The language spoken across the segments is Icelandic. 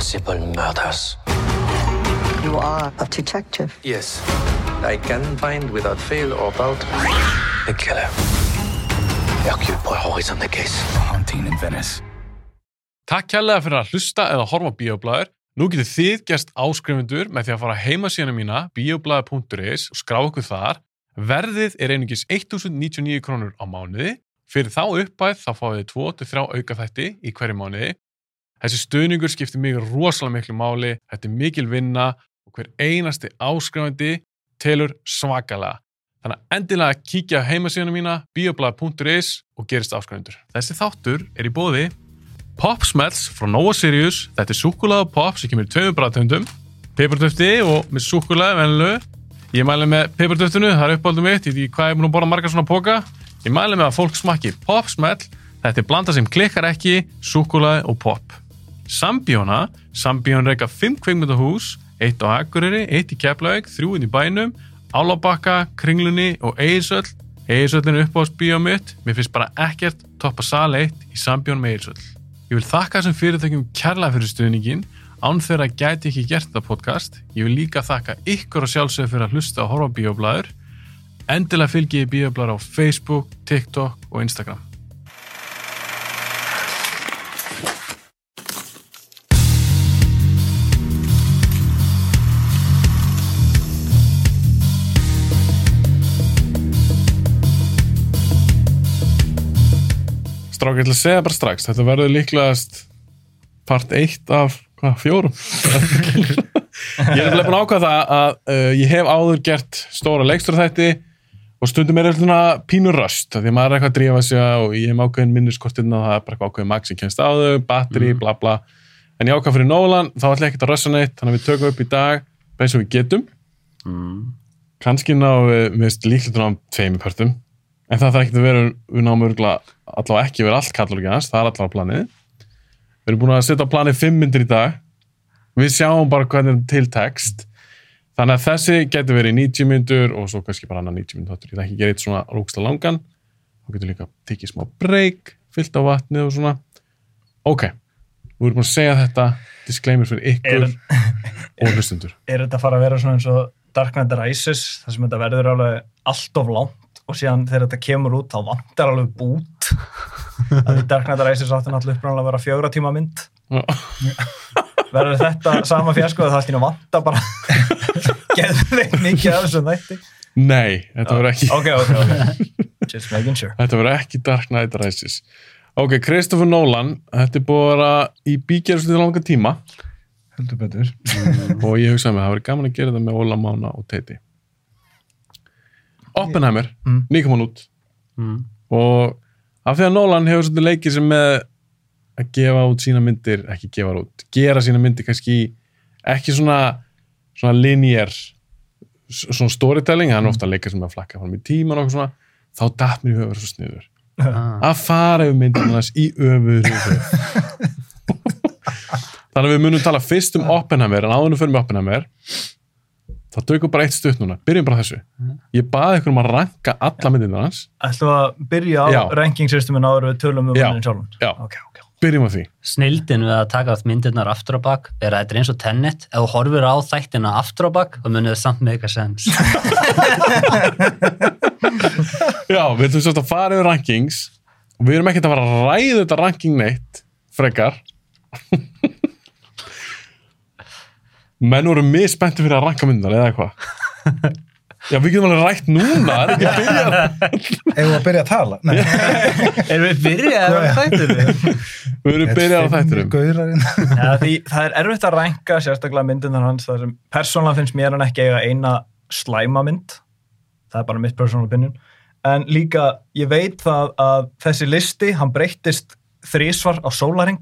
Impossible murders. You are a detective. Yes, I can find without fail or doubt the killer. Hercule Poirot is on the case. Haunting in Venice. Takk kærlega fyrir að hlusta eða horfa á bíoblæður. Nú getur þið gerst áskrifundur með því að fara á heimasíðana mína bioblæður.is og skrá okkur þar. Verðið er einungis 1099 krónur á mánuði. Fyrir þá uppæð þá fáið þið 2-3 auka þætti í hverju mánuði. Þessi stöðningur skiptir mig rosalega miklu máli. Þetta er mikil vinna og hver einasti áskrifandi telur svakalega. Þannig að endilega kíkja á heimasíðana mína bioblæður.is og gerist áskrifundur. Þessi þáttur er í bóði Pop Smells frá Nova Sirius. Þetta er súkulega pop sem kemur í tveimur bræðtöndum. Peppartöfti og með súkulega venlu. Ég mæli með peppartöftinu, það er uppáldum mitt. Veit ekki hvað ég er búin að borða margar svona póka. Ég mæli með að fólk smakki Pop Smell. Þetta er blanda sem klikkar ekki, súkulega og pop. Sambíóna. Sambíón reyka 5 kveikmyndahús. Eitt á Akureyri, eitt í Keflavík, þrjúinn í bænum, Álabakka, Kringlunni og Eirsöll. Eirsöllin er uppáhaldsbíó mitt. Mér finnst bara ekkert toppa sal 1 í Sambjón með Eirsöll. Ég vil þakka þessum fyrirtækjum kærlega fyrir stuðningin, án þeirra gæti ekki gert þetta podcast. Ég vil líka þakka ykkur og sjálfsögur fyrir að hlusta og horfa á bíoblæður. Endilega fylgi ég bíoblæður á Facebook, TikTok og Instagram. Strák, ég ætla að segja bara strax, þetta verður líklegast part 1 af hvað, fjórum. ég er nefnilega búin ákvæða það að uh, ég hef áður gert stóra leikstórþætti og stundum er þetta pínur röst, því að maður er eitthvað að drífa sig og ég hef ákveðin minniskortinn og það er bara eitthvað ákveðin mag sem kemst á þau, batteri, bla bla. En ég ákvæða fyrir Nólan, þá ætla ég ekkert að rössa neitt, þannig að við tökum upp í dag beins og við getum. Kanski ná við, við líklega ná tveimur pörtum, en það þarf ekki að vera, við náum örgulega allavega ekki vera allt kallur ekki hans, það er allavega planið. Við erum búin að setja á planið fimm myndir í dag. Við sjáum bara hvernig er til text. Þannig að þessi getur verið 90 myndur og svo kannski bara annar 90 myndur þáttur. Ég það ekki gera eitt svona rúksla langan. Þá getur líka tekið smá breyk, fyllt á vatnið og svona. Ok, við erum búin að segja þetta disclaimer fyrir ykkur og hlustundur. er þetta að fara að vera svona eins og Dark Knight Rises þar sem þetta verður alveg allt of langt og síðan þegar þetta kemur út þá vantar alveg bút. Að því Dark Knight Rises átti náttúrulega uppræðanlega að vera fjögra tíma mynd. Verður þetta sama fjasko það í nú vantar bara? Geðveikt mikið af þessum þætti. Nei, þetta verður ekki, ok, ok, ok. Just making sure. Þetta verður ekki Dark Knight Rises. Ok, Christopher Nolan, þetta er búin að vera í bígerðslu langa tíma. Heldur betur. Og ég hugsaði mig að það verður gaman að gera þetta með Óla Mána og Teiti Oppenheimer, Mm. nýkoman út. Og af því að Nolan hefur svolítið leikið sem með að gefa út sína myndir, ekki gefa út gera sína myndir kannski ekki svona svona linear s- svona storytelling, hann er ofta að leika sem að flakka fram í tíman og svona þá datt mér í höfur svo sniður. Að fara yfir myndin hans í öfur þannig að við munum tala fyrst um Oppenheimer en áðunum fyrir með Oppenheimer þá tökum bara eitt stutt núna, byrjum bara þessu. Ég baði ykkur um að ranka alla myndina hans. Ætlum að byrja á Já. ranking systemin áður við tölum um Já. mannin sjálfum? Já. ok, ok byrjum á því. Snildin við að taka allt myndirnar aftur á bak er að þetta er eins og tennet ef þú horfir á þættina aftur á bak þá munið það samt með eitthvað sens Já, við ætlum svolítið að fara yfir rankings. Og við erum ekkert að fara að ræða þetta ranking neitt frekar menn voru misspennti fyrir að ranka myndar eða eitthvað. Já, við getum alveg rætt núna er ekki að byrja Ef við að byrja að tala? Erum við byrjað á þættinu? Við erum byrjað Ja, því það er erfitt að rænka sérstaklega myndirnar hans þar sem persónulega finnst mér hann ekki eiga eina slæma mynd. Það er bara mitt personal opinion. En líka ég veit það að þessi listi, hann breyttist þrísvar á sólaring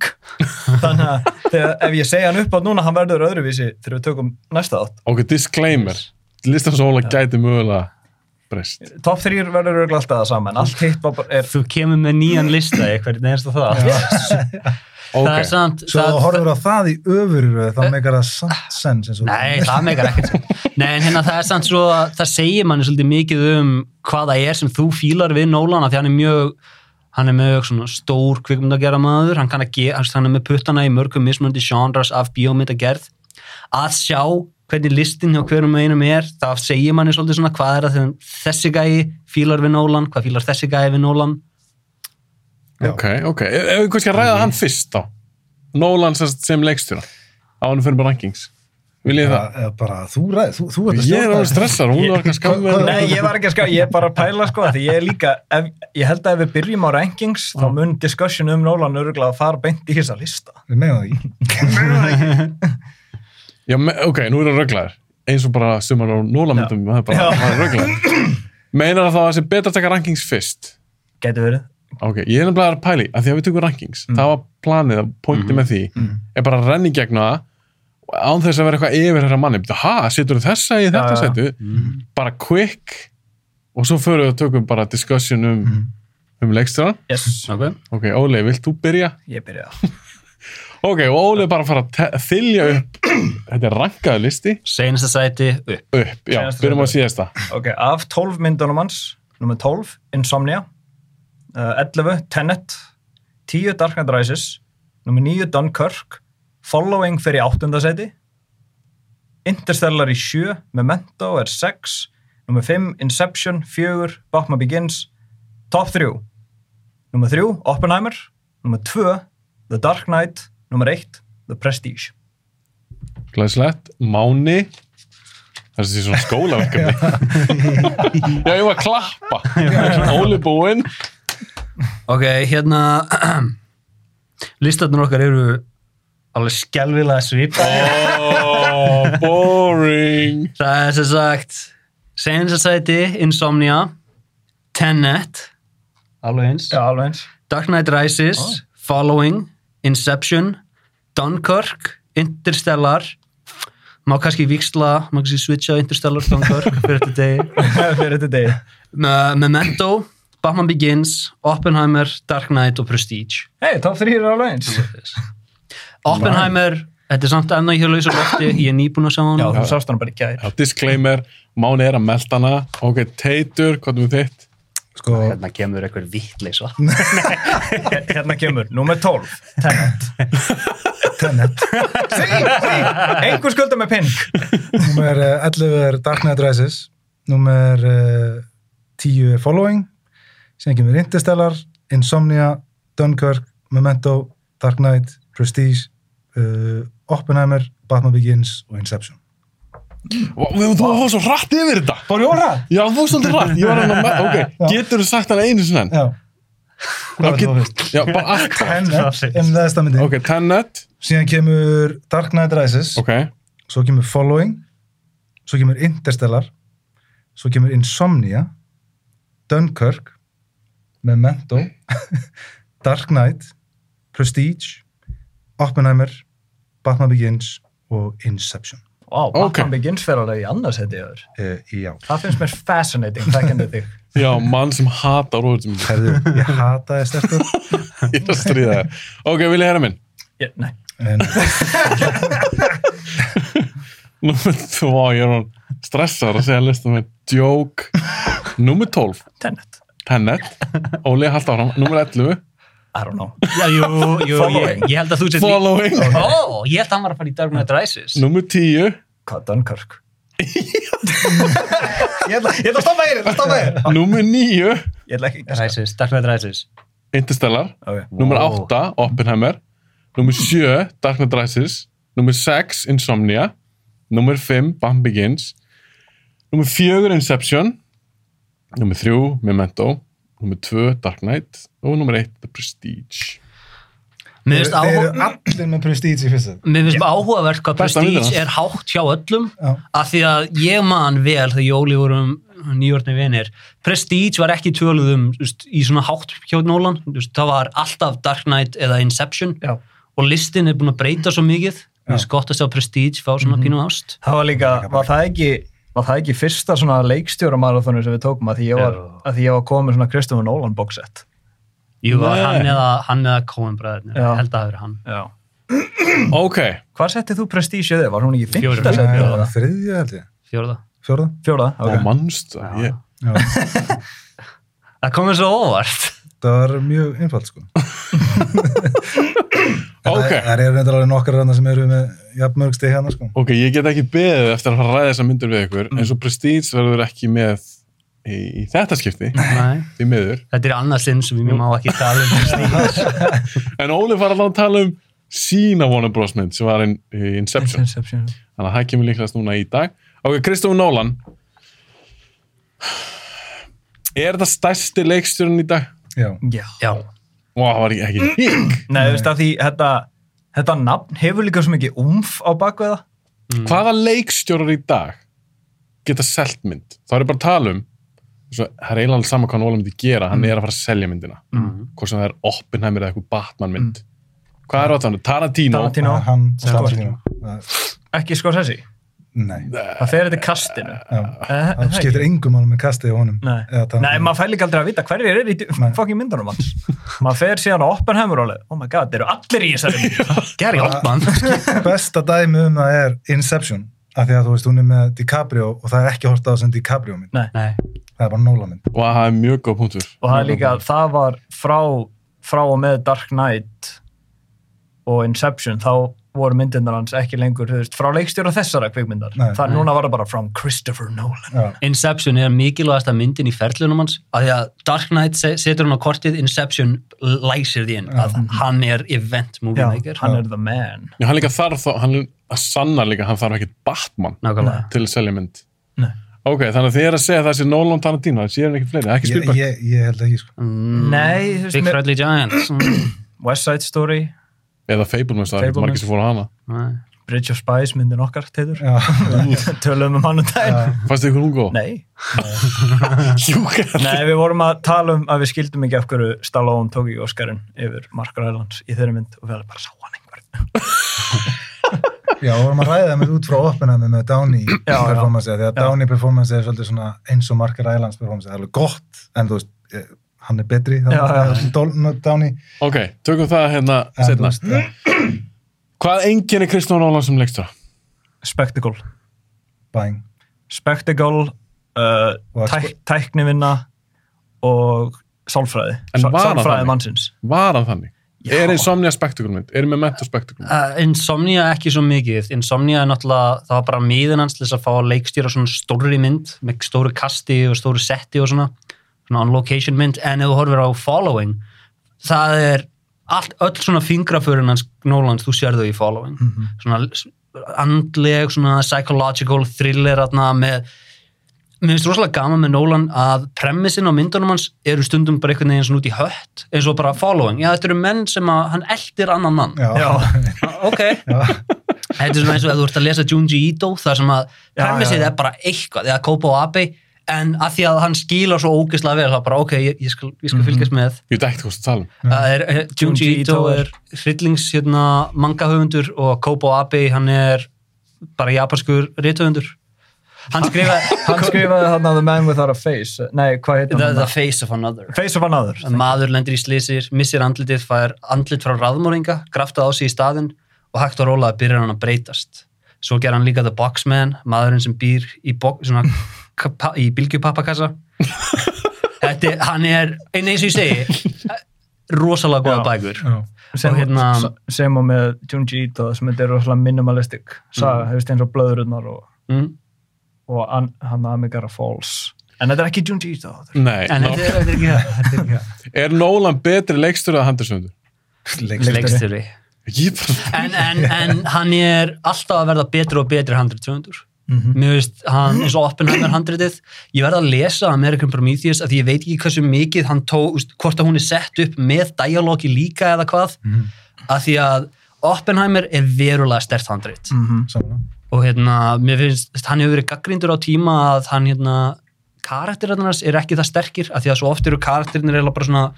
þannig að þegar, ef ég segja hann upp á núna hann verður öðruvísi þegar við tökum næsta átt Ok, disclaimer. Listarsóla gæti mögulega breyst. Top 3 verður örugglega alltaf það sama en allt hitt bara er Þú kemur með nýjan lista í hvernig einstu það? Ok, Það er samt Svo það, horfur á það í öfurröð þá meikar það samt sens eins og Nei, það meikar ekkert. Nei, en hérna það er samt svo að það segir manni svolítið mikið um hvað það er sem þú fílar við Nólan af því hann er mjög hann er með svona stór kvikmyndagerða maður, hann, kann að ge, hann er með puttana í mörgum mismunandi genres af bíómyndagerð að sjá hvernig listin hjá hverjum einum er það segir manni svolítið svona hvað er það þegar þessi gæi fílar við Nólan, hvað fílar þessi gæi við Nólan Já. Ok, ok. Ef við kannski að ræða hann fyrst þá. Nolan sem, sem leikstjóra. Á hann fyrir bara rankings. Vil ég það? eða bara þú ræð, þú, þú ert að Ég er stjórna alveg stressar, hún var ekki að skamma Nei, ég var ekki að ská, ég er bara að pæla sko, því ég er líka, ef, ég held að ef við byrjum á rankings, þá mun discussion um Nolan öruglega að fara beint í þessa lista. Við meðum það ekki. Já, me, ok, nú er það rögglaður. Eins og bara sumar á Nolan-myndum, það er bara er rögglaður. Meinar það þá að það sé betra að taka rankings fyrst? Gæti verið. Ok, ég er nefnilega að pæli, að því að við tökum rankings, það var planið, að pointi með því, er bara að renni gegn það, án þess að vera eitthvað yfir þeirra manni. Ha, setur þessa í þetta já. setu? Bara quick, og svo förum við að tökum bara discussion um, um leikstjóran. Yes, okay. Ok, Óli, vilt þú byrja? ég byrja. Ok, og Óli er bara fara að þylja upp, þetta er rankaðu listi, senasta sæti upp upp, já, byrjum á síðasta. Ok, af 12 myndunum hans, nummer 12, Insomnia, uh, 11, Tenet, 10, Dark Knight Rises, nummer 9, Dunkirk, Following fyrir í 8. seti, Interstellar í 7, Memento er 6, nummer 5, Inception, 4, Batman Begins, Top 3, nummer 3, Oppenheimer, nummer 2, The Dark Knight, nummer 1, The Prestige. Glæslegt, Máni, það er þessi svona skólaverkefni. já, ég var að klappa. Óli búinn. Ok, hérna listatnir okkar eru alveg skelvilega svipa Oh, boring. það er sem sagt senasta sæti Insomnia Tenet alveg eins Já, alveg eins. Dark Knight Rises Oh. Following Inception Dunkirk Interstellar má kannski viksla, má kannski switcha Interstellar Dunkirk fyrir þetta degi fyrir þetta degi. Me- Memento Batman Begins, Oppenheimer, Dark Knight og Prestige Hei, top 3 er alveg eins. Oppenheimer, þetta er samt ennþá hér lausa lofti, ég er nýbúin að sjá hann Já, þú sást hann bara í gær. Já, disclaimer, Máni er að melda hana. Ok, Teitur, hvað er með þitt? Sko, hérna kemur eitthvað vittleisa Hérna kemur, nummer 12, Tenet. Tenet. Sí, sí, einhver skulda með pinn. Númer eh, 11 er Dark Knight Rises. Númer eh, 10 er Following. Síðan kemur Interstellar, Insomnia, Dunkirk, Memento, Dark Knight, Prestige, uh, Oppenheimer, Batman Begins og Inception. Vá, Þú var svo hratt yfir þetta. Fór ég orða? Já, þú var svolítið hratt. Ég var hann að, me- ok, getur þú sagt hann einu sinni enn? Já. Já, get, já, bara alltaf. Tenet, en neðsta myndi. Ok, Tenet, Síðan kemur Dark Knight Rises, ok, svo kemur Following, svo kemur Interstellar, svo kemur Insomnia, Dunkirk, Memento, Dark Knight, Prestige, Oppenheimer, Batman Begins og Inception. Ok. Batman Begins fer alveg í annars heiti öður. Uh, já, Það finnst mér fascinating, þekkjandi þig. já, mann sem hatar róðum. herðu, ég hataði sterkur. Ég er að stríða þér. Ok, vil ég herra minn? Ég, nei, En, Númer 2, ég er hann stressar að segja listum með Joke. Númer 12, Tenet. Tenet. Óli, haldt áfram. Númer 11, I don't know. Já, jú, jú, ég, ég held að þú sér Following. Ó, ég held að hann var að fara í Dark Knight Rises Númer 10, Hvað, Dunkirk? ég ætla ég ætla að stoppa þér, að stoppa þér. númer 9, Ég ætla ekki að Rises, Dark Knight Rises Interstellar. Ok. Númer Wow. 8, Oppenheimer. Númer 7, Dark Knight Rises. Númer 6, Insomnia. Númer 5, Batman Begins. Númer 4, Inception. Númer 3, Memento. Númer 2, Dark Knight. Og númer 1, The Prestige. Þeir eru allir með Prestige í fyrsta. mér finnst áhugavert hvað Prestige er hátt hjá öllum Já. af því að ég man vel þegar Jóli vorum nýjórni vinir Prestige var ekki um veist, í svona hátt hjá veist, það var alltaf Dark Knight eða Inception Já. og listin er búin að breyta svo mikið mér finnst gott að sjá Prestige fá svona pínu ást Það var líka, var það ekki, var það ekki fyrsta svona leikstjóramarathonu sem við tókum að því ég var, að því ég var komið svona Christopher Nolan boxset. Jú, hann eða, hann eða Coen bræðirnir, Já. held að það verið hann Já. Ok, Hvað settið þú Prestige þig? Var hún ekki fyrsta Nei, setið? það eða? var þriðja held ég. Fjórða Fjórða? Fjóra, og ok. mannst það. Ég, Já. Það komið svo óvart það var mjög einfalt sko Ok. það, það er reyndar alveg nokkar rannar sem eru með jafnmörg stig hérna sko Ok, ég get ekki beðið eftir að fara að ræða þessar myndir við ykkur Mm. eins og Prestige verður ekki með í, í þetta skipti, Nei. því miður Þetta er annað sinn sem við má ekki tala um en Óli var alveg að tala um sína Warner Bros. mynd sem var in, í Inception Inception. þannig að það kemur líklegast núna í dag Ok, Kristofur Nolan Er þetta stærsti leikstjórn í dag? Já, Já. Vá, það var ekki hík Nei, þú veist að því þetta, þetta nafn hefur líka svo mikið umf á bakveða. Hvaða leikstjórar í dag geta selt mynd? Það er bara að tala um svo, það er eiginlega alveg sama hvað Nolan myndi gera hann er að fara að selja myndina Mm. hvort sem það er Oppenheimer eða eitthvað Batman mynd Hvað er það? Tarantino? Tarantino. Er hann Tarantino Það- Ekki Scorsese. Nei, Það fer þetta kastinu. já, Eh, það skiptir engum málum með kastið á honum Nei. Nei, maður fær líka aldrei að vita hverjir eru í fucking myndunum hans. maður fer síðan á Oppenheimer og alveg, oh my god, þeir eru allir í þessari mynd. Gary Oldman. besta dæmi um það er Inception af því að þú veist hún er með DiCaprio og það er ekki hort á það sem DiCaprio mynd Nei. Nei. það er bara Nolan mynd og það er mjög góð punktur Og það er líka, það var frá, frá og með Dark Knight og Inception, þá voru myndirnar hans ekki lengur, veist, frá leikstjóra þessara kvikmyndar. Nei. það núna var það bara from Christopher Nolan. já, Inception er mikilvægasta myndin í ferlunum hans af því að Dark Knight se- setur hann á kortið Inception læsir því inn að hann er event movie Já, maker. hann er the man. Já, hann líka þarf þá, hann er að sanna líka hann þarf ekkert Batman nákvæmlega. Til að selja mynd. Nei. Ok, þannig að þið er að segja að það sé Nolan Tarantino það sé hann ekkert fleiri, ekki ég, Spielberg ég, ég held ekki sko. Mm, Nei, Big Friendly Giants. Mm, West Side Story, eða Fablemans, það er ekki margir sem fóru á hana nei. Bridge of Spies myndin okkar, teitur. Tölum um hann um daginn. Fannst þið ykkur hún góð? Nei. Nei, við vorum að tala um að við skildum ekki af hverju Stallone tók í Óskarinn yfir Mark Rylance í þeirri mynd og við alveg bara sá hann einhver. já, og vorum að ræða með út frá Oppenheimer með Downey performance því að. Downey performance er svolítið svona eins og Mark Rylance performance, það er alveg gott en þú veist, hann er betri Downey Ok, tökum það hérna setna veist, Hvað enginn er Kristján Nolan sem leikstur? Spectacle. bang Spectacle, uh, tæk, tæknivinna og sálfræði. Sálfræði þannig? mannsins. Var hann þannig? Já. Er Insomnia spektakulmynd? Er Memento spektakulmynd? Uh, Insomnia ekki svo mikið Insomnia er náttúrulega, það var bara miðin hans til þess að fá að leikstýra svona stórri mynd með stóru kasti og stóru setti og svona svona on location mynd, en ef þú horfir á Following, það er allt, öll svona fingraförin hans Nólans, þú sér þau í Following. Svona andleg, svona psychological thriller atna, með mér finnst rosalega gaman með Nolan að premissin á myndunum hans eru stundum bara einhvern veginn svona út í hött eins og bara following, já þetta eru menn sem að hann eldir annan mann. Já, Já. ok, já, þetta er svona eins og ef þú ert að lesa Junji Ito þar sem að Já, premissið já, já. er bara eitthvað, eða Kobo Abe en að því að hann skílar svo ógeðslega vel þá bara ok, ég, ég skal, ég skal fylgjast með Ég veit ekki hvað það tala um. það er, eh, Junji Ito er hryllings hérna, manga höfundur og Kobo Abe hann er bara japanskur rithöfundur hann skrifaði Hann skrifaði hann The Man Without a Face. Nei, hvað heitir the, hann? the Face of Another Face of Another. maður lendir í slísir, missir andlitið fær andlit frá raðmóringa, graftað á sig í staðinn og hægt og rólega byrjar hann að breytast svo ger hann líka The Boxman maðurinn sem býr í, bo- svona, í bylgjupappakassa. Þetta er, hann er einn eins og ég segi rosalega góða bækur. já. sem, Og hérna- og með Junji Ito sem þetta er rosalega minimalistic saga, mm. hefist eins og blöðurnar og, mm. og an, hann Amigara Falls. En þetta er ekki Junji Ito Nei, en þetta er, er ekki það, er Nolan betri leikstur leikstjóri. Ég bara... en, en, en hann er alltaf að verða betri og betri handriðsöfundur Mhm. mér veist, hann eins og Oppenheimer handritið, ég verð að lesa American Prometheus að því ég veit ekki hversu mikið hann tók, úst, hvort að hún er sett upp með dialogi líka eða hvað Mhm. að því að Oppenheimer er verulega stert handrit Mhm. Saman. og hérna, mér finnst, hann hefur verið gaggrindur á tíma að hann hérna karakterarnars er ekki það sterkir að því að svo oft eru karakterinir eiginlega bara svona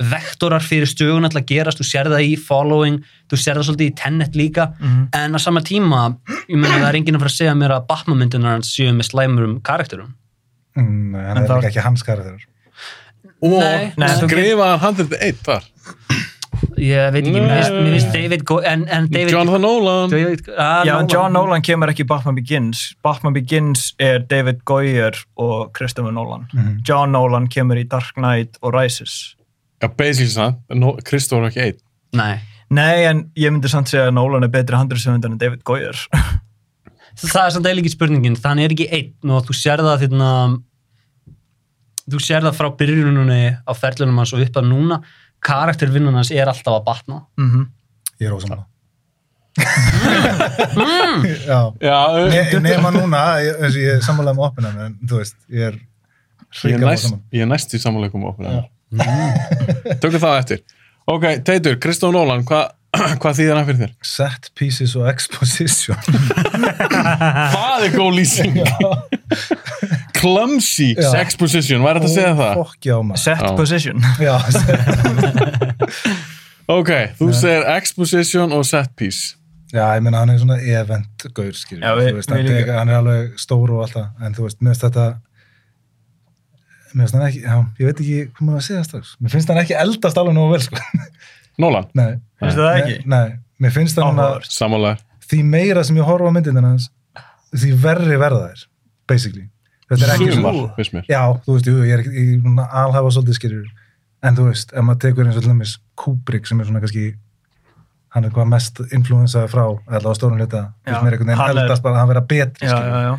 vektorar fyrir stögun að gerast, þú sér það í following, þú sér það svolítið í Tenet líka, Mhm. en á sama tíma ég meina það er enginn að fara að segja mér að Batman-myndunar hans séu með slæmurum karakterum Mm, nei, hann En er það- líka ekki hans karakter Og Nei, nei, skrifaði hann handrið eitt þar. ég veit ekki, mér finnst- David Go en, en David, Jonathan Nolan. David ah, Já, Nolan. John Nolan kemur ekki Batman Begins Batman Begins er David Goyer og Christopher Nolan Mhm. John Nolan kemur í Dark Knight og Rises Já, basically no, Kristóf var ekki einn. Nei. Nei, en ég myndi samt segja að Nolan er betri handriðsöfundar en David Goyer. Það er samt eiginlega ekki spurningin, þannig er ekki einn og þú sér það þérna þú sér það frá byrjununni á ferlunum hans og upp að núna karaktervinnun hans er alltaf að batna Mm Ég er ósamlega. mm. Já. Já, Ne, nema núna, ég, ég er sammálega með opina, en þú veist, ég er ég er næst, saman. ég er næst okkur. Tökum það eftir. Ok, Teitur, Kristóf Nólan, hvað hva þýðir hann fyrir þér? Set pieces og exposition. Það er góð lýsing. Clumsy Já. exposition, hvað er þetta að segja það? Fokk já, maður. Set Já. position. Já, Ok, þú segir exposition og set piece. já, ég meina hann er svona event-gaur, skilur. Já, við- við líka. hann er alveg stór og allt það, en þú veist, mér finnst þetta, ekki, já, ég veit ekki hvað maður að segja strax. Mér finnst hann ekki eldast alveg nógu vel, sko. Nólan, Nei. Finnst það ekki? Nei, mér finnst Áhugavert. samanlega. því meira sem ég horfa á myndinu hans, því verri verða þær, basically. Þetta er ekki Sumar, finnst mér. já, þú veist, jú, ég er ekki, ég er núna alhafa svolítið skilur, en þú veist, ef maður tekur eins og til dæmis Kubrick sem er svona kannski, hann er hvað mest influensaði frá, allavega stórum hluta, hann er- eldast bara að hann vera betri, Já, já, já.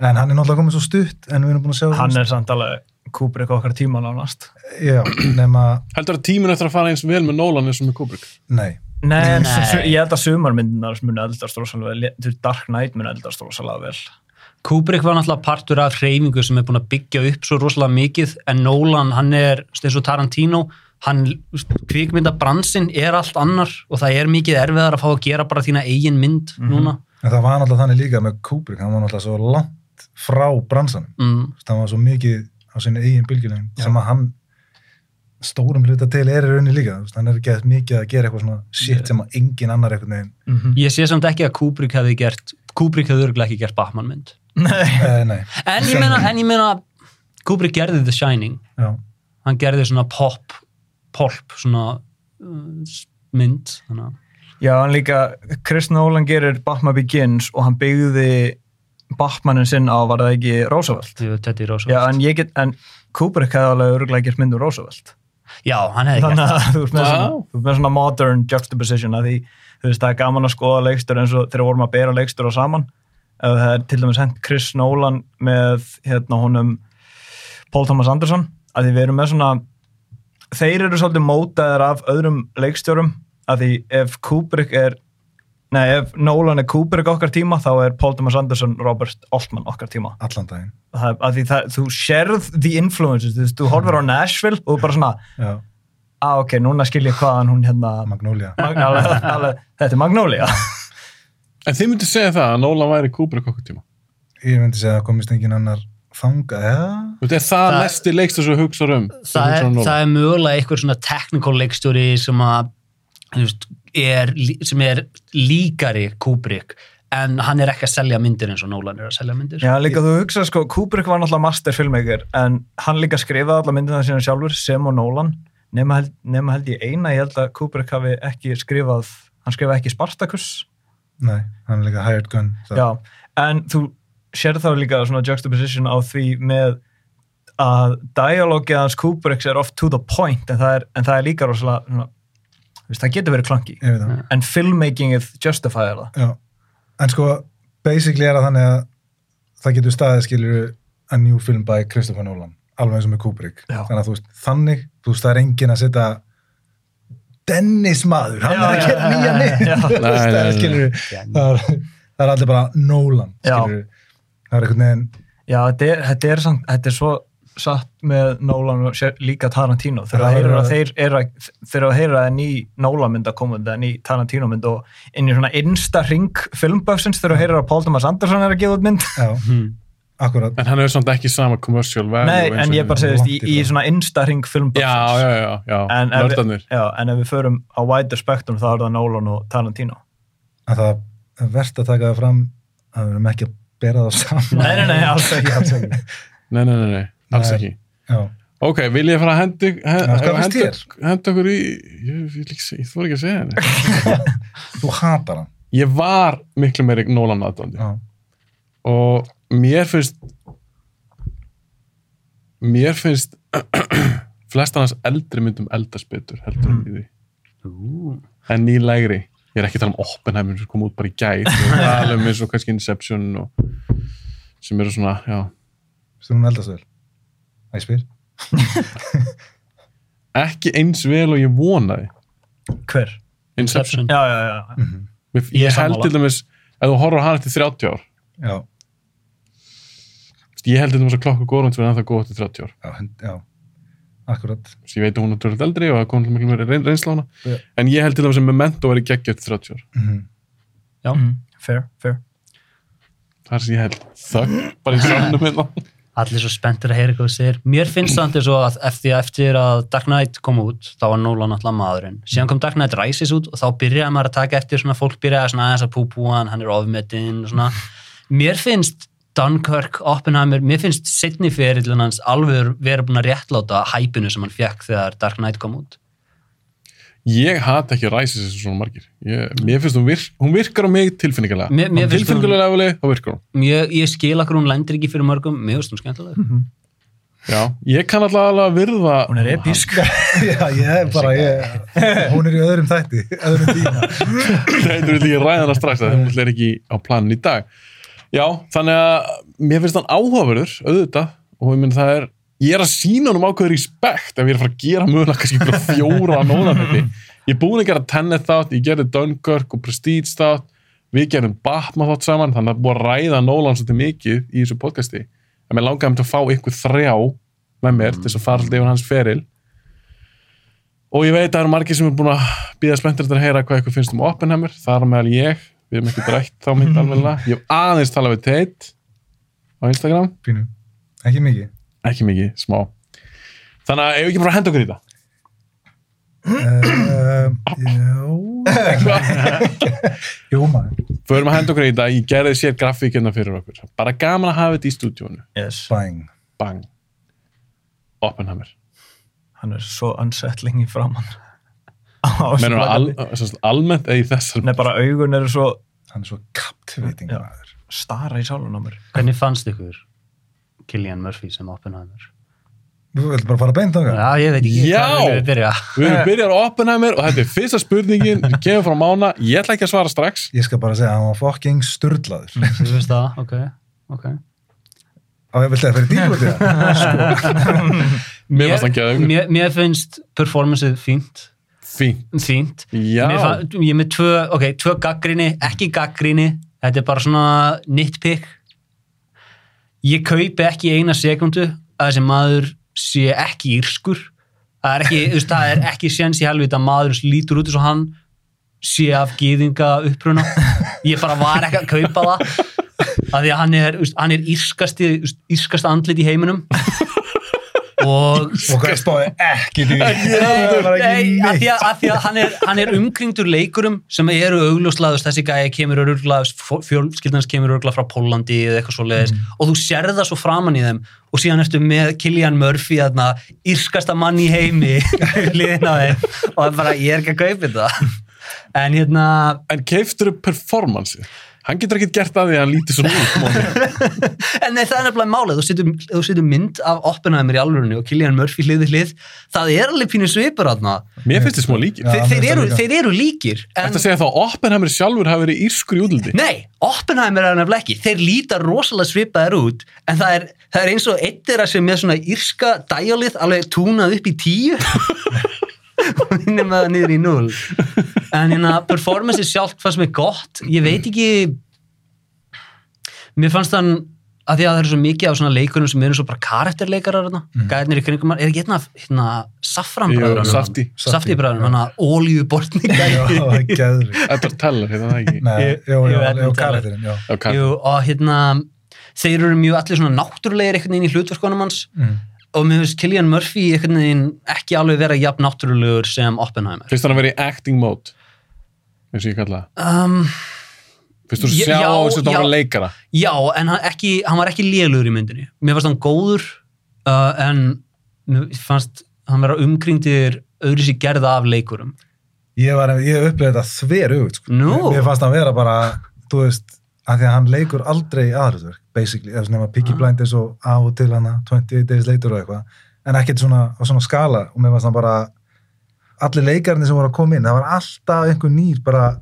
En hann er náttúrulega komið svo stutt, en við erum búin að sjá Hann er samt alveg Kubrick okkar tíma nánast. Já, nema, Heldur að tíminn eftir að fara eins vel með Nólan eins og með Kubrick? nei, Nei, en Nei. ég held að sumarmyndinar muni eldast rosalega vel. Þú veist, Dark Knight muni eldast rosalega vel. Kubrick var náttúrulega partur af hreyfingu sem er búin að byggja upp svo rosalega mikið en Nolan, hann er eins og Tarantino hann, kvikmyndabransinn er allt annar og það er mikið erfiðar að fá að gera bara þína eigin mynd núna en það var náttúrulega þannig líka með Kubrick, hann var náttúrulega svo langt frá bransanum, mm. það var svo mikið á sinni eigin bylgjulengd sem að hann stórum hluta til er í rauninni líka, hann er að mikið að gera eitthvað svona shit sem að engin annar einhvern veginn, Mm ég sé samt ekki að Kubrick hefði gert Kubrick hefði örgulega ekki gert Batman mynd. Nei. eh, nei, en ég meina, en ég meina Kubrick gerði The Shining. Já, hann gerði svona pop pulp svona uh, mynd þannig að Já, hann líka, Chris Nolan gerir Batman Begins og hann byggði Batmanin sinn á, var það ekki Roosevelt? Jú, Teddy Roosevelt Já, en ég get, en Kubrick hefði alveg örgulega gert mynd um Roosevelt. Já, hann hefði gert Þannig að þú ert með, ert með svona modern juxtaposition að því, þú veist, það er gaman að skoða leikstur eins og þegar vorum að bera leikstur á saman. Ef það er til dæmis hent Chris Nolan með, hérna, honum Paul Thomas Anderson, að því við erum með svona, þeir eru svolítið mótaðir af öðrum leikstjórum, að því ef Kubrick er, nei, ef Nolan er Kubrick okkar tíma, þá er Paul Thomas Anderson Robert Altman okkar tíma. allan daginn Það, að því það, þú sérð the influences, þú, þú horfir á Nashville og bara svona, já, ah, ok, núna skil ég hvaðan hún hérna Magnolia Mag alveg, alveg, þetta er Magnolia En þið myndi segja það að Nólan væri Kubrick okkur tíma. ég myndi segja að komist engin annar þanga, já, Þú veist, er það, Það- næsti leikstur sem hugsa um? sem það er, hugsar um Nolan? það er mögulega einhver svona technical leikstjóri sem að þú veist, er, sem er líkari Kubrick en hann er ekki að selja myndir eins og Nolan er að selja myndir Já, líka þú hugsa, sko, Kubrick var náttúrulega master filmmaker en hann líka skrifaði alla myndina sína sjálfur sem og Nolan nema held, nema held ég eina, ég held að Kubrick hafi ekki skrifað, hann skrifaði ekki Spartacus nei, hann er líka hired gun það. Já, en þú sér þá líka svona juxtaposition á því með að dialogið hans Kubricks er oft to the point en það er, en það er líka rosalega það getur verið klangi en filmmakingið justifyir það. Já, en sko basically er það þannig að það getur staðið skilur a new film by Christopher Nolan alveg eins og með Kubrick. Já. þannig að þú veist, þannig, þú veist, það er engin að setja Dennis maður, hann Já, er að gera nýja mynd. það er skilur það er, er allir bara Nolan skilur það er einhvern veginn Já, þetta er, þetta er, samt, þetta er svo satt með Nolan og líka Tarantino. Þegar Það það er- að þeir eru að þegar það heyrir að ný Nolan mynd að koma eða ný Tarantino mynd og inn í svona innsta ring filmböfsins þegar það heyrir að Paul Thomas Anderson er að gefa út mynd. Já, hmm. akkurat. En hann hefur samt ekki sama commercial value Nei, en ég bara segist í, í svona innsta ring filmböfsins. Já, já, já, já, en, ef við, já, en ef við förum á wider spectrum þá er það Nolan og Tarantino. Að það er verðt að taka það fram að við erum ekki að bera það saman. Nei. Nei, nei, nei, nei, alls Nei. ekki. já, Ok, vil ég fara að hendi, hend, Já, hvað finnst henda, þér? henda okkur í, ég, ég, ég, ég þú ekki að segja henni. þú hatar hann Ég var miklu meiri Nólan aðdóndi og mér finnst mér finnst flestan hans eldri myndum eldast betur heldur Mm. en í því en nýlegri, ég er ekki að tala um Oppenheimer sem kom út bara í gæð og tala um eins og kannski Inception og sem eru svona, já Þú hún eldast vel. Það ég spyr. ekki eins vel og ég vonaði Hver? Inception, Inception. Já, já, já. Mhm. Mér, Ég ég held til dæmis ef þú horfður á hana eftir 30 ár Já, ég held til dæmis að klokku góðrund sem er ennþá góð eftir 30 ár já, já. Akkurat. Þess ég veit að hún er törlega eldri og það kom miklu meiri reyn, reynsla á hana Já. en ég held til dæmis að Memento verið geggja eftir 30 ár Mhm. Já. Mhm. Fair, fair. það er sem ég held þögg bara í sannum hérna allir svo spenntir að heyra hvað þú segir. Mér finnst það svo að eftir, eftir að Dark Knight kom út, þá var Nolan alltaf maðurinn. Síðan kom Dark Knight Rises út og þá byrjaði maður að taka eftir svona fólk byrjaði svona aðeins að púpúa hann, er ofmetinn mér finnst Dunkirk, Oppenheimer, mér finnst setni ferillin hans alveg verið búin að réttláta hæpinu sem hann fekk þegar Dark Knight kom út ég hat ekki ræsis þessu svona margir. Ég, mér finnst hún, virk, hún virkar á mig tilfinningarlega Mér- mér tilfinningarlega lefuli, þá virkar hún. Ég, ég skil akkur hún lendir ekki fyrir mörgum. Mér finnst hún skemmtilega já, ég kann alltaf alveg að virða Hún er episk. Já, ég er bara, ég, hún er í öðrum þætti, öðrum tíma. þetta vil ég ræða hana strax það hún er ekki á planin í dag. Já, þannig að mér finnst hann áhugaverður auðvitað, og ég minn það er ég er að sína hann um ákveður respekt ef ég er að fara að gera mögulega kannski fjóra á nóðanætti ég er búin að gera Tenet þátt ég gerði Dunkirk og Prestige þátt við gerum Batman þátt saman þannig að búið að ræða Nolan svolítið mikið í þessu podcasti. En mér langaði um til að fá ykkur þrjá með mér til þess að fara alltaf yfir hans feril. Og ég veit að það eru margir sem er búin að býða spenntir að heyra hvað ykkur finnst um Oppenheimer. Þar meðal ég, við erum ekki drætt þá mynd alveg, ég hef aðeins talað við Tate á Instagram, Pínu. Ekki mikið. Ekki mikið, smá þannig að ef ekki bara henda okkur í þetta Uh, já. Jú, maður. förum að henda okkur í þetta, ég gerði sér grafíkina fyrir okkur, bara gaman að hafa þetta í stúdíónu Yes. Bang. bang Oppenheimer, Hann er svo unsettling í framann. mennur al, almennt eða í þessar Nei, bara augun eru svo Hann er svo maður. stara í sálun á mér. hvernig fannst ykkur Killian Murphy sem Oppenheimer. Þú vilt bara fara beint á það? já, ég veit ekki. Já! við erum byrjar á Oppenheimer og þetta er fyrsta spurningin. Kemur frá Mána, ég ætla ekki að svara strax. Ég skal bara segja að hann var fucking sturlaður. þú veist það, ok, ok. Á, ég vilti að fyrir það? Mér fannst hann geðveikur. mér, mér finnst performanceið fínt. Fínt, fínt. Já. Mér fann, ég er með tvö, ok, tvö gaggrinni ekki gaggrinni, þetta er bara svona nitpick ég kaupi ekki eina sekundu að þessi maður sé ekki írskur. Það er ekki, þú veist, það er ekki séns í helvita að maður lítur út eins og hann sé af gýðinga uppruna. Ég bara var ekki að kaupa það. Af því að hann er, hann er írskasta andlit í heiminum og Og hvað spáði ekki því? Að, að, því að hann, er, hann er umkringdur leikurum sem eru augljóslaðust, þessi gæði kemur öruglega, fjölskyldans kemur öruglega frá Pólandi eða eitthvað svo leiðis og þú sérð það svo framan í þeim. Og síðan ertu með Killian Murphy aðna, írskasta mann í heimi liðin á þeim. Og það er bara, ég er ekki að kaupa þetta. En hérna En keiftur upp performanceið Hann getur ekkert gert að því að hann lítið svona út en nei, það er nefnilega málið, þú setur, mynd af Oppenheimer í alvörunni og Killian Murphy hlið við hlið, það er alveg pínu svipur aðna, Mér finnst þið smá líkir. Já, þeir, eru, þeir eru líkir en, Þetta segja þá að Oppenheimer sjálfur hafi verið írskur í útliti? Nei, Oppenheimer er nefnilega ekki. Þeir líta rosalega svipaðir út, en það er, það er eins og eitt þeirra sem er svona írska dæjalið alveg túnað upp í tíu og með það niður í núl. En hérna, performance sjálft fannst mér gott. Ég veit ekki, mér fannst þann að því að það eru svo mikið af svona leikunum sem eru svo bara karakterleikarar þarna, mm. gæðnir í kringum er ekki hérna, hérna hann að ólíubortninga Já, það er Teller, hérna það ekki Nei, Jú, jú, jú, karakterinn, já. Og hérna þeir eru mjög allir svona náttúrulegir einhvern veginn í hlutverkonum hans Mm. Og mér finnst Killian Murphy ekki alveg vera jafn náttúrulegur sem Oppenheimer. Finnst hann að vera í acting mode eins og ég kalla það? Um, Finnst þú að Já, sjá á þessu já. þetta leikara? Já, en hann, ekki, hann var ekki lélugur í myndinni. Mér fannst hann góður uh, en mér fannst hann vera umkringdir öðru sér gerða af leikurum. Ég var, ég upplifði þetta þver auðvitað, sko. Mér, mér fannst hann vera bara, þú veist, að því að hann leikur aldrei aðröðverk, basically, eða svona Piggy Ah. Blinders og á og til hana 28 Days Later og eitthvað. en ekkert svona á svona skala og mér fannst það bara allir leikarnir sem voru að koma inn, það var alltaf einhver nýr bara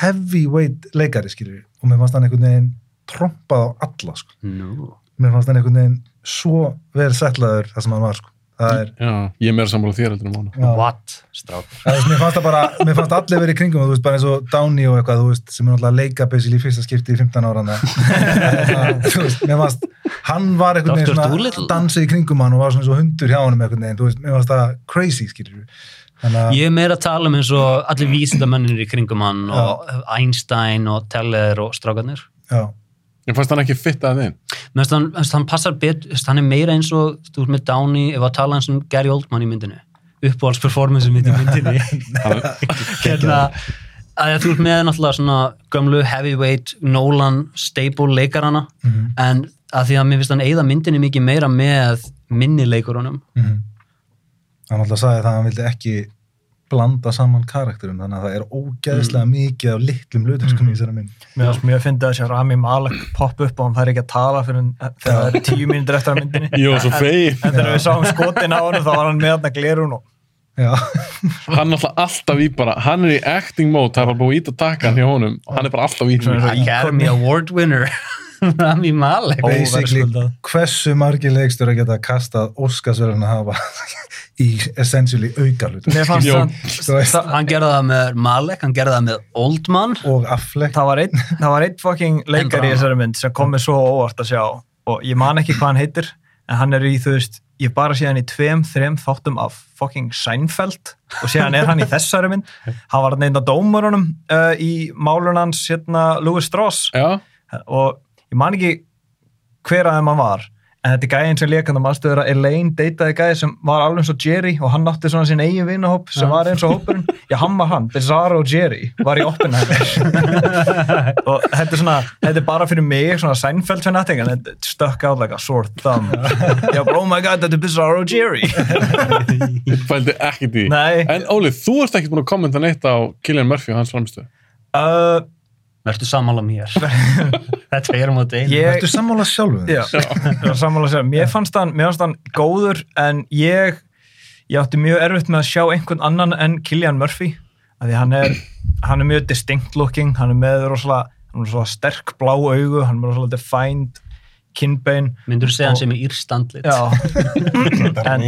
heavyweight leikari skilur við og mér fannst hann einhvern veginn trompað á alla sko. Nú. mér fannst hann einhvern veginn svo vel settlaður það sem hann var sko. Er, Já, ég er meira sammála þér heldur um hana. já, What? Strákur. Mér fannst það bara, mér fannst allir verið í kringum og þú veist, bara eins og Downey og eitthvað, þú veist, sem er náttúrulega að leika basically í fyrsta skipti í 15 ára hann þú veist, mér fannst hann var einhvern veginn svona dansið í kringum hann og var svona svo hundur hjá hann einhvern veginn, þú veist, mér fannst það crazy, skilur þannig Ég er meira að tala um eins og allir vísindamennir í kringum hann og Einstein og Teller og strákarnir. já, Ég fannst hann ekki fitt að þinn. Mér finnst hann, passar betur, hann er meira eins og þú veist með Downey, ef að tala eins um Gary Oldman í myndinu, uppáhaldsperformance mitt í myndinni hérna að þú ert með náttúrulega svona gömlu heavyweight Nolan staple leikarana Mhm. en að því að mér finnst hann eigða myndinni mikið meira með minni leikurunum mm hann alltaf sagði það að hann vildi ekki blanda saman karakterum, þannig að það er ógeðslega mikið af litlum hlutum sko í þessari mynd. Mér finnst mjög að finna að sé Rami Malek popp upp og hann fær ekki að tala fyrir en þegar það eru tíu mínútur eftir að myndinni. Svo fegin. En þegar við sáum skotin á hann þá var hann með hann að glerun og já, Hann er alltaf alltaf í bara, hann er í acting mode, það er bara búið ít að taka hann hjá honum og hann er bara alltaf í og Academy Award winner Rami Malek hversu margir leikstur að geta kastað Óskarsverðin að hafa í essentially Jó. hann veist. það, hann gerði það með Malek, hann gerði það með Oldman. Og Affleck. Það var einn það var einn fucking leikari í þessari mynd sem kom mér svo óvart að sjá. Og ég man ekki hvað hann heitir en hann er í þú veist ég bara sé hann í tveim, þreim þáttum af fucking Seinfeld. Og síðan er hann í þessari mynd. Hann var hann einn af dómurunum uh, í málun hans hérna Louis Strauss. Já, og ég man ekki hver að þeim hann var en þetta er gæðin sem leik hann að mannstuður að Elaine dataði gæði sem var alveg eins og Jerry og hann átti svona sín eigin vinahóp sem var eins og hópurinn. Já hann var hann, Bizarro og Jerry var í Oppenheimer og þetta er svona, þetta er bara fyrir mig svona Seinfeld fanatic en þetta stökk out like a sore thumb. Já, oh my god, þetta er Bizarro Jerry. Fældi ekki því. nei, En Óli, þú ert ekki búin að kommenta neitt á Killian Murphy og hans framstöð. uh, Vertu sammála mér. Þetta er um að deil ég Ertu sammála sjálfum Já, ég var sammála segja. Mér fannst hann, mér fannst hann góður en ég, ég átti mjög erfitt með að sjá einhvern annan en Killian Murphy af því hann er, hann er mjög distinct looking, hann er með rosalega, hann er rosalega sterk blá augu, hann er með rosalega defined kinnbein. Myndur þú segja hann sem er írstandlit Já, en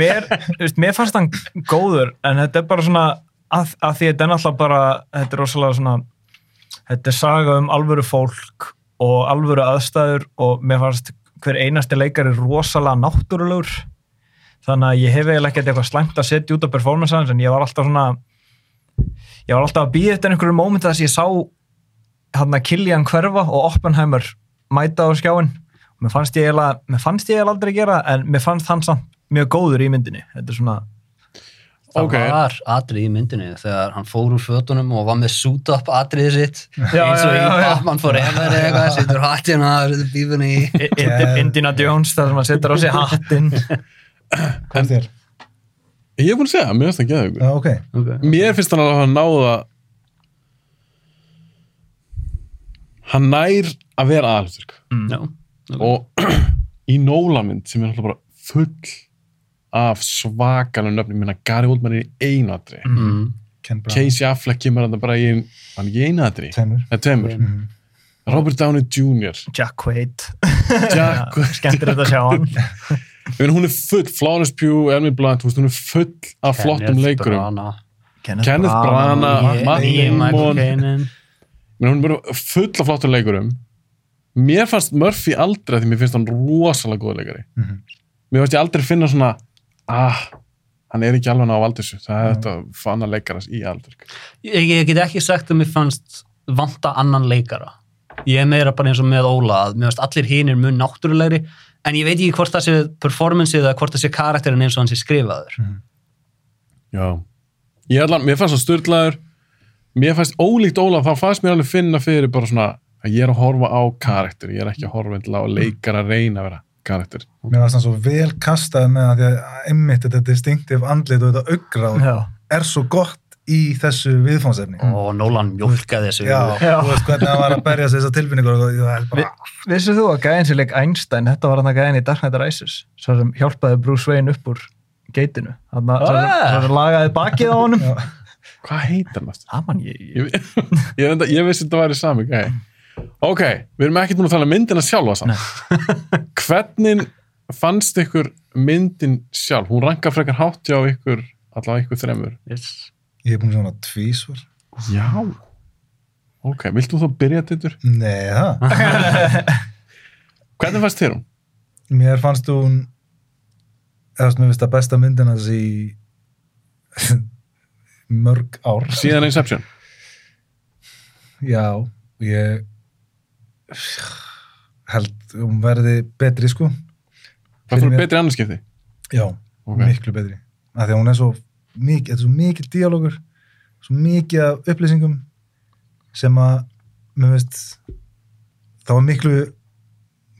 mér, veist, mér fannst hann góður en þetta er bara svona að, að því þetta er náttúrulega bara þetta er rosalega svona þetta er saga um alvöru fólk og alvöru aðstæður og mér fannst hver einasti leikari rosalega náttúrulegur. Þannig að ég hef eiginlega ekkert eitthvað slæmt að setja út á performance hans en ég var alltaf svona ég var alltaf að býða eftir einhverju móment þess að ég sá hann að Killian hverfa og Oppenheimer mæta á skjáin og mér fannst ég eiginlega, mér fannst ég eiginlega aldrei gera en mér fannst hann samt mjög góður í myndinni. Þetta er svona, Það Ok. var atrið í myndinni þegar hann fór úr fötunum og var með suit up atriðið sitt Já, eins og já, í. Batman Forever eða eitthvað, setur hattina setur bífunni í Indi- Indiana Jones þar sem hann setur á sig hattinn Hvað þér? Ég er búin að segja, mér finnst það geða ykkur. Já, ok. okay. Mér finnst hann að náða hann nær að vera aðalsturk Já, og í Nólamynd sem er alltaf bara full af svakalum nöfnum, minna Gary Oldman er í einatri mm. Brown. Casey Affleck kemur hann bara í ein- hann er í Tveimur. það er tveimur Mhm. Robert Downey Jr. Jack Quaid Jack skemmtir þetta að sjá hann Ég meina, hún er full, Florence Pugh, Emily Blunt, hún er full af flottum leikurum. Brana, Kenneth Branagh, Matt Damon. Hún er bara full af flottum leikurum. Mér fannst Murphy aldrei, því mér finnst hann rosalega góð leikari. Mhm. Mér fannst ég aldrei finna svona, ah, hann er ekki alveg ná á aldursu. Það er þetta fann að leikarast í aldur. ég, ég get ekki sagt að mér fannst vanta annan leikara ég er meira bara eins og með Óla að mér fannst allir hinir mun náttúrulegri en ég veit ekki hvort það sé performance eða hvort það sé karakterin eins og hann sé skrifaður Já. Ég allan, mér fannst það styrlaður, mér fannst ólíkt Ólaf, þá fannst mér alveg finna fyrir bara svona, að ég er að horfa á karakter, ég er ekki að horfa á leikar að reyna vera karakter. Mér varst hann svo vel kastað með að að einmitt þetta distinctive andlit og þetta augráð er svo gott í þessu viðfónsefni og Nolan mjólkaði þessu já, Já. þú veist hvernig hann var að berja sig þessar tilfinningur og það bara, Vissið þú að gæðin sem leik Einstein, þetta var hann að gæðin í Dark Knight Rises, svo sem hjálpaði Bruce Wayne upp úr geitinu. Þannig að Ah. svo sem lagaði bakið á honum. Hvað heitir hann? aftur? Það mann ég, ég. Ég, ég, ég, ég vissi þetta væri sami gæi. Ok, við erum ekkert múin að tala um myndina sjálfa samt. Hvernig fannst ykkur myndin sjálf? Hún rankar frekar hátt hjá ykkur, allavega ykkur þremur. yes. ég er búin svona tvísvar Já. Ok, vilt þú þá byrja þetta? nei, það, Hvernig fannst þér hún? mér fannst hún eða sem ég veist að besta myndin hans í mörg ár Síðan Inception? já, ég held hún verði betri sko. Það Fyrir betri annarskipti? já, Ok. miklu betri. Af því að hún er svo mikið, þetta er svo mikið díalógur, svo mikið af upplýsingum sem að mér veist það var miklu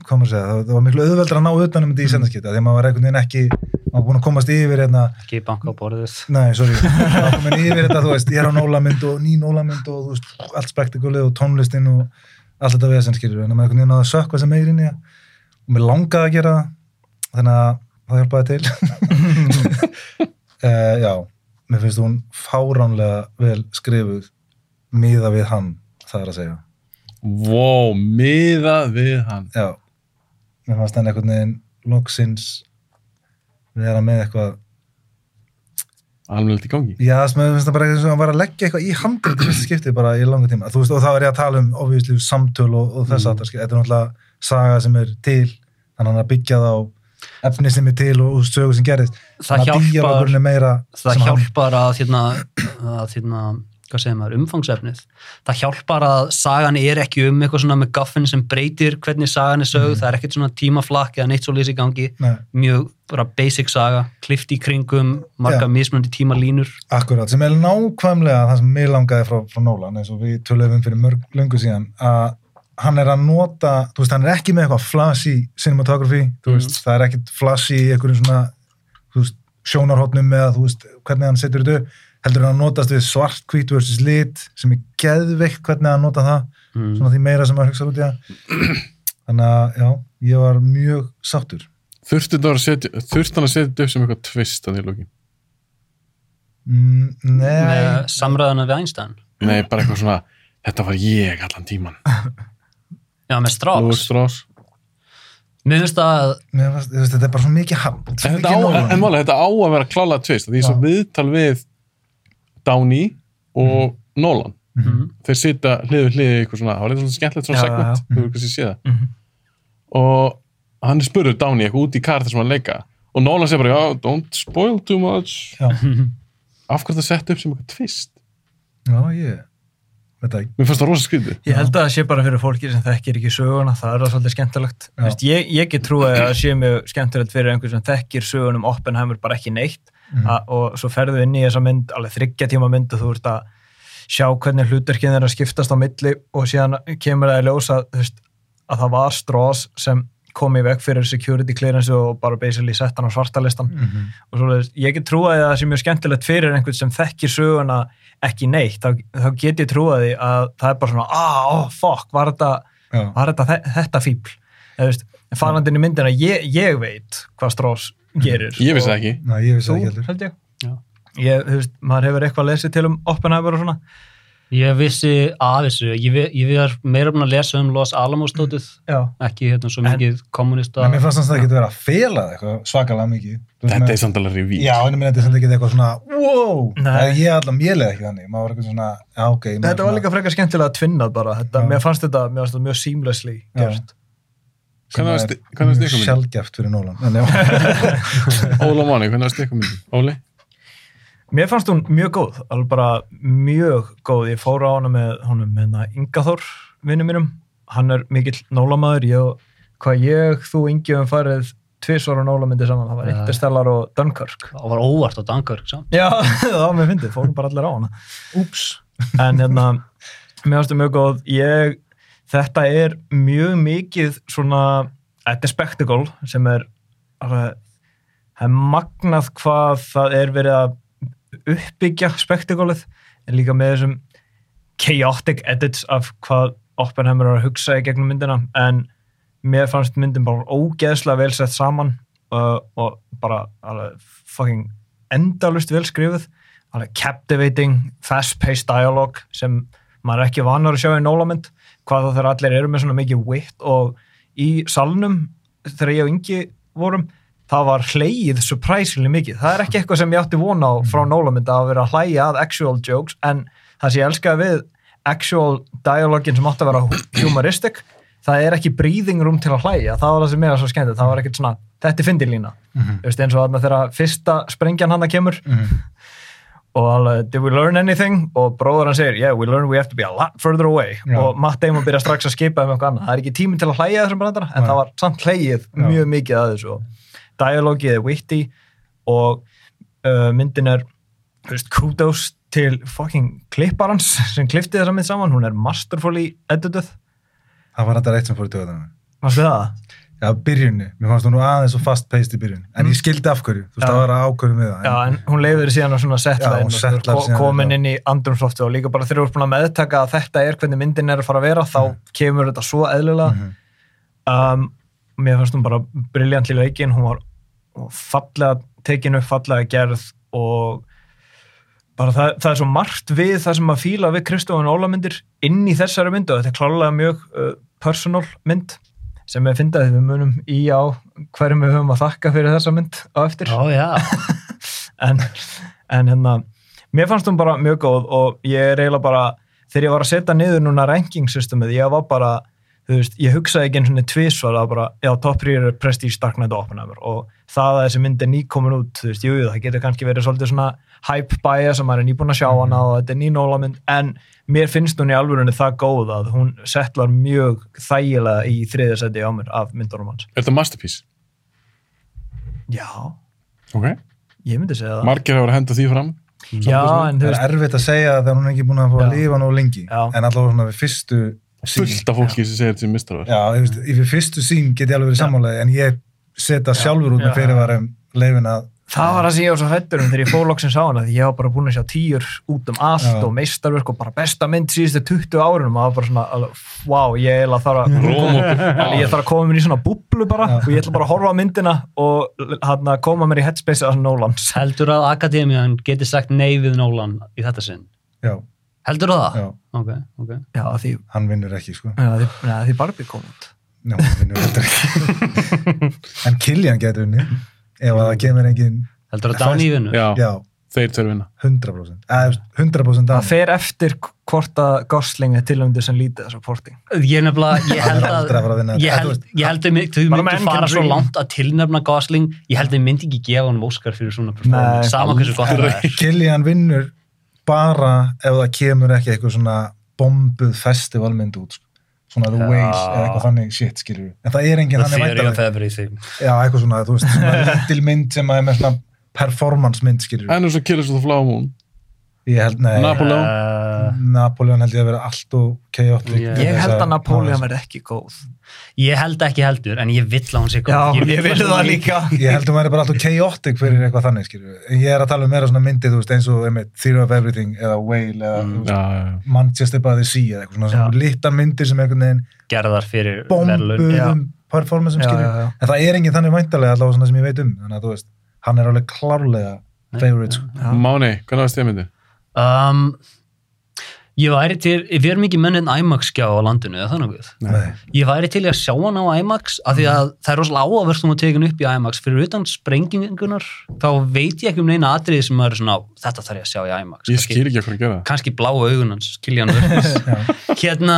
hvað maður að segja, það, það var miklu auðveldra að ná utanum þetta í sendaskipta, því að maður var einhvern veginn ekki maður var búin að komast yfir hérna ekki banka á borðið. Nei, sorry, maður komin yfir þetta þú veist, ég er á nólamynd og ný nólamynd og þú veist, allt spektakulið og tónlistin og allt þetta við sem skilur en maður einhvern veginn að sökka sem meir inn í það. Og mér langaði að gera það þannig að það hjálpaði til. Uh, já mér finnst hún fáránlega vel skrifuð miða við hann það er að segja. Vó, miðað við hann. já, mér fannst hann einhvern veginn loksins vera með eitthvað Alveg í gangi. já, með finnst það bara eins og hann var að leggja eitthvað í handrið til fyrsta skipti bara í langa tíma. Þú veist, og þá er ég að tala um obviously samtöl og, og þess að þetta er náttúrulega saga sem er til þannig að hann að byggja það á efni sem er til og, og sögu sem gerist. Það að hjálpar það hjálpar að, hérna, að hérna, hvað segir maður, umfangsefnið. Það hjálpar að sagan er ekki um eitthvað svona með gaffin sem breytir hvernig sagan er sögð, það er ekkert svona tímaflakk eða neitt svo lýs í gangi, Nei, mjög bara basic saga, klift í kringum marga Já. mismunandi tímalínur. Akkurat, sem er nákvæmlega það sem mér langaði frá, frá Nolan eins og við töluðum fyrir mörg löngu síðan að hann er að nota, þú veist, hann er ekki með eitthvað flashy cinematography, þú Mhm. veist, það er ekkit flashy í einhverjum svona, þú veist, sjónarhóttnum með að, þú veist, hvernig hann setur þetta upp, heldur hann að notast við svart, hvít versus lit, sem er geðveikt hvernig hann nota það, mm. svona því meira sem maður hugsa út í það. Þannig að, já, ég var mjög sáttur. Þetta að setja, þurfti hann að setja þetta upp sem eitthvað twist að því lókin? Mm, nei, með samræðana við Einstein Nei, bara eitthvað svona, þetta var ég allan tíman. já, með Strauss. mér finnst að mér fannst, þú veist, þetta er bara svo mikið svo En þetta á, að vera klálega tvist, því svo viðtal við Downey og Nolan. mm. Þeir sita hlið við hlið í eitthvað svona, það var eitthvað svona skemmtilegt svona segment, þú veist hvað sé það. Mhm. Og hann spurður Downey eitthvað út í kar þar sem hann leika og Nolan segir bara, já, don't spoil too much. Af hverju það sett upp sem eitthvað tvist? Já, ég. Mér fannst það rosa skrítið. Ég held að það sé bara fyrir fólki sem þekkir ekki söguna, það er það svolítið skemmtilegt. Vist, ég, ég get trúið að það sé mjög skemmtilegt fyrir einhvern sem þekkir sögunum Oppenheimer bara ekki neitt Mhm. a, og svo ferðu inn í þessa mynd, alveg þryggja tíma mynd og þú ert að sjá hvernig hlutverkinn er að skiptast á milli og síðan kemur það í ljósa veist, að það var Strauss sem kom í veg fyrir security clearance og bara basically sett hann á svartalistan Mhm. og svo ég get trúið að það sé mjög skemmtilegt fyrir einhvern sem þekkir söguna ekki neitt, þá, þá get ég trúið því að það er bara svona, ah, oh, fuck, var þetta, var þetta, þe- þetta fíbl eða veist, farandinn í myndina ég, ég veit hvað Strauss gerir Ég vissi það ekki. Nei, ég vissi Þú, það ekki heldur. held ég Já. ég, þú veist, maður hefur eitthvað lesið til um Oppenheimer og svona ég vissi af þessu ég, ég var meira búin að lesa um Los Alamos stótið, já, ekki hérna svo mikið kommunista En mér fannst það ekki vera að fela það eitthvað svakalega mikið. Þú Þetta er samt alveg revíl. Já, en þetta er samt ekki eitthvað svona, wow, Nei. það er ég allan mjölega ekki þannig, maður var eitthvað svona, já, ok. þetta var líka frekar skemmtilega tvinnað bara, þetta, Já. mér fannst þetta, mér fannst þetta mjög seamlessly Já. gert sem Hvernig er mjög myndin? Sjaldgæft fyrir Nólan. Óla Máni, hvernig varst ykkur myndin? Óli? Mér fannst hún mjög góð, alveg bara mjög góð. Ég fór á hana með honum hérna Ingaþór, vinnu mínum. Hann er mikill nólamæður. Ég, hvað ég, þú, Ingi, um farið tvisvar á nólamyndi saman. Það var. Interstellar og Dunkirk. það var óvart á Dunkirk samt. Já, það var mér fyndið. Fórum bara allir á hana. úps. En hérna, mér fannst það mjög góð. Ég, þetta er mjög mikið svona, þetta er spectacle sem er alveg, það er magnað hvað það er verið að uppbyggja spektakulið en líka með þessum chaotic edits af hvað Oppenheimer er að hugsa í gegnum myndina. En mér fannst myndin bara ógeðslega vel sett saman uh, og bara alveg fucking endalust vel skrifuð. Alveg captivating, fast-paced dialogue sem maður er ekki vanar að sjá í nólamynd hvað þá þegar allir eru með svona mikið wit og í salnum þegar ég og Ingi vorum það var hleið surprisingly mikið það er ekki eitthvað sem ég átti vona á frá nólamynd að vera að hlæja að actual jokes en það sem ég elskaði við actual dialogin sem átti að vera humoristic það er ekki breathing room til að hlæja það var það sem ég var svo skemmtið, það var ekkert svona þetta er fyndilína, mm. -hmm. eins og þarna þegar fyrsta sprengjan hann kemur Mhm. Og alveg, did we learn anything? og bróður hann segir, yeah, we learned we have to be a lot further away Já. og Matt Damon byrja strax að skipa um eitthvað annað, það er ekki tíminn til að hlæja þessum brandara, en Nei. það var samt hlægið Já. mjög mikið að þessu og dialogið er witty og uh, myndin er veist, kudos til fucking klipparans sem klifti þessa mynd saman, hún er masterfully edituð, það var þetta eitt sem fór í töðunum varstu það? Já, byrjunni, mér fannst hún aðeins svo fast paced í byrjun, en ég skildi af hverju. Þú veist, það var að ákvörðu með það Já, en hún leiður síðan að svona setla inn og komin inn, í andrumsloftu og líka bara þegar þú ert búin að meðtaka að þetta er hvernig myndin er að fara að vera þá Mhm. kemur þetta svo eðlilega. Mhm. um, mér fannst hún bara briljant í leikin, hún var fallega tekin upp, fallega gerð og bara það, það er svo margt við það sem að fíla við Kristofun Ólamyndir inn í þessari myndu og þetta er klálega mjög uh, personal mynd sem við finnaði við munum í á hverjum við höfum að þakka fyrir þessa mynd á eftir Já, já. en, en hérna mér fannst hún bara mjög góð og ég er eiginlega bara, þegar ég var að setja niður núna ranking systemið, ég var bara þú veist, ég hugsaði ekki eins og tvisvar að bara, já, top 3 er Prestige, Dark Knight og Oppenheimer og það að þessi mynd er nýkomin út, þú veist, jú, það getur kannski verið svolítið svona hype bias sem maður er nýbúin að sjá hana og þetta er nýnóla mynd, en mér finnst hún í alvörunni það góð að hún settlar mjög þægilega í þriðasetti á mér af myndunum hans. Er þetta masterpiece? Já, Ok. ég myndi segja það. Margir hefur að henda því fram. Já, en þú það veist, er erfitt að segja þegar hún er ekki búin að fá að lifa nóg lengi Já. en allavega svona við fyrstu Fullt af fólki sem segir þetta sem mistarverk. já, ég veist, við fyrstu sín get ég alveg verið Já. sammálaði en ég setja sjálfur út með Já. fyrirvarum leifin að Það var það sem ég var svo hrættur um þegar ég fór loksins á hana því ég var bara búin að sjá tíur út um allt Já. og meistarverk og bara besta mynd síðustu 20 árunum og það var bara svona, alveg, wow, ég þarf að þarf að koma mér í svona búblu bara Já. og ég ætla bara að horfa á myndina og hann að koma mér í headspace að Nólans Heldur að Akademian geti sagt nei við Nolan í þetta sinn? já, Heldur það? já, Ok, ok. Já, því, hann vinnur ekki sko já, því, ja, því Barbie kom út já, hann vinnur heldur ekki en Killian getur unni ef að það kemur engin Heldur að Downey vinnu? Já, já, þeir tveir vinna. 100% eða 100% Það Downey. fer eftir hvort að Gosling er tilöndu sem lítið þessar porting Ég nefnilega, ég held er aldrei að fara að vinna að ég þetta. held, ég held að myndu Man fara svo langt að tilnefna Gosling ég held að þau myndi ekki gefa hann Óskar fyrir svona performance, sama hversu gott það er Killian vinnur bara ef það kemur ekki eitthvað svona bombuð festivalmynd út sko. svona The Já. Whale eða eitthvað þannig shit skilur en það er enginn hann er everything já eitthvað svona þú veist svona lítil mynd sem að er með svona performance mynd skilur En Killers of the Flower Moon. Ég held nei Napoleon. Uh, Napoleon held ég að vera allt og chaotic Ég- til Ég held að Napoleon verði ekki góð ég held ekki heldur en ég vill að hún sé góð. Já, ég vill vil að hún það sé- líka ég held að hún væri bara allt og chaotic fyrir eitthvað þannig skilur en ég er að tala um meira svona myndi þú veist eins og einmitt, Theory of Everything eða Whale eða Mm. já, já. Manchester by the Sea eða eitthvað svona, svona littar myndir sem einhvern veginn gerðar fyrir verðlaun. Já. bombuðum performance sem Já, skilur já, já. en það er enginn þannig væntalega allavega svona sem ég veit um þannig að þú veist, hann er alveg klárlega favorite sko. Máni, hvernig varst þið myndið? Um, ég væri til, við erum ekki mennin IMAX skjá á landinu, eða þannig við. Nei. Ég væri til að sjá hann á IMAX af því að það er rosalega áverðstum að teka hann upp í IMAX fyrir utan sprengingunar þá veit ég ekki um neina atriði sem er svona þetta þarf ég að sjá í IMAX Ég skil ekki okkur að gera það. kannski bláu augun hans, Killian Murphy hérna,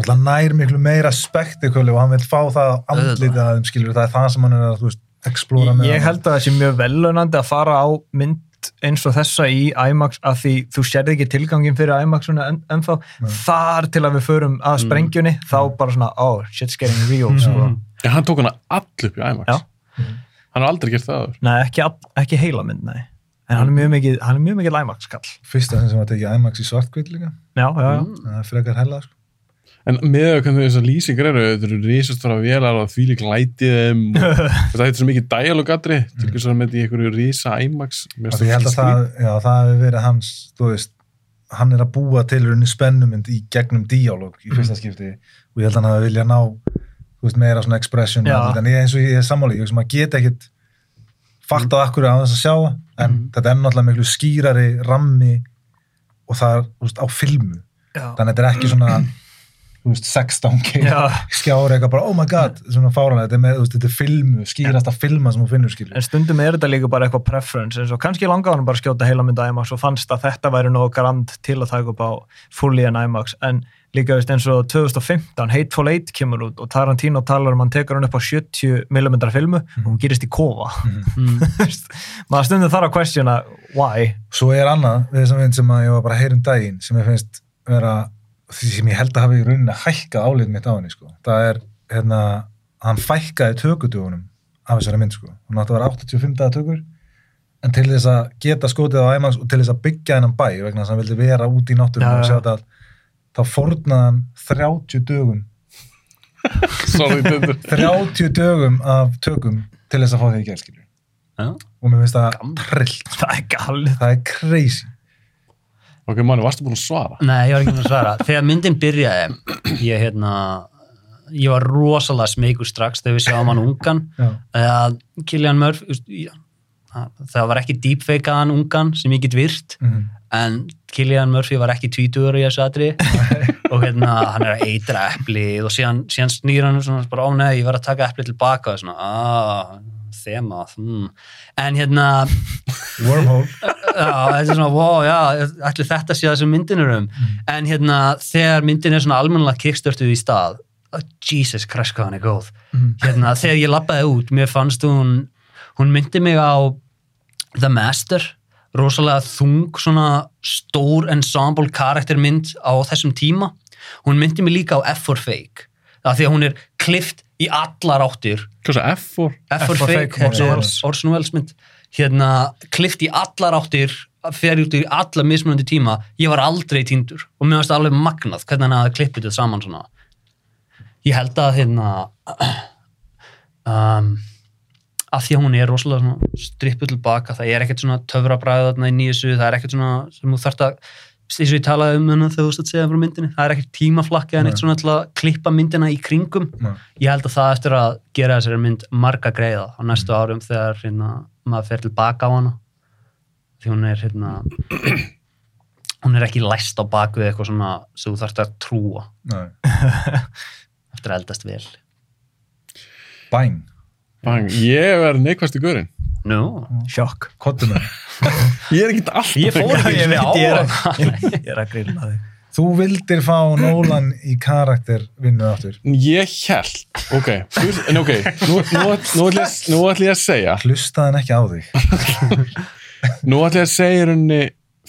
Náttúrulega nær miklu meira spektikuli og hann vil fá það andlitið að þeim skilur það er það sem hann er að þú veist, explóra með Ég hann. held að það sé mjög velunandi að fara á mynd eins og þessa í IMAX af því þú sérði ekki tilgangin fyrir IMAX-una en, ennþá, þar til að við förum að sprengjunni, þá bara svona oh, shit's getting real, sko. En hann tók hana all upp í IMAX. Já. Hann har aldrei gert það aður. Nei, ekki, ekki heila mynd, nei. En hann er mjög mikið, hann er mjög mikið IMAX-kall. Fyrsta sem var tekið IMAX í svartkvít líka. Já, já, já, það er frekar hella sko. En með hvernig þessar lýsingar eru, þetta eru risast frá vélar og því lík lætið þeim og þetta heitir svo mikið dialogatri til þess að með í einhverju risa finnst því Ég held að það, já, það hefur verið hans, þú veist, hann er að búa til rauninni spennumynd í gegnum díalóg í fyrsta skipti. Og ég held að hann hafi vilja ná, veist, meira svona expression, en ég eins og ég er sammáli, ég geta ekkit fattað akkur á þess að sjá það, en þetta er náttúrulega miklu skýrari rammi og það er, veist, á filmu. Já. Þannig að þetta er ekki svona, veist, 16K Já. skjári eitthvað bara, oh my god, svona fáranlega, þetta er með, veist, þetta er filmu, skýrasta filma sem þú finnur, skilur. En stundum er þetta líka bara eitthvað preference eins og kannski langaði hann bara að skjóta heila mynda IMAX og fannst að þetta væri nóg grand til að taka upp á fully en IMAX en líka veist, eins og 2015 Hateful Eight kemur út og Tarantino talar um hann tekur hann upp á 70mm filmu og hún gerist í kofa Mm. maður stundum þarf að questiona why Svo er annað við þessum mynd sem að ég var bara að heyra um daginn sem ég finnst vera því sem ég held að hafi í rauninni hækkað álið mitt á henni sko. það er hérna hann fækkaði tökutugunum af þessari mynd sko. hún átti að vera 85 daga tökur en til þess að geta skotið á IMAX og til þess að byggja hennan bæ vegna þess að hann vildi vera út í náttúrum Já, og já. sjá þetta allt, þá fórnaði hann 30 dögum Sorry, þetta 30 dögum af tökum til þess að fá því í gælskilju Já. og mér finnst það trillt það er galið það er crazy Ok, manni, varstu búin að svara? Nei, ég var ekki með að svara. Þegar myndin byrjaði, ég, hérna, ég var rosalega smeykur strax þegar við sjáum hann ungan. Já. Að Killian Murphy, það var ekki deepfakeaðan ungan sem ég get virt, Mhm. en Killian Murphy var ekki tvítugur í þessu atri og hérna, hann er að eitra eplið og síðan, síðan snýr hann svona bara, ó nei, ég var að taka eplið tilbaka og svona, aaa, þema, hmm. En hérna, wormhole. Já, þetta wow, já, þetta sé það sem myndin er um. En hérna, þegar myndin er svona almennilega kickstörtuð í stað oh, Jesus Christ, hvað hann er góð. Hérna, þegar ég labbaði út, mér fannst hún hún myndi mig á The Master rosalega þung, svona stór ensemble karaktermynd á þessum tíma. Hún myndi mig líka á F for Fake af því að hún er klift í allar áttir Hvað svo, F4? F for for Fake, Fake, þetta Orson Welles. Mynd hérna, klift í allar áttir fer út í alla mismunandi tíma ég var aldrei týndur og mér varst alveg magnað hvernig hann hafði klippið þetta saman svona ég held að hérna um, að því að hún er rosalega svona strippuð tilbaka, það er ekkert svona töfrabræð þarna í nýjusu, það er ekkert svona sem þú þarft að, eins og ég talaði um hana þegar þú að segja frá myndinni, það er ekkert tímaflakki eða neitt Nei. svona til að klippa myndina í kringum Nei. ég held að það eftir að gera þessari mynd marga greiða á næstu árum þegar hérna, maður fer tilbaka á hana því hún er hérna hún er ekki læst á baku eitthvað svona sem þú þarft að trúa Nei. eftir að eldast vel bang Bang, ég verð neikvæst í görinn. Nú, sjokk. Kottum með Ég er ekkert alltaf... ég fór ekki ég veit, ég er, að grilla þig. Þú vildir fá Nólan í karakter vinnu aftur. Ég held, ok, en ok, nú, nú, nú, nú ætla ég að segja, Hlustaði hann ekki á þig. nú ætla ég að segja rauninni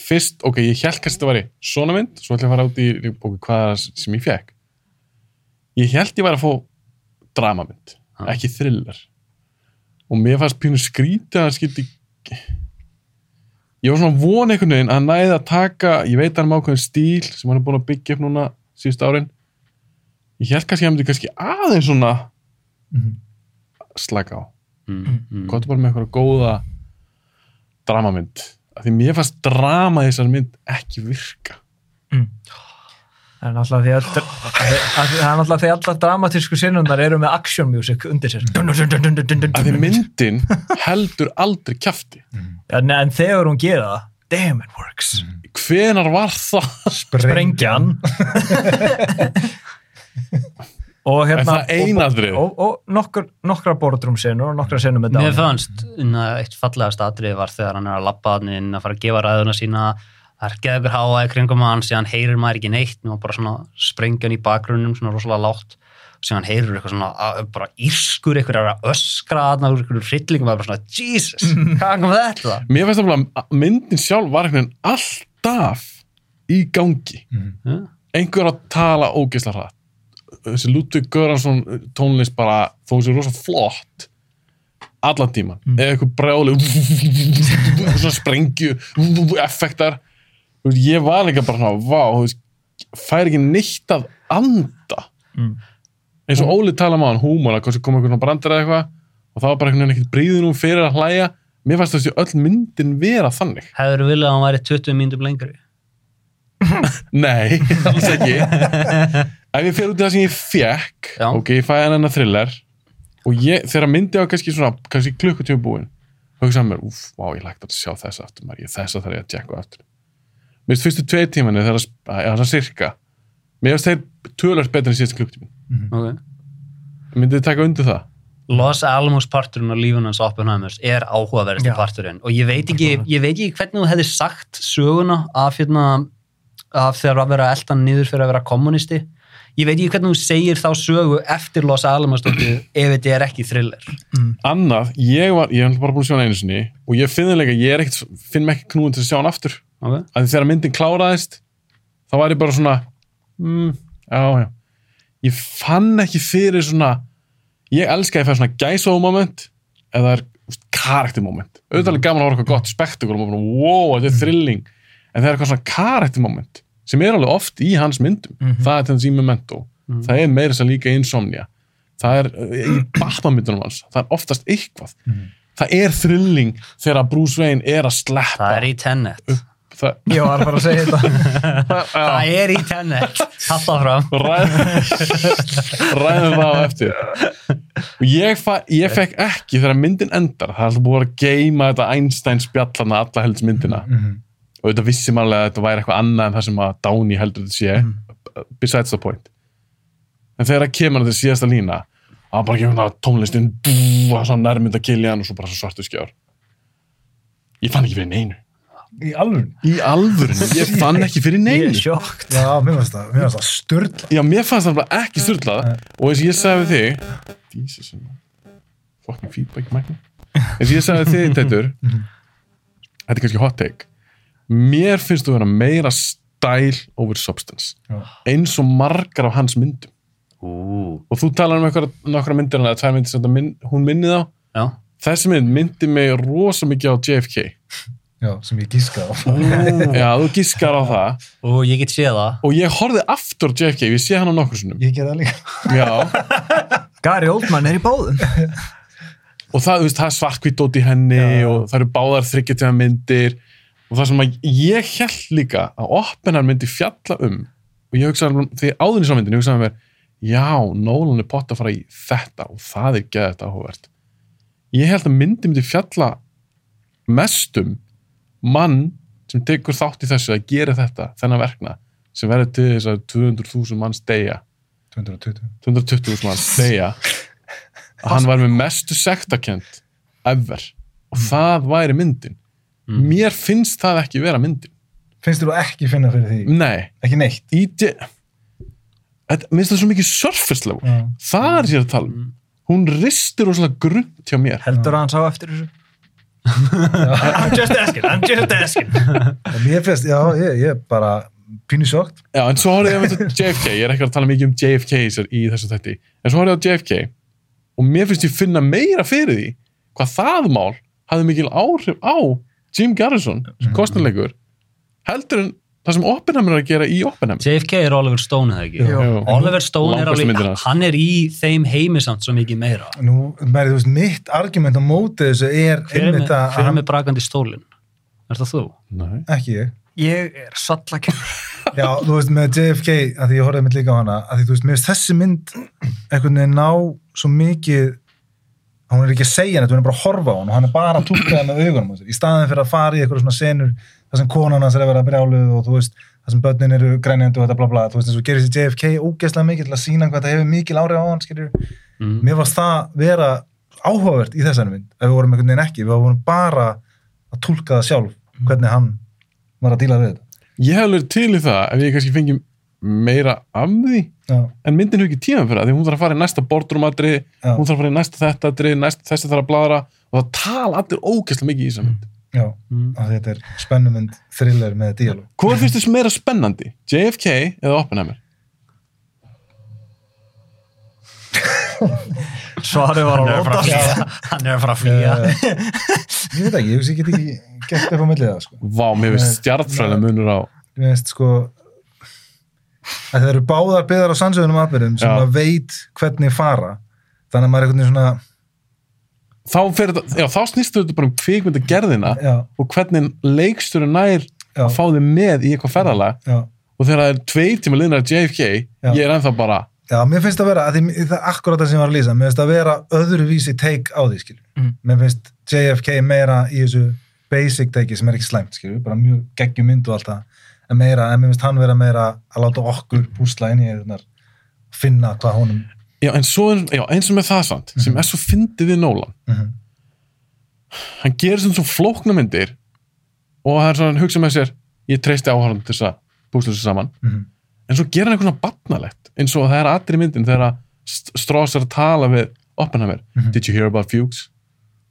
fyrst, ok, ég held kannski þetta væri svona mynd, svo ætla ég að fara út í, ok, hvað er það sem ég fekk. Ég held ég væri að fá dramamynd, ekki thriller. Og mér fannst pínu skrítið að það skildi ég var svona von einhvern veginn að næði að taka, ég veit að hann má ákveðin stíl sem hann er búin að byggja upp núna síðust árin. Ég held kannski að hann myndi kannski aðeins svona Mhm. slaka á. Mm, mm. hvað er bara með eitthvað góða dramamynd. Af því mér fannst drama í þessar mynd ekki virka. Það er náttúrulega því að það er náttúrulega því að allar dramatísku sinnundar eru með action music undir sér. Af því myndin heldur aldrei kjafti Ja, ne- En þegar hún gera það, damn it works. hvenar var það? Sprengjan. og hérna og, og, og nokkur, nokkra boardroom sinnur og nokkra sinnur með Mér Downey. fannst eitt fallegast atrið var þegar hann er að lappa hann inn að fara að gefa ræðuna sína það er geður háa í kringum hann síðan heyrir maður ekki neitt og bara svona sprengjan í bakgrunnum svona rosalega látt og síðan heyrir eitthvað svona að- bara írskur eitthvað er að öskra að hann eitthvað hryllingum og bara svona Jesus, hvað kom þetta? mér fannst það að myndin sjálf var veginn alltaf í gangi Ja. einhver að tala ógeðslega hratt þessi Ludvig Göransson tónlist bara þó þessi rosa flott allan tíman Mm. eða eitthvað brjáli svona sprengju effektar veist, ég var líka bara svona vá, þú veist, fær ekki neitt að anda Mm. eins og Óli tala um á hann húmor að kannski koma einhvern brandar eða eitthvað og það var bara einhvern veginn ekkert bríðin um fyrir að hlæja mér fannst þessi öll myndin vera þannig Hefur viljað að hann væri 20 mínútur lengri? nei, alls ekki ef ég fer út í það sem ég fekk Já. ok, ég fæði hann hennar thriller og ég, þegar myndi á kannski svona kannski klukkutíma búin hugsaði mér, úf, vá, ég lægt að sjá þessa aftur maður, ég þessa þarf ég að tjekka aftur mér finnst fyrstu tvei tímanu það er svona sirka. Mér finnst þeir tölvöld betur en síðast klukkutíma Okay. myndið þið taka undir það? Los Alamos parturinn á lífun hans Oppenheimers er áhugaverðasti Já. parturinn. Og ég veit ekki, ég veit ekki hvernig þú hefði sagt söguna af, hérna, af þegar að vera eldan niður fyrir að vera kommunisti ég veit ekki hvernig þú segir þá sögu eftir Los Alamos ef þetta er ekki thriller. Annað, ég var, ég hef bara búin að sjá hann einu sinni og ég finn það líka, ég er ekkert finn mig ekki knúin til að sjá hann aftur okay. að þegar myndin kláraðist þá var ég bara svona mm, já, já. Ég fann ekki fyrir svona ég elska að ég fæ svona gæsóðu moment eða er karakter moment. Auðvitað er gaman að horfa eitthvað gott spektakul og wow, þetta er thrilling. En það er eitthvað svona karakter moment sem er alveg oft í hans myndum það er þess í Memento. Það er meira sem líka í Insomnia. Það er uh, í Batman myndunum hans það er oftast eitthvað. Það er thrilling þegar Bruce Wayne er að sleppa. Það er í Tenet það, Ég var bara að segja þetta. það er í Tenet, halda fram Ræð, ræðum það á eftir. Og ég, ég fekk ekki þegar myndin endar. Það er alltaf búið að geima þetta Einstein spjallana alla helds myndina Mhm. og þetta vissi maður alveg að þetta væri eitthvað annað en það sem að Downey heldur þetta sé. Besides the point. En þegar það kemur að þetta síðasta lína að bara gefur það tónlistin bú, og svona nærmynd að kilja hann og svo bara svartu skjár. Ég fann ekki fyrir neinu Í alveg? í alvörinu, ég fann ekki fyrir Ég neinu. er sjokkt. Já, mér finnst það, mér finnst það störla. Já, mér fannst það bara ekki styrlað og eins og ég sagði við þig Jesus, fucking feedback mækni eins og ég sagði við þig, Teitur þetta er kannski hot take. Mér finnst þú vera meira style over substance Já. eins og margar af hans myndum. Ú, og þú talar um eitthvað, nokkra myndir eða tvær myndir sem minn, hún minni þá já, þessi mynd myndi mig rosa mikið á JFK Já, sem ég gíska á. já, þú giskar á það og ég get séð það og ég horfði aftur JFK, ég sé hann á nokkur sinnum Ég ger það líka. já, Gary Oldman er í báðum. og það, þú veist, það er svartkvít dót í henni Já. og það eru báðar þryggjartíma myndir og það sem að ég held líka að Oppenheimer myndi fjalla um og ég hugsaði, þegar áður í svo myndin ég hugsaði mér, já, Nolan er pott að fara í þetta og það er geðið þetta áhugavert ég held að myndi myndi fjalla mestum mann sem tekur þátt í þessu að gera þetta, þennan verkna sem verður til þess að 200.000 manns deyja. 220. 220.000 manns deyja. Að hann var með mestu sektakent ever. Og það væri myndin. Mér finnst það ekki vera myndin. Finnst þú ekki finna fyrir því? nei, Ekki neitt? í de... þetta, minnst það svo mikið surface level Já. það er sér að tala um. Hún ristir rosalega grunt hjá mér. Heldur að hann sá eftir þessu? I'm just asking, I'm just asking. Mér finnst, já, ég, er bara pínu sjókt. já, en svo horfði ég þetta JFK ég er ekki að tala mikið um JFK í þessu- í þessu þætti en svo horfði ég á JFK og mér finnst ég finna meira fyrir því hvað það mál hafði mikil áhrif á Jim Garrison, sem kostnilegur heldur en það sem Oppenheimer er að gera í Oppenheimer JFK er Oliver Stone eða ekki Jú. Oliver Stone er alveg, hann er í þeim heimisamt svo mikið meira Nú, mæri, þú veist, mitt argument á móti þessu er hver er einmitt með, að hver er með brakandi stólin er það þú? Nei. ekki ég. Ég er sallakennur. Já, þú veist, með JFK, að því ég horfði mitt líka á hana, að því, þú veist, mér finnst þessi mynd einhvern veginn ná svo mikið hún er ekki að segja neitt, hún er bara að horfa á hann og hann er bara að túlka það með augunum í staðin fyrir að fara í eitthvað svona senur þar sem konan hans er að vera brjáluð og þú veist, þar sem börnin eru grænjandi og þetta bla bla, þú veist, eins og gerist í JFK ógeðslega mikið til að sína hvað þetta hefur mikil áhrif á hann, skiljur. Mm. Mér varst það vera áhugavert í þessari mynd, ef við vorum einhvern veginn ekki, við vorum bara að túlka það sjálf, hvernig hann var að díla við þetta. ég hef alveg til í það ef ég kannski fengi meira af því Já, en myndin hefur ekki tíma fyrir það því hún þarf að fara í næsta boardroomadri Já. hún þarf að fara í næsta þetta að það já, Mm. að þetta er spennumynd thriller með díalóg. hvað finnst þess meira spennandi? JFK eða Oppenheimer? Svarið var að að að flýja hann er að fara að flýja Ég veit ekki, ég get ekki upp á millið það, sko. Vá, mér finnst stjartfræðilega munur á Ég veist, sko, að þeir eru báðar byggðar á sannsögunum atbyrðum sem maður veit hvernig fara þannig að maður er veginn svona þá, þá snýstu þetta bara um kvikmyndagerðina já, og hvernig leiksturinn nær Já. að fá þið með í eitthvað ferðalag. Já, og þegar það er tveir tíma liðnar JFK, Já. ég er ennþá bara já, mér finnst það vera að því, það er akkurat það sem ég var að lýsa, mér finnst það vera öðruvísi take á því, skilju Mhm. mér finnst JFK meira í þessu basic take sem er ekki slæmt, skilju, bara mjög geggjum mynd og allt það, en meira, en mér finnst hann vera meira að láta okkur púsla inn í finna hvað honum já, en svo, er- já, eins og með það samt sem er svo fyndið við Nolan Mhm. hann gerir svona svo flókna myndir og það er svona, hann hugsa með sér ég treysti áhörðan til þess að púsla þessu saman Mhm. en svo gerir hann eitthvað svona barnalegt eins og það er í myndin þegar St- Strauss er að tala við Oppenheimer Mhm. Did you hear about Fuchs?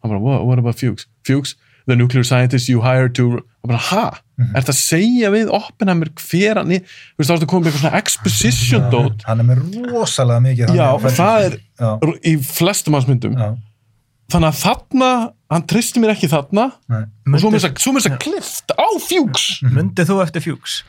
hann bara, what, what about Fuchs? Fuchs, the nuclear scientist you hired to hann bara, ha? Mhm. Er þetta að segja við Oppenheimer hver hann er? Þú veist, þá er þetta komið með eitthvað svona exposition dot hann er með rosalega mikið Já, og að- það er já, í flestum hans myndum já, þannig að þarna, hann tristi mér ekki þarna nei. og svo með þess að- klift á Fuchs Mundið þú eftir fjúks?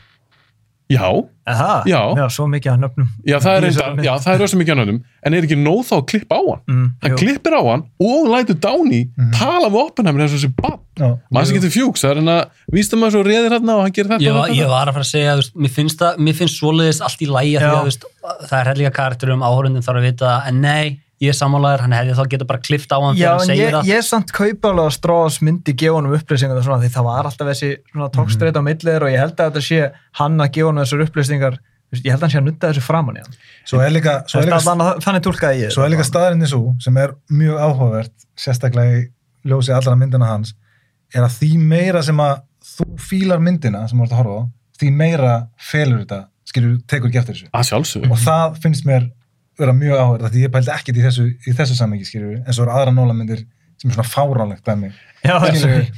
Já, Aha, Já. Já, svo mikið að nöfnum. já, það er, já, er rosa mikið annað en er ekki nóð þá að klippa á hann Mm, hann jú. klippir á hann og lætur Downey Mhm. tala við Oppenheimer eins og þessi bann Já, maður sem getur fjúks, það er hann að vísta maður svo reðir hann og hann gerir þetta var- þetta. ég var að fara að segja, þú veist, mér finnst, finnst svoleiðis allt í lægi því Já. að veist, það er helliga karakterum, áhörundin þarf að vita en nei, ég er sammálaður, hann hefði þá geta bara klift á hann Já, þegar hann en segir ég, það. ég samt kaupa alveg að Strauss myndi gefa honum upplýsingar og svona, því það var alltaf þessi svona tókstreit á milliður og ég held að þetta sé hann að gefa honum þessar upplýsingar. Ég held að hann sé að nutta þessu framan í hann. Svo er líka, svo er líka, þannig, þannig tólkaði ég svo er líka staðrinni svo sem er mjög áhugavert sérstaklega í ljósi allra myndina hans er að því meira sem að þú fílar myndina sem þú ert að horfa á því meira felur þetta skilur, tekur ekki eftir þessu. Og það finnst mér vera mjög af því ég pældi ekkert í þessu, í þessu sammengi skilur en svo eru aðra nólamyndir sem er svona fáránlegt með mig Já,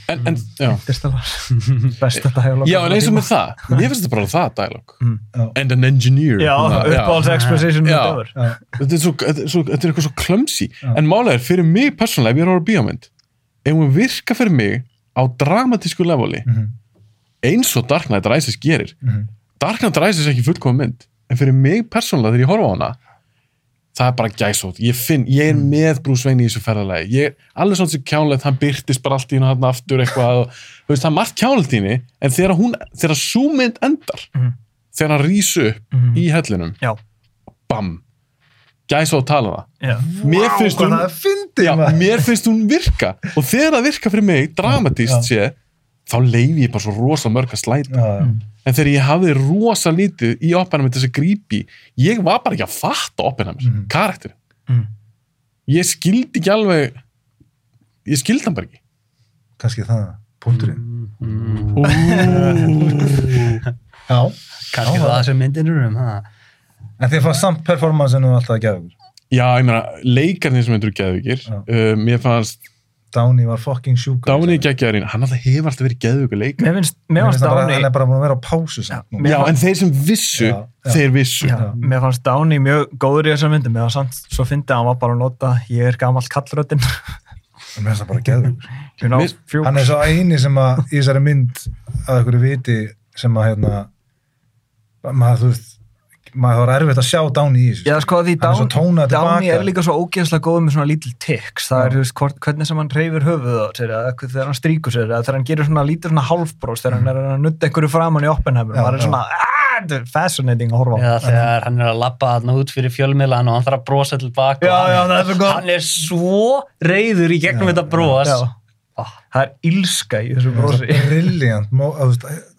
en, en, já. Besta dialog já, en eins og með það ég finnst þetta bara það dialog já, and an engineer. Já, uppáhalds exposition þetta er, svo, þetta, er svo, eitthvað svo clumsy. Já. en málega er fyrir mig persónlega ef ég er að horfa á bíómynd ef hún virka fyrir mig á dramatísku leveli mhm, eins og Dark Knight Rises gerir. Mhm, Dark Knight Rises er ekki fullkomum mynd en fyrir mig persónlega þegar ég horfa á hana það er bara gæsótt, ég finn ég er með Bruce Wayne í þessu ferðalagi ég er alveg svona sem kjánlegt, hann byrtist bara allt í hún hann aftur eitthvað og, þú veist, það er margt kjánlegt í henni en þegar hún, þegar sú mynd endar Mhm. þegar hann rýsu upp Mhm. í hellinum Já. bam, gæsótt tala það mér hún það já, maður. mér finnst hún virka og þegar það virka fyrir mig, dramatíst sé þá leifi ég bara svo rosa mörg að slæta Já, já. en þegar ég hafði rosa lítið í Oppenheimer til þess að grípi ég var bara ekki að fatta Oppenheimer Mhm. karakter Mhm. ég skildi ekki alveg ég skildi hann bara ekki kannski það, punkturinn Mm. já, Kannski Já, það sem myndin eru um, ha? en þið fannst samt performancenu alltaf að gefa ykkur já, ég meina, leikarnir sem eru geðvíkir Já. uh, mér fannst Downey var fucking sjúkur Dáni geggjaðurinn, hann alltaf hefur alltaf verið geðvíkur leikar Mér finnst, mér finnst Downey hann er bara búin að vera á pásu samt Já, já, en þeir sem vissu Já, já. þeir vissu. Já, mér fannst Downey mjög góður í þessar myndum. Mér fannst samt, svo fyndi að hann var bara að nota ég er gamall kallröddin Mér finnst það bara fjúks. hann er svo eini sem að í þessari mynd að ykkur viti sem að hérna maður þú veist maður það var erfitt að sjá Downey í þessu Já, sko, því Hann er er líka svo ógeðslega góð með svona lítil tics, það Já. er, þú veist, hvernig sem hann reyfir höfuð á sér, eða þegar hann stríkur sér, eða þegar hann gerir svona lítur svona hálfbrós, þegar hann er að nutta einhverju framan í Oppenheimer, Já, maður er já. svona, er fascinating að horfa á. Eða þegar hann er að labba þarna út fyrir fjölmiðlan og hann þarf að brosa tilbaka Já, og já, hann, það er hann er svo reyður í gegnum þetta bros Já. Það er ílska í þessu brosi. brilliant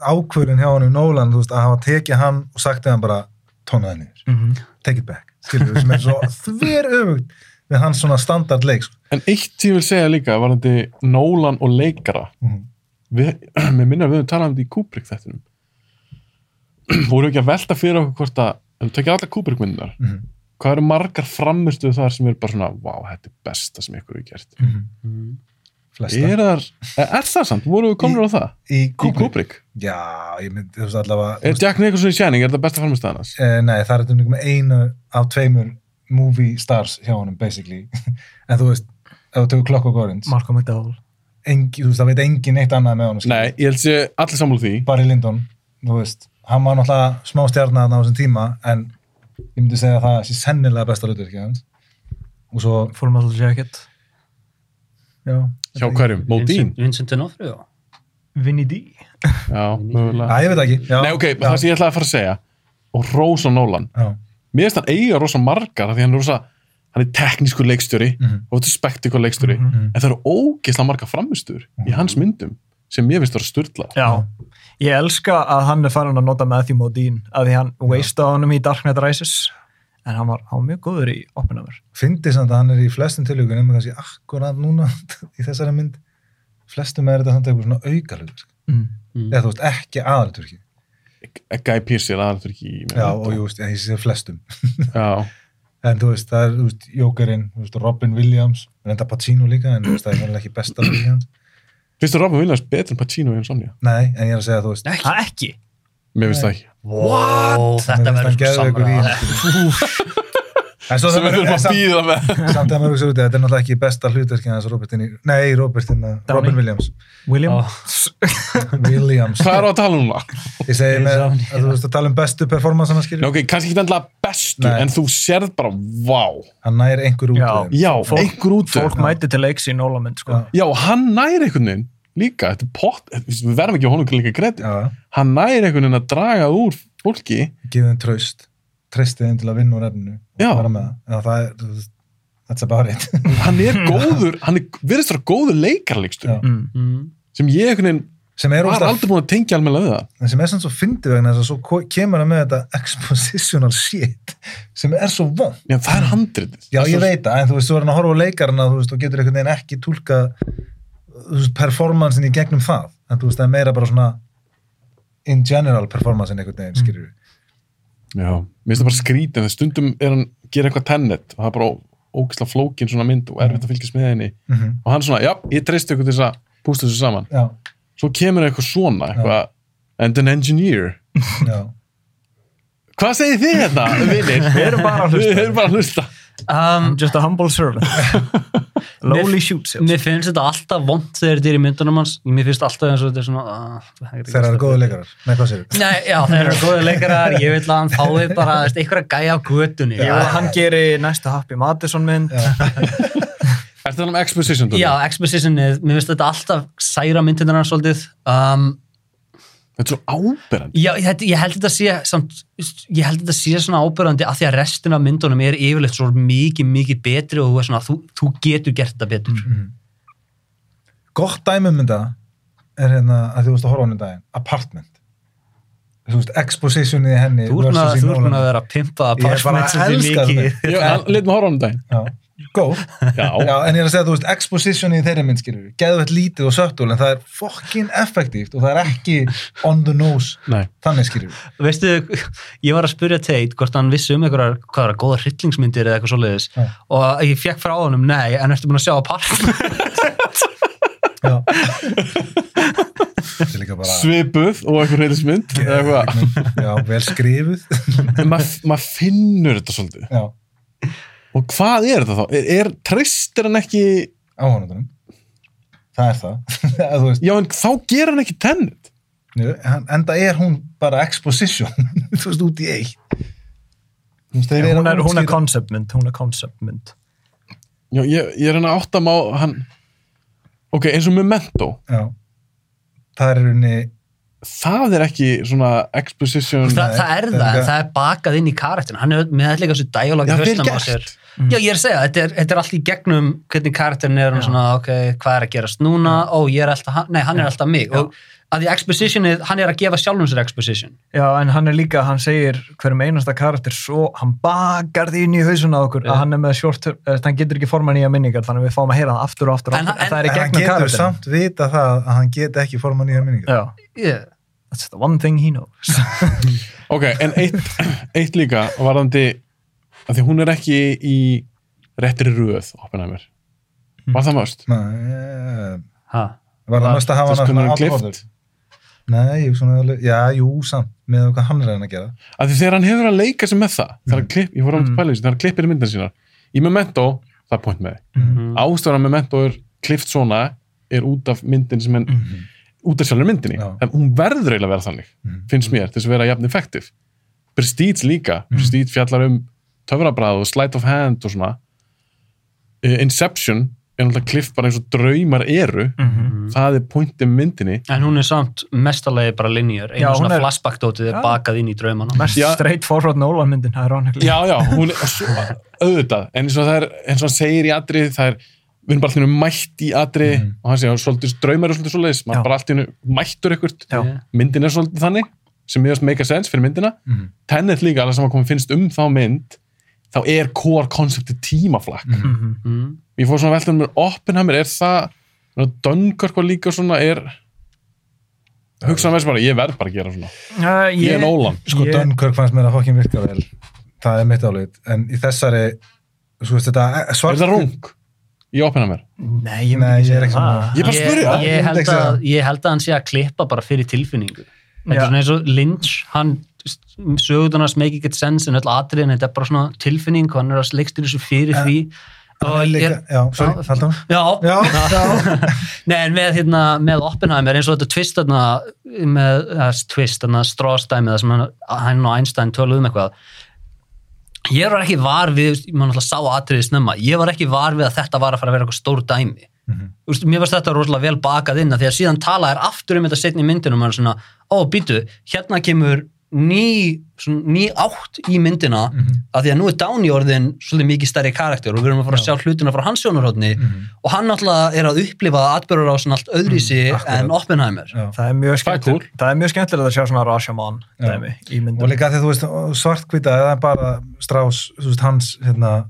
ákvörðin hjá hann um Nolan þú veist, að hafa tekið hann og sagt hann bara tónaði niður, Mhm. take it back skilur við, sem er svo þver öfugt við hans svona standard leik sko. en eitt ég vil segja líka var þetta Nolan og leikara Mhm. við, mér minna að við höfum talað um þetta í Kubrick þettinum voru ekki að velta fyrir okkur hvort að við tekja allar Kubrick myndunar Mhm. hvað eru margar framistuð þar sem eru bara svona wow, þetta er besta sem ykkur hefur gert Mhm. flesta er, þar, er það samt, voru við komnir á það? í í Kubrick, já, ég myndi þú veist allavega er Jack Nicholson í Shining er það besta framistuð hans? Eh, nei, það er með einu af tveimur movie stars hjá honum basically. En þú veist, ef þú tökur Clockwork Orange Malcolm McDowell. engi, þú veist, það veit engin neitt annað með honum nei, ég held sé allir sammála því. Barry Lyndon, þú veist hann var náttúrulega smá stjarnar á þessum tíma en ég myndi segja að það sé sennilega besta hlutverki hans. Og svo, Full Metal Jacket. Já Hjá hverjum? Modine? Vincent- D'Onofrio. Vinny D Já, mögulega. Æ, ég veit ekki. Já, Nei, ok, já, það sem ég ætlaði að fara að segja og Rósa Nólan. Já, mér finnst hann eiga rosa margar af því hann er rosa hann er teknísku leikstjóri Mhm. og þetta er spektikul leikstjóri Mhm. en það eru ógeðslega margar framistur í hans myndum sem mér finnst vera styrla Já, ég elska að hann er farin að nota Matthew Modine að því hann waste á honum í Dark Knight Rises en hann var, hann var mjög góður í Oppenheimer. Fyndi samt að hann er í flestum tilvíkun nema kannski akkurat núna í þessari mynd. Flestum er þetta samt eitthvað svona auka hlutverk mm. eða þú veist ekki aðalturki Guy Pearce er í já og jú veist, ég sé flestum. Já, en þú veist, það er, þú veist, veist, Robin Williams, reynda Pacino líka en þú veist, það er kannski ekki besta Williams. Finnst þú Robin Williams betur en Pacino í Insomnia? nei, en ég er að segja, þú veist ekki? Mér finnst það ekki Wow, þetta verður hann sko geðveikur í- samræða. en svo það er að býða með. samt að maður hugsa út í að þetta er náttúrulega ekki besta hlutverkin hans Robertin í, nei, Robertin Robin Williams. William? Ó. Williams, Hvað er að tala um það? ég segi með að þú veist að tala um bestu performance Ok, kannski ekki endilega bestu Nei. en þú sérð bara, vá. Hann nær einhver út Já. Já, Fólk- einhver út Fólk mæti til leiks í Nólamynd sko. Já. Já, hann næri einhvern veginn líka, þetta er pott, við verðum ekki að honum líka kredit, já, hann næri einhvern veginn að draga úr fólki. Gefið þeim traust treysti þeim til að vinna úr efninu Já. og fara með það, já, það er that's about it. Hann er góður, hann er, verðist vera góður leikarleikstur. Já. mm. Mm. sem ég einhvern veginn sem er, var aldrei búin að tengja almenna við það. Sem er svona svo fyndið vegna þess að svo ko- kemur hann með þetta expositional shit sem er svo von Já, það er handritið. Já ég svo- veit það, en þú veist, þú er hann að horfa á leikarana þú veist, og getur einhvern veginn ekki túlka performancein í gegnum það. En þú veist, það er meira bara svona in general performancein einhvern veginn, skilur Já, mér finnst það bara skrítið en stundum er hann gera eitthvað tennet og það er bara ógislega flókin svona mynd og erfitt að fylgjast með henni. Mm -hmm. og hann svona, já, ég treysti ykkur til þess að pústa þessu saman. Já, svo kemur eitthvað svona, eitthvað and an engineer. Já. Hvað segir þið þetta, vinir? Við erum bara að hlusta. Að. Um, just a humble servant. Lowly shoots mér finnst þetta alltaf vond þegar þetta er í myndunum hans. Mér finnst alltaf eins og þetta er svona uh, það eru góðu leikarar, nei hvað sér Nei, já, þeir eru góði leikarar, ég vil að hann fái bara veist, einhverja gæja á götunni. Já, hann gerir næsta Happy Madison mynd. Er þetta um exposition? Já, expositionið, mér finnst þetta alltaf særa myndinnar hans svolítið. Um, Þetta er svo áberandi. Já, ég, held- ég held þetta sé samt, ég held þetta sé svona ábyrgandi af því að restin af myndunum er yfirleitt svo mikið, mikið betri og þú, er svona, þú, þú getur gert þetta betur gott dæmi um þetta er hérna að þú veist að horfa á henni daginn apartment þú veist, expositionið í henni Þú ert búin að- að vera að pimpa Ég er bara apartment að elska það mikið. lit með horfa á hann daginn. já, góð Já. já, en ég er að segja, þú veist, expositionið í þeirri mynd skilur geðvett lítið og söttul en það er fokkin effektíft og það er ekki on the nose Nei. þannig skilur Veistu, ég var að spyrja Tate hvort hann vissi um einhverjar, hvað var það, góða hryllingsmyndir eða eitthvað svoleiðis Já. og ég fekk frá honum, nei, en ertu búin að sjá er líka bara Svipuð og einhver reyðismynd. eða eitthvað. já, vel skrifuð En maður mað finnur þetta svolítið. já, Og hvað er þetta þá? Er, er treystir hann ekki... áhörnundunum það er það Já, en þá ger hann ekki. Nú, hann- enda er hún bara exposition þú veist, út í eitt þeir Hún er, hún er conceptmynd Hún er conceptmynd Já, ég, ég er hann að átta má hann... Ok, eins og Memento. já, það er rauninni Það er ekki svona exposition... Þa, það er það er það, en það er bakað inn í karakterin hann er með dialógi Já, vel hausnum á gert. Sér Já, ég er að segja, þetta er, þetta er allt í gegnum hvernig karakterin er, og Já. svona, ok, hvað er að gerast núna, ó, ég er alltaf, hann- nei, hann er alltaf mig, og að því expositionið, hann er að gefa sjálfum sér exposition. Já, en hann er líka, hann segir hverjum einasta karakter svo, hann bakar því inn í hausun á okkur Já. að hann er með short, uh, hann getur ekki forma nýja minningar þannig að við fáum að heyra það aftur og aftur og aftur, en, en- það er í en hann gegnum getur karakterin samt vita það að hann get ekki forma nýja minningar. Já, Yeah. that's the one thing he knows. Ok, en eitt, eitt líka varðandi að því hún er ekki í réttri röð, Oppenheimer. Var það möst? Nei, Ha. var það mest að hafa hann allhorður Nei, ég svona, alveg- já, jú, samt með hvað hann er að reyna að gera Að því þegar hann hefur að leika sig með það, þegar hann klipp, ég fór að Mm. pæla í þessu, þegar hann klippir myndin sínar, í Memento, það er point með því. Mm. Ástæðan að Memento er klift svona, er út af myndin sem hann, Mhm. út af sjálfur myndinni Já. en hún verður eiginlega að vera þannig Mhm. finnst mér, þess að vera jafn effektiv Prestige líka, Mhm. Prestige fjallar um töfrabræð og sleight of hand og svona Eh, Inception er náttúrulega kliff bara eins og draumar eru Mhm. það er pointið myndinni En hún er samt mestalegi bara linear, Já, einu hún svona er- flashback-dótið er Já. bakað inn í draumana. Mest Já. straight forward Nolan myndin, það er ránnægli. já, já, hún er svo, auðvitað, en eins og það er eins og hann segir í atrið, það er við erum bara alltaf mætt í atrið Mhm. og hann segir, svolítið, draumar er svolítið svoleiðis maður Já. bara alltaf mættur ykkurt Já. myndin er svolítið þannig sem mér finnst make a sense fyrir myndina Mhm. Tenet líka, alveg sem að koma finnst um þá mynd þá er core konceptið tímaflakk Mhm. Mm. ég fór svona veltum með Oppenheimer er það, Dunkirk var líka svona er hugsaðan veist bara, ég verð bara að gera svona Uh, ég er Nolan Sko, Ég- Dunkirk fannst mér að fokkin virka vel. Það er mitt álit. En í þessari, sko, þetta er svart... það rung í Oppenheimer? Nei, ég Nei, ég er ekki það. Ég bara Ég, spyrja. ég, held Indexa. að, ég held að hann sé að klippa bara fyrir tilfinningu. Þetta er svona eins og Lynch, hann sögurnas make it sense en öll atriðin, þetta er bara svona tilfinning hann er að leikstur þessu fyrir því. Líka, já, sorry, hún. Já, Já, já. Nei, en með, hérna, með Oppenheimer eins og þetta twist þarna, með þess twist, þarna strástæmi það sem hann, hann og Einstein töluðu um eitthvað ég var ekki var við mann alltaf sá atriði snemma, ég var ekki var við að þetta var að fara að vera eitthvað stór dæmi Mhm. Þú veist, mér varst þetta rosalega vel bakað inn af því að síðan tala er aftur um þetta setni myndinu og maður er svona, ó býtu, hérna kemur ný, svona, ný átt í myndina Mhm. af því að nú er Downey orðin svolítið mikið stærri karakter og við erum að fara að sjá hlutina frá hans sjónarhóttni Mhm. og hann náttúrulega er að upplifa atbyrður á svona allt Mm, akkurat. en Oppenheimer Já. Það er mjög er cool. það er mjög skemmtilegt að sjá svona Rashomon Já. dæmi í Og líka þegar þú veist, svartkvita, það er bara strás, þú veist, hans, hérna,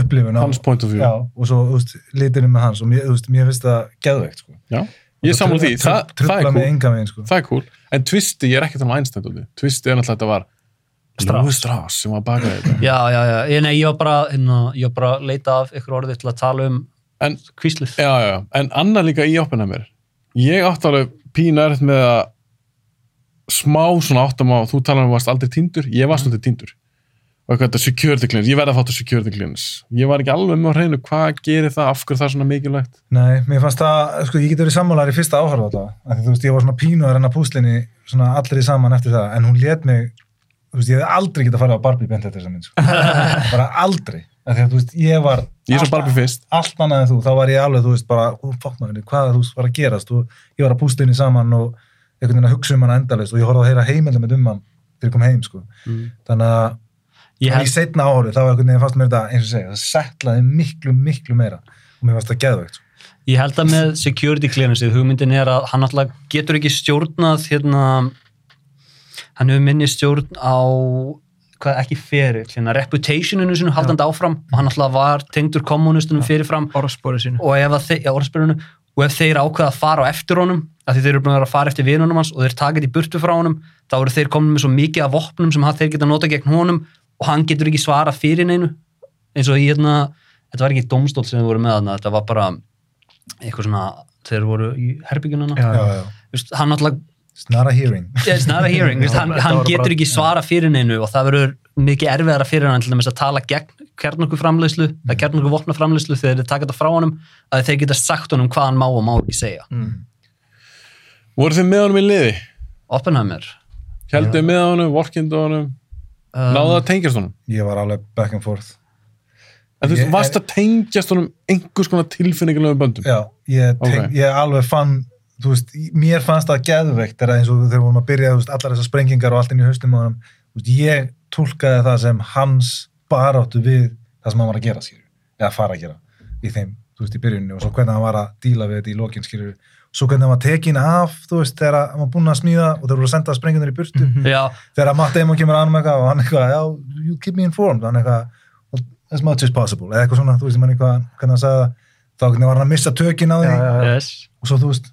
upplifun á. hans point of view Já, og svo, þú liturinn með hans og mér, þú veist, mér finnst það geðveikt, sko. Já. ég sammála því, það, það er cool enga veginn, sko. það er cool, en twisti, ég er ekki þannig Einstein dótið. twisti er náttúrulega að þetta var Strauss. Louis Strauss sem var bakað þetta já, já, já, ég, nei, ég var bara hérna, ég var bara að leita af ykkur orðið til að tala um En- kvíslið já, já, já. en annað líka í Oppenheimer ég átti alveg pínar með að smá svona áttam á, þú talar um að varst aldrei tindur, ég var svolítið tindur og eitthvað þetta security clearance, ég verði að fáta security clearance. Ég var ekki alveg með á hreinu, hvað gerir það af hverju það er svona mikilvægt. Nei, mér fannst það, sko, ég geti verið sammálar í fyrsta áhörðu af því þú veist, ég var svona pínu að renna púslinni, svona allir í saman eftir það, en hún let mig, þú veist, ég hef aldrei getað að fara á Barbie bent eftir þessa mynd, sko. bara aldrei, því að þú veist, ég var ég er svo Barbie fyrst, allt annað en þú, þá var ég alveg, þú veist, bara, ó, fokk maður, hvað þú var að gerast, og ég var að púslinni saman og einhvern veginn að hugsa um hann endalist og ég horfði að heyra heimildum með um hann þegar ég kom heim, sko. Mm. Þannig að ég í held, setna áhörðu, þá var einhvern veginn fannst mér þetta, eins og segja, það settlaði miklu, miklu meira. Og mér fannst það geðveikt, sko. ég held að með security clearance hugmyndin er að hann alltaf getur ekki stjórnað hérna hann hefur minni stjórn á hvað ekki fyrir, hérna reputationinu sinu haldandi áfram og hann alltaf var tengdur kommunistunum fyrirfram. Orðspóri sínu. Og ef, að þeir, já, og ef þeir ákveða að fara á eftir honum af því þeir eru búin að vera að fara eftir vinunum hans og þeir taka þetta í burtu frá honum þá eru þeir komin með svo mikið af vopnum sem hann- þeir geta nota gegn honum og hann getur ekki svara fyrir neinu. Eins og í hérna, þetta var ekki domstól sem þeir voru með þarna, þetta var bara eitthvað svona, þeir voru í herbyggjunana, Já, Já, já, Vist, hann alltaf it's not a hearing. Yeah, it's not a hearing, Vist, hann, hann getur bara- ekki svara fyrir neinu og það verður mikið erfiðara fyrir hann til dæmis að tala gegn kjarnokku framleiðslu eða kjarnokku vopna framleiðslu þegar þeir taka þetta frá honum að þeir geta sagt honum hvað hann má og má ekki segja. Mm. voru þið með honum í liði? Oppenheimer. Heldur þið með honum, vorkindu honum um, náðu að tengjast honum Ég var alveg back and forth. en þú veist, Ég- varst að tengjast honum einhvers konar tilfinningulegum böndum Já, ég, teng, Ok. ég alveg fann, þú veist, mér fannst það geðveikt þegar eins og þegar við vorum að byrja, veist, allar þessar sprengingar og allt inn í haustum þú veist, ég tólkaði það sem hans baráttu við það sem hann var að gera, skilju, eða fara að gera í þeim, þú veist, í byrjunni og svo hvernig hann var að díla við þetta í lokin, skilju, svo hvernig hann var tekin af, þú veist, þegar hann var búinn að smíða og þeir voru að senda sprengjunir í burtu, Mhm. já, þegar Matt Damon kemur að hann með eitthvað og hann eitthvað, já, you keep me informed, hann eitthvað, as much as possible, eða eitthvað svona, þú veist, man eitthvað, hvernig hann sagði það, þá hvernig var hann að missa tökin á því Já, já, já. yes og svo, þú veist,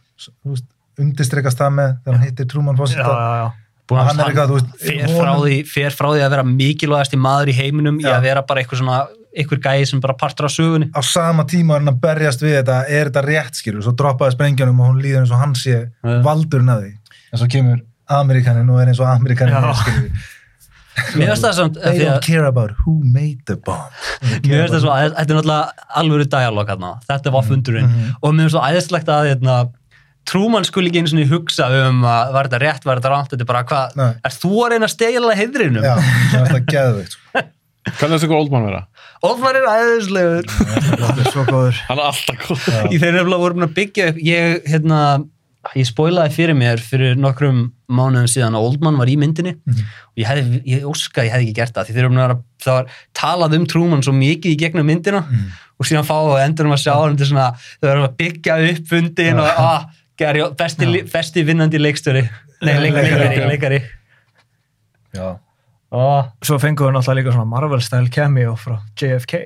veist undistrekast það með þegar hann hittir Truman Já, Fawcett já, já. Búin að- Hann er eitthvað, þú veist, fer frá, því, fer frá því að vera mikilvægasti maður í heiminum í Já. að vera bara eitthvað svona eitthvað gæði sem bara partur af sögunni. Á sama tíma er hann að berjast við þetta er þetta rétt skilur, svo droppaði sprengjanum og hún líður eins og hann sé valdurinn að því. En svo kemur Amerikanin og er eins og Amerikanin er skilur mér finnst það samt af they don't care about who made the bomb. Mér finnst það svo, þetta er náttúrulega alvöru dialog hérna, þetta var fundurinn. Mhm. og mér finnst svo æðislegt að hérna, Trúmann skuli ekki einu svona hugsa um að var þetta rétt, var þetta rámt, þetta er bara hvað, er þú að reyna að stela heidrinum? Já, það er þetta geðveikt sko. Hvernig er þetta Oldman vera? Olfar er æðislegur. Þetta er svo góður. Hann er alltaf góð. Í þeir nefnilega voru búin að byggja upp, ég, hérna, ég spoilaði fyrir mér fyrir nokkrum mánuðum síðan að Oldman var í myndinni. Og ég hefði, ég óska að ég hefði ekki gert það því þeir eru að það var talað um Trúmann svo mikið í gegnum myndina. Og síðan fá og endur um að sjá svona, þau verðum að byggja upp fundin og að, gerði besti, besti vinnandi leikstöri, nei, leik, leikari, leikari. Já, Oh. Svo fengum við náttúrulega líka svona Marvel-style cameo frá JFK.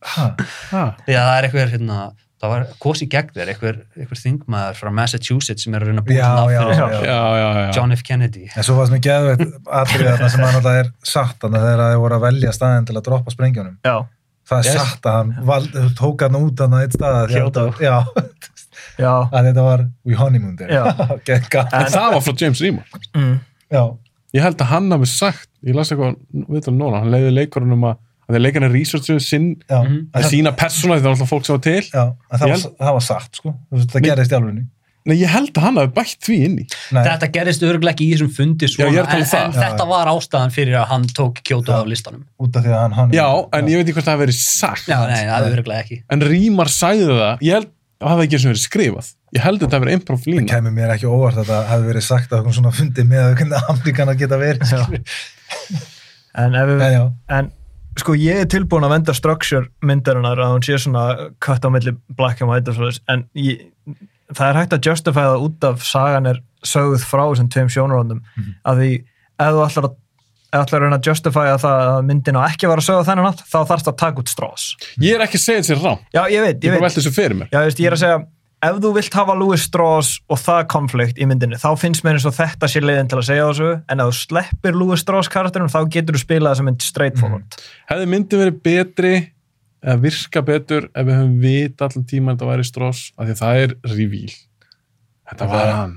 ha, Ha. Já, það er eitthvað, hérna, það var kosi gegn þér, eitthvað, þingmaður frá Massachusetts sem er að. Já, já, já. John F. Kennedy. En svo var það sem geðveikt atrið þarna sem hann alltaf er satt þannig þegar þeir voru að velja staðin til að droppa sprengjónum. Já. Það er Yes. satt að hann val, tók hann út hann að eitt stað. Já, Já. að þetta var We Honeymoon there. Já. Gekka. En það var frá James Remar. Mm. Já, Ég held að hann hafi sagt, ég las eitthvað viðtal núna, hann leiði leikurinn um að að þeir leikarinn researchu sinn já. Mhm. að sína persóna því það var alltaf fólk sem var til Já, það, Ég var, það var satt, sko. Það gerist í alvegni. Nei, ég held að hann hafi bætt því inn í Nei, Þetta gerist örgulega ekki í þessum fundi Já, ég svona, er um en, það. en Já, þetta já. var ástæðan fyrir að hann tók Kyoto af listanum. út af því að hann Honeymoon. Já, en ég veit ekki hvort það hafi verið sagt Já, nei, það er örgulega ekki. En Rímar sagði það, ég held að það hafi ekki eins og verið skrifað Ég held að þetta hafi verið improv Það lína kemur mér ekki óvart að það hefði verið sagt að okkur svona fundi með að hvernig Amerikana geta verið. En ef við, En en sko ég er tilbúin að venda structure myndarinnar að hún sé svona cut á milli black and white og svoleiðis, en ég, það er hægt að justify það út af sagan er sögð frá þessum tveim sjónaróndum að því ef þú ætlar að ætlar að reyna að justify að það að myndin á ekki að vera sögð á þennan nátt, þá þarfst að taka út strás. Ég er ekki að segja þetta sér rám Já, ég veit, Ég ég bara veit. velti þessu fyrir mér. Já, veist, ég er að segja, ef þú vilt hafa Louis Strauss og það konflikt í myndinni, þá finnst mér eins og þetta sé leiðin til að segja þessu, en ef þú sleppir Louis Strauss karakterum, þá getur þú spilað þessa mynd straightforward. Hefði myndin verið betri eða virka betur ef við höfum vita allan tíma að þetta væri strós af því að það er revíl Þetta var Það- hann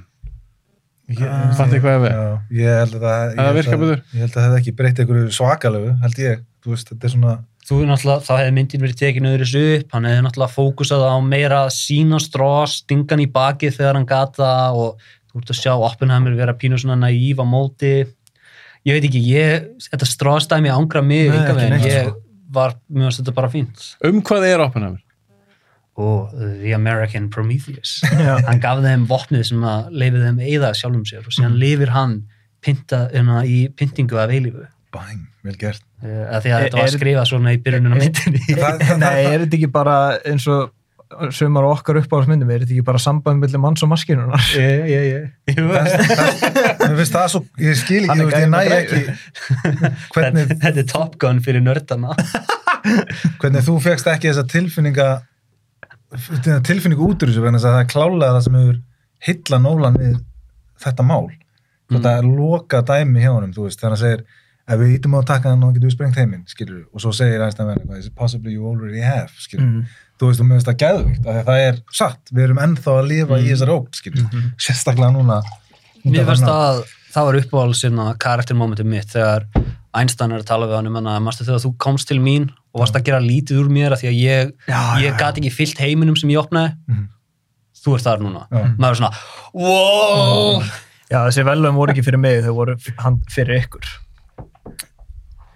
ég, Fatti hvað ef við já, ég held að það, ég það held virkar að- betur? Ég held að það hefði ekki breytt einhverju svakalegu, held ég. Þú veist, þetta er svona, Þú náttúrulega, þá hefði myndin verið tekinu öðru þessu upp, hann hefði náttúrulega fókusað á meira sína strós, stingan í bakið þegar hann gata og þú ert að sjá Oppenheimer vera pínu svona naív á móti. Ég veit ekki, ég, þetta stróstæmi ángra mig, ekki veginn, ég sko. var, mjög að þetta bara fínt. Um hvað er Oppenheimer? Og The American Prometheus. Hann gaf þeim vopnið sem að leifið þeim eða sjálfum sér og síðan lifir hann pinta, hérna, í pyntingu af eilífu. Bang, vel gert. Uh, að því að Er- þetta var er- skrifað svona í byrjunum á myndinni. Nei, er þetta ekki bara eins og sumar okkar uppáhaldsmyndum, er þetta ekki bara samband millir manns og maskinunar? Ég, ég, ég. Mér finnst það svo, ég skil Hann ekki, ég, næ ekki hvernig, Þetta, er Top Gun fyrir nördana. hvernig þú fegst ekki þessa tilfinninga tilfinningu út úr þessu vegna að það er klálega það sem hefur hylla Nólan við þetta mál þetta er loka dæmi hjá honum þú veist, þegar hann segir ef við ítum á að taka hann þá getum við sprengt heiminn, skilur og svo segir Einstein it possibly you already have? Við, þú veist, og af því að það er satt, við erum ennþá að lifa í þessari ótt, skilur við, sérstaklega núna. Mér finnst að það var uppáhaldsinn að karaktermomentum mitt þegar Einstein er að tala við hann um mástu þegar þú komst til mín og varst að gera lítið úr mér af því að ég, ég gat ekki fyllt heiminum sem ég opnaði. Mhm. Þú ert þar núna. Já. Maður er svona, wow! Já, þessi velum voru ekki fyrir mig, þau voru hann fyrir ykkur.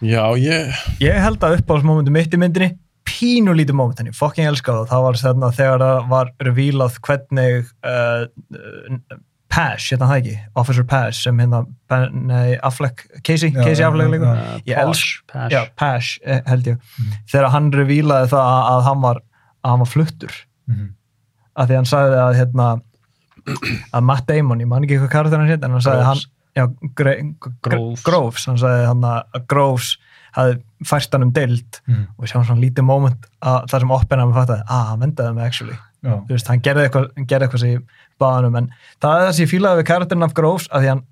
Já, ég Ég held að uppáhaldsmomentum mitt í myndinni, pínu lítið moment, en ég fokking elska það. Það var þarna þegar það var revílað hvernig uh, uh, Pash, hérna það ekki, Officer Pash, sem hérna, nei, Affleck, Casey, Já, Casey Affleck leikur. já. Ég elsk, Pash. já, Pash, eh, held ég. Þegar hann revílaði það að, að hann var, að hann var fluttur. Mhm. Að því hann sagði að, hérna, að Matt Damon, ég man ekki hvað karakter hann hétt, en hann sagði að hann. Já, Groves. Groves, hann sagði hann að Groves hafði fært hann um deild Mhm. og við sjáum svona lítið moment að það sem Oppenheimer fattaði, að hann vendaði mig actually Já. þú veist, hann gerði eitthvað, hann gerði eitthvað sem ég baði hann um, en það er það sem ég fílaði við karakterin af Groves, að því hann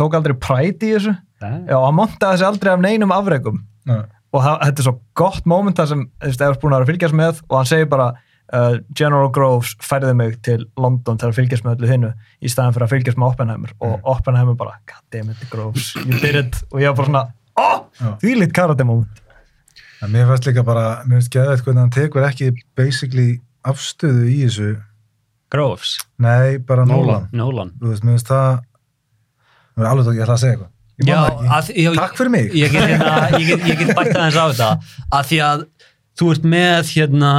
tók aldrei pride í þessu, já, hann montaði þessi aldrei af neinum afregum Já. og það, þetta er svo gott moment það sem, þú veist, ert búin að vera fylgjast með og hann segir bara, uh, General Groves færði mig til London til að fylgjast með öllu hinnu í staðan fyrir að fylgjast með Oppenheimer og Oppenheimer bara, god damn it Groves you did it, og ég var bara svona oh, Já. því lít karate moment En mér finnst líka bara, mér finnst geðveitt hvernig hann tekur ekki basically afstöðu í þessu Groves, Nei, bara Nolan. Nolan. Nolan Þú veist, mér finnst það Nú er alveg tók, ég ætla að segja eitthvað ekki. að, já, Takk fyrir mig. ég get, hérna, ég get, ég get bætt aðeins á þetta að því að þú ert með hérna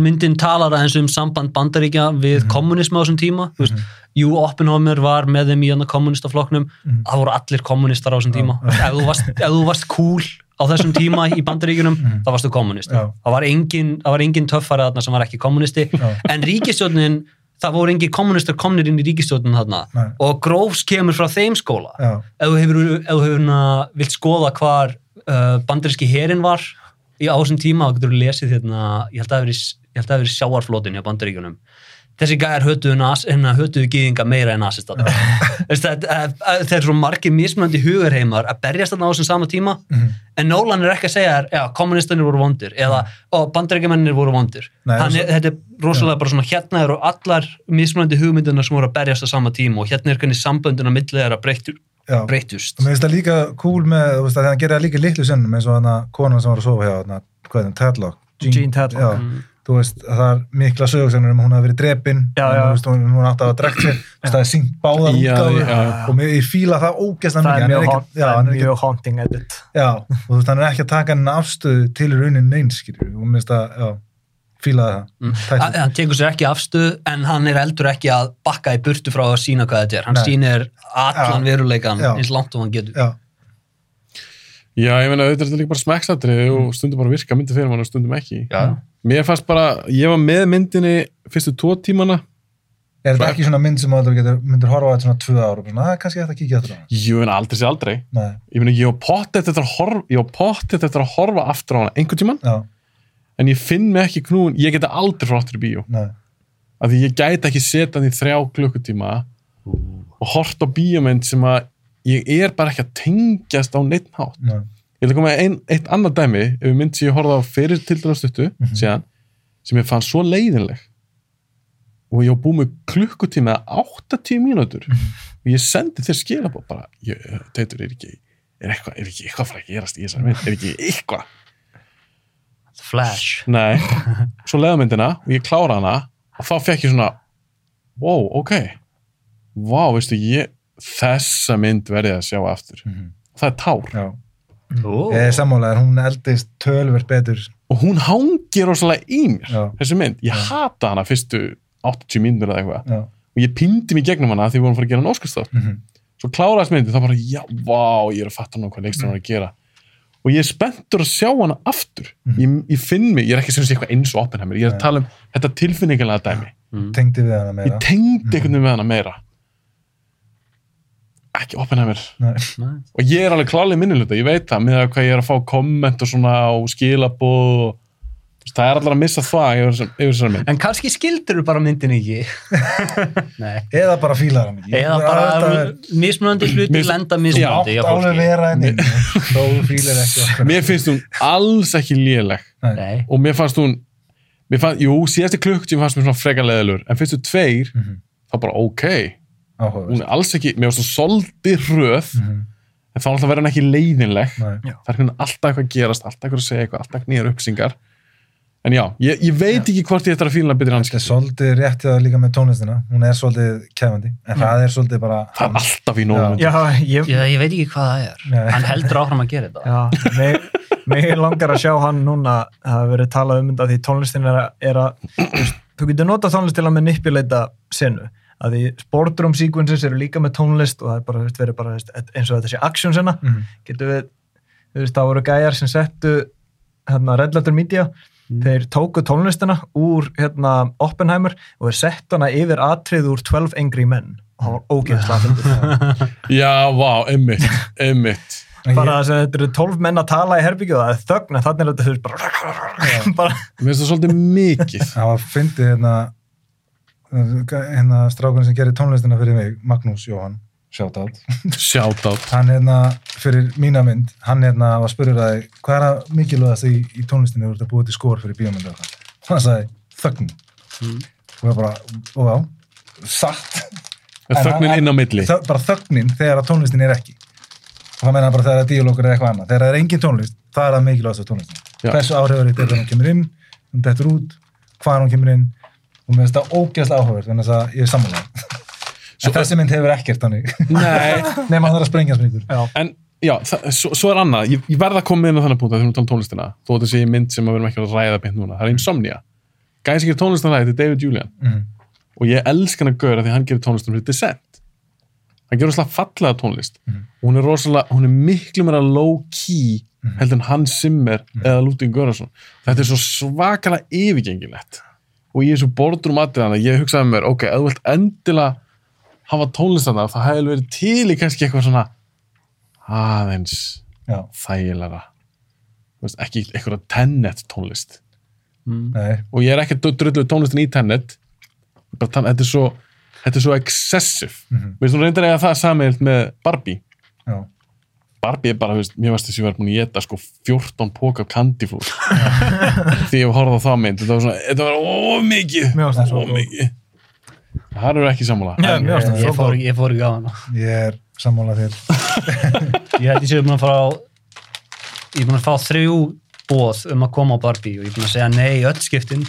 myndin talar aðeins um samband bandaríkja við Mhm. kommunismu á þessum tíma þú veist, jú, Oppenheimer var með þeim í hann kommunistaflokknum, Mhm. það voru allir kommunistar á þessum tíma, ef þú varst, ef þú varst cool á þessum tíma í bandaríkjunum þá varstu kommunisti, Mhm. Já. það var engin, engin töffari þarna sem var ekki kommunisti en ríkistjórnin það voru engin kommunistar komnir inn í ríkistjórnin þarna Nei. og Groves kemur frá þeim skóla Já, ef þú hefur, ef þú hefur na, vilt skoða hvar uh, bandaríski herin var í á þessum tíma, þá getur lesið hérna, ég held að það hafi verið- sjáarflótin hjá bandaríkjunum þessi gæjar hötuðu, hérna, gýðinga meira en þetta það er svo margir mismunandi hugarheimar að berjast þarna á þessum sama tíma Mhm. en Nolan er ekki að segja þér, kommunistanir voru vondir eða, ó, bandaríkjamennir voru vondir Nei, Hann er, svo- þetta er rosalega bara svona hérna eru allar mismunandi hugmyndunar sem voru að berjast á sama tíma og hérna er hvernig samböndin á millið er að breyttu. Breytust Og mér finnst það líka cool með, þú veist, að það líka í litlu sinnum eins og hann að konan sem var að sofa hjá hann, hvað er hann, Tedlock? Jean Tedlock. Já, Mm. þú veist, að það er mikla sögursagnir um að hún hafi verið veist, hún, hún átti að hafa drekt sér, það er syngt báðar já. og mér, ég fíla það ógeðslega það mikið, er hann mjög, ekki, haunt, já, það hann er er ekki, mjög haunting edit. Já, og þú veist, hann er ekki að taka henni afstöðu til raunin neins, skilur, og mér finnst það, já, fílaði það. Mm. Hann tekur sér ekki afstöð en hann er eldur ekki að bakka í burtu frá að sína hvað þetta er. Hann Nei. sýnir allan Já. veruleikan Já. eins langt og hann getur. Já, Já, ég meina, auðvitað er þetta líka bara smekksatrið og stundum bara virka myndi fyrir mann og stundum ekki. Já. Mér fannst bara, ég var með myndinni fyrstu tvo tímana. er þetta ekki svona mynd sem þú getur, myndir horfa á þetta svona tvö ára og bara, það er kannski hægt að kíkja þetta á hana. Jú, en aldrei sé aldrei. Nei, Ég meina, ég var pottið eftir að horfa, ég var pottið eftir að horfa aftur á hana einhvern tíman, já, en ég finn mig ekki knúin, ég geta aldrei frá aftur í bíó. nei, Af því ég gæti ekki setja hann í þrjá klukkutíma og hort á bíómynd sem að ég er bara ekki að tengjast á neitt hátt. nei, Ég að koma ein, eitt annað dæmi ef við mynd sem ég horfði á fyrir til dæra stuttu Mhm. síðan, sem ég fann svo leiðinleg og ég var búið með klukkutíma eða 80 mínútur Mhm. og ég sendi þér skilabóð bara, teitur, er ekki er eitthvað, er ekki eitthvað fyrir að gerast í þessari mynd er ekki eitthvað, Flash. nei svo leiða myndina og ég klára hana og þá fekk ég svona wow, ok wow, veistu, ég þessa mynd verði að sjá aftur Mhm. það er tár já. Ó. Ég er sammálaður, hún eldist tölvert betur. og hún hangir rosalega í mér Já. þessi mynd, ég Já. hata hana fyrstu 80 mínútur eða eitthvað Já. og ég pindi mig gegnum hana því við vorum að fara að gera nóskastátt Mhm. svo kláraðist myndi, þá bara, já, vá ég er að fatta nú hvað leikstur hann er að gera og ég er spenntur að sjá hana aftur. Mhm. ég, ég finn mig, ég er ekki sem sé eitthvað eins og Oppenheimer, ég er að tala um þetta tilfinningilega dæmi, hana meira. ég tengdi einhvern veginn með hana meira. Ekki Oppenheimer. Og ég er alveg klárlega minniluta, ég veit það með að hvað ég er að fá komment og svona og skilabóð og það er allar að missa það yfir þessar- yfir þessari mynd En kannski skildur þú bara myndin ekki. Nei. Eða bara fílar hann ekki. Eða Það bara mismunandi hluti Mis- lenda mismunandi mér finnst hún alls ekki léleg Nei. og mér fannst hún mér fannst, jú, síðasti klukktíma fannst mér svona freka leðilur en fyrstu tveir, Mhm. þá bara ok Áhugavert. hún er alls ekki, mér finnst hún soldið röð Mhm. en þá verður hann ekki leiðinleg Nei. það er alltaf eitthvað að gerast, alltaf eitthvað að segja eitthvað alltaf nýjar upplýsingar en já, ég, ég veit ekki hvort ég ætla að fíla betur hans Þetta er svolítið rétt hjá það líka með tónlistina. Hún er svolítið kæfandi. En það er svolítið bara... það er alltaf í nógum já, ég, Já, ég veit ekki hvað það er. Nei. Hann heldur áfram að gera þetta. Já, mig, mig langar að sjá hann núna það hafi verið talað um þetta því tónlistin er að, er að þú getur notað tónlist til að manipuleita senu að því sportrum sequences eru líka með tónlist og það er bara, þú veist, verið bara þú veist, eins og þetta sé action sena Mhm. getur við, þú veist, það voru gæjar sem settu hérna Red Letter Media þeir tóku tónlistina úr hérna Oppenheimer og þeir settu hana yfir atrið úr 12 Angry Men. Og hann var ógeðslega já, vá, einmitt, einmitt. En bara þess að þetta eru 12 menn að tala í herbyggju og það er þögn en þannig er þetta þú veist bara, bara mér finnst það svolítið mikið. Það var fyndið hérna hérna strákunni sem gerir tónlistina fyrir mig, Magnús Jóhann shoutout, shoutout. Hann hérna fyrir mína mynd, hann hérna var spurður að hvað er að mikilvægast í, í tónlistinu þú ert að búa til skor fyrir bíómyndu og það hann sagði þögn. Og það bara, og já, satt. Þögnin inn á milli. Þö, bara þögnin þegar að tónlistin er ekki. Og það meina bara þegar að díalókur er eitthvað annað. Þegar það er engin tónlist, það er að mikilvægast á tónlistin Já. hversu áhrifur þetta er þegar hún kemur inn? Hún dettur út, hvað hún kemur inn? Og mér finnst það ógeðslega áhugaverð þannig að ég er sammála en þessi mynd hefur ekkert þannig. Nei, nema hann er að sprengja springur Já. en já, svo, svo er annað, ég, ég verð að koma inn á þannig punkt að þegar við tala um tónlistina, þó þetta sé mynd sem við erum ekki að ræða beint núna, það er Insomnia. Gæði sem gerir tónlistina ræði, þetta er David Julian. Mhm. og ég elsk hann að gaura því hann gerir tónlistina fyrir Descent. Hann gerir rosalega fallega tónlist. Mhm. og hún er rosalega, hún er miklu meira low key heldur en Hans Zimmer eða Ludwig Göransson. Þetta er svo svakalega yfirgengilegt. Og ég er svo bordur um aðrið hann ég hugsaði mér, ok, ef þú vilt endilega hafa tónlistana, það hefði verið til í kannski eitthvað svona aðeins Já, þægilega veist, ekki eitthvað tennet tónlist. Nei, og ég er ekki drullu tónlistin í tennet þetta er svo þetta er svo excessive. Mm Mhm. -hmm. við erum reyndar að eiga það samiðilt með Barbie. Já, Barbie er bara, þú veist, mér varst þess að ég var búin að geta sko 14 pók af kandiflúr því ég horfði á það mynd þetta var svona, þetta var ómikið ómikið það eru ekki sammála. Fannst það ég svo fór, ég fór ekki á hana. Ég er sammála þér. Ég held ég sé búin að fá ég er búin að fá þrjú bóð um að koma á Barbie og ég er búin að segja nei í öll skiptin.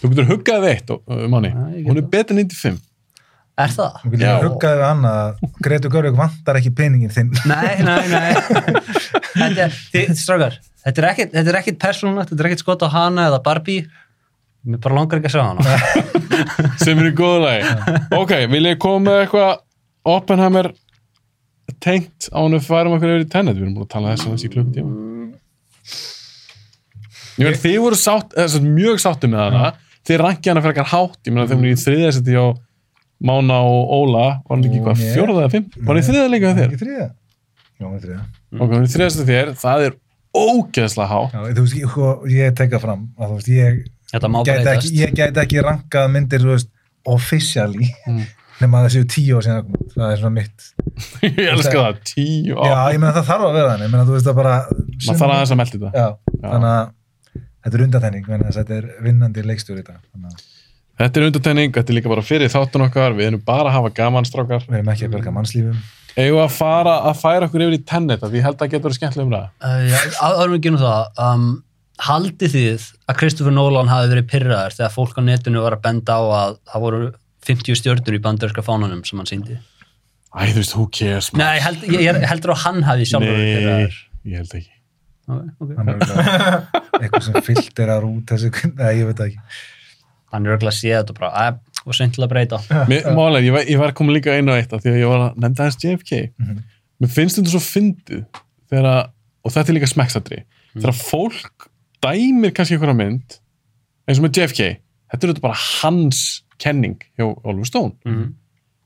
Þú getur huggað eitt um manni, Já, ég get hún er betur en 95 er það? Þú getur Já. huggaði við hann að Gretu Görvik vantar ekki peningin þinn. Nei, nei, nei. Þetta er, þetta er ekkit, þetta er ekkit persónulegt, þetta er ekkit skot á hana eða Barbie mér bara langar ekki að sjá hana. Sem er í góðu lagi. Ok, vil ég koma með eitthvað Oppenheimer tengt á hann að færum okkur yfir í tennet við erum búin að tala þess að þessi klukkutíma. Ég veit, þið voru sátt, sagt, mjög sáttu með hana. Þið rankið hana fyrir eitthvað hátt. Ég meina hún er í þriðasetti á Mána og Óla var hann ekki hvað, Nei. fjórða eða fimm? Var hann í þriða líka þér? Ekki þriða? Já, hann er þriða ok, er í þriðasetti þér, Já, að gæti ekki, ég gæti ekki rankað myndir, officially. Mm. nema að séu tíu ár síðan að það er svona mitt. Ég elska það, tíu Já, ár ég meina það þarf að vera þannig, ég meina þú veist að bara maður þarf aðeins að melda þetta. Já, þannig að þetta er undatæning, að þetta er vinnandi leikstjóri að þetta er undartegning, þetta er líka bara fyrir þáttun okkar. Við erum bara að hafa gaman strákar. Við erum ekki að berga mannslífum. Eigum við að fara að færa okkur yfir í tennet ég held að það getur verið skemmtilega um það Uh, já, áður við gerum það um, haldið þið að Christopher Nolan hafi verið pyrraður þegar fólk á netinu var að benda á að það voru 50 stjörnur í bandarinska fánanum sem hann síndi Æ, þú veist, who cares man? Nei, held, ég, ég heldur að hann hafi sjálfur verið Nei, pyrraður ég held ekki okay, okay. eitthvað sem filterar út þessu, nei, ég veit ekki Hann er örgulega séð þetta bara að, og seint til að breyta málega, ég var, ég var komin líka einu á eitt af því að ég var að nefnda hans JFK Mhm. mér finnst þetta svo fyndið þegar að, og þetta er líka smekksadri Mm. þegar fólk dæmir kannski einhverja mynd eins og með JFK þetta er auðvitað bara hans kenning hjá Oliver Stone. Mm.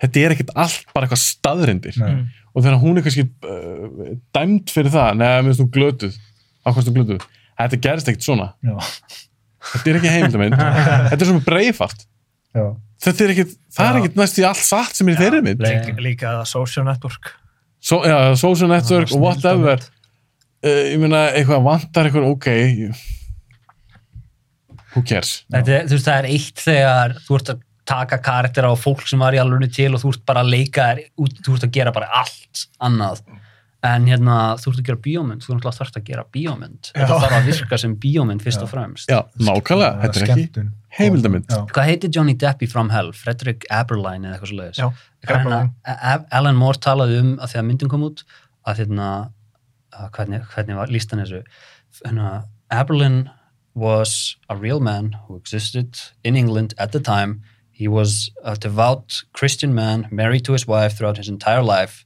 þetta er ekkert allt bara eitthvað staðrindir Nei. og þegar hún er kannski uh, dæmt fyrir það, neða, mér finnst þú glötuð. Ákvæmst þú glötuð, þetta gerist ekkert svona. Já, þetta er ekki heimildamind þetta er svona breifart já, þetta er ekkert, það er ekkert næst í allt satt sem er í þeirri mynd. Líka, líka social network. So, já, social network og whatever ég meina, eitthvað vantar eitthvað, ok. Who cares? Þetta, er- þú veist, það er eitt þegar þú ert að taka karakter á fólk sem var í alveg til og þú ert bara að leika þér út, þú ert að gera bara allt annað. En hérna, þú ert að gera bíómynd þú ert alltaf að gera bíómynd. Þetta þarf að virka sem bíómynd fyrst og fremst. Já, nákvæmlega, þetta er ekki skemmtun. heimildamind. Já. hvað heitir Johnny Depp í From Hell? Frederick Aberline eða eitthvað svo leiðis Já, Alan Moore talaði um að þegar myndin kom út að hérna hvernig, hvernig var lístan þessu? Aberlin was a real man who existed in England at the time. He was a devout Christian man married to his wife throughout his entire life.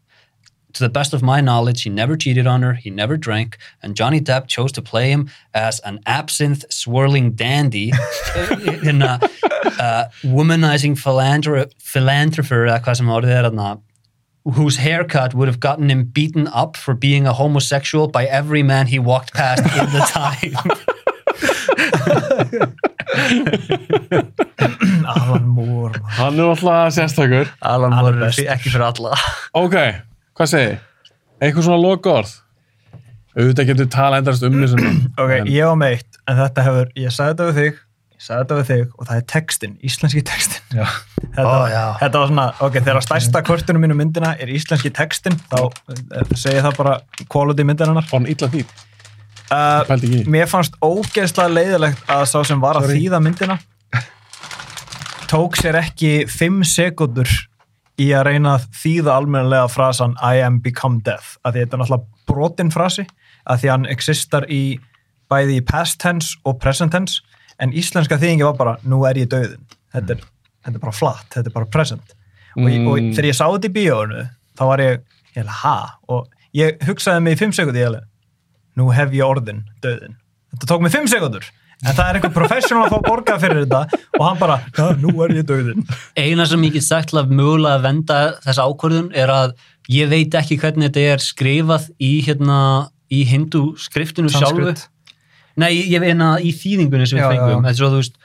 To the best of my knowledge, he never cheated on her, he never drank, and Johnny Depp chose to play him as an absinthe swirling dandy in a uh, womanizing philanthropher, eða hvað sem orðið er þarna, whose haircut would have gotten him beaten up for being a homosexual by every man he walked past in the time. Alan Moore maður. hann er alltaf sérstakur Alan er Moore, best. ekki fyrir alla. ok, hvað segir eitthvað svona loka orð auðvitað getur tala endast um þessum mynd Ok, En- ég á meitt, en þetta hefur, ég sagði þetta við þig, ég sagði þetta við þig og það er textin, íslenski textin. Þetta, Ó, þetta var svona, ok, þegar stærsta kortunum mínu myndina er íslenski textin, þá uh, segi það bara quality myndirinnar. var hann illa þýtt, Uh, því. mér fannst ógeðslega leiðilegt að sá sem var að Sorry. þýða myndina tók sér ekki fimm sekundur í að reyna að þýða almennilega frasan I am become death, að því þetta er náttúrulega brotin frasi, að því hann existar í bæði í past tense og present tense, en íslenska þýðingi var bara, nú er ég döðin þetta er, þetta er bara flatt, þetta er bara present. Og, mm. og þegar ég sá þetta í bíónu þá var ég, ég held, ha? Og ég hugsaði mig í fimm sekundur, ég held nú hef ég orðin döðin þetta tók mig fimm sekundur en það er einhver professional að fá borgað fyrir þetta og hann bara, nú er ég döðin eina sem ég get sagt til að mögulega að venda þessa ákvörðun er að ég veit ekki hvernig þetta er skrifað í hérna, í hindu skriftinu sjálfu. Sanskrit. Nei, ég veina í þýðingunni sem við Já, já, fengum þetta er svo, þú veist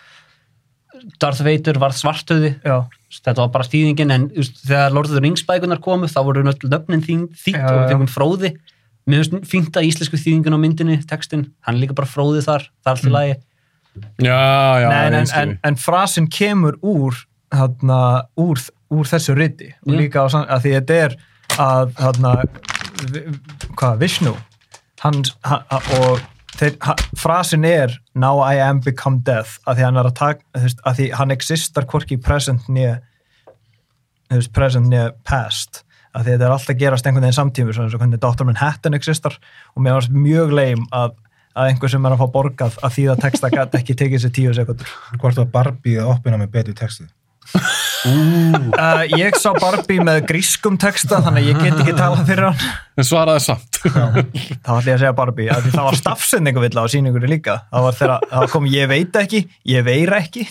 Darth Vader varð svartöði já, þetta var bara þýðingin en veist, þegar Lord of the Rings bækunar komu þá voru nöfnin þýtt og við fengum fróði. Mér finnst fínt að íslensku þýðingin á myndinni textin, hann er líka bara fróði þar það er allt í Mm. lagi. Já, já, Nei, en, en, en, en frasin kemur úr þarna, úr, úr þessu riti. Og líka á, að því þetta er að þarna, vi- hvað, Vishnu hann, hann, og frasin er now I am become death að því hann er að taka, þú veist, að því hann existar hvorki present nýja þú veist, present nýja past að því þetta er alltaf gerast einhvern veginn samtímur svona eins og hvernig Dr. Manhattan existar og mér varst mjög leim að, að einhver sem er að fá borgað að því að texta gæti ekki tekið sér tíu sekundur Hvort var Barbie að opina með betur textið? uh, ég sá Barbie með grískum texta þannig að ég get ekki talað fyrir hann En svaraði samt. þá ætlum ég að segja Barbie, því það var stafsendingu vill á síningunni líka, það var þegar það kom ég veit ekki, ég veira ekki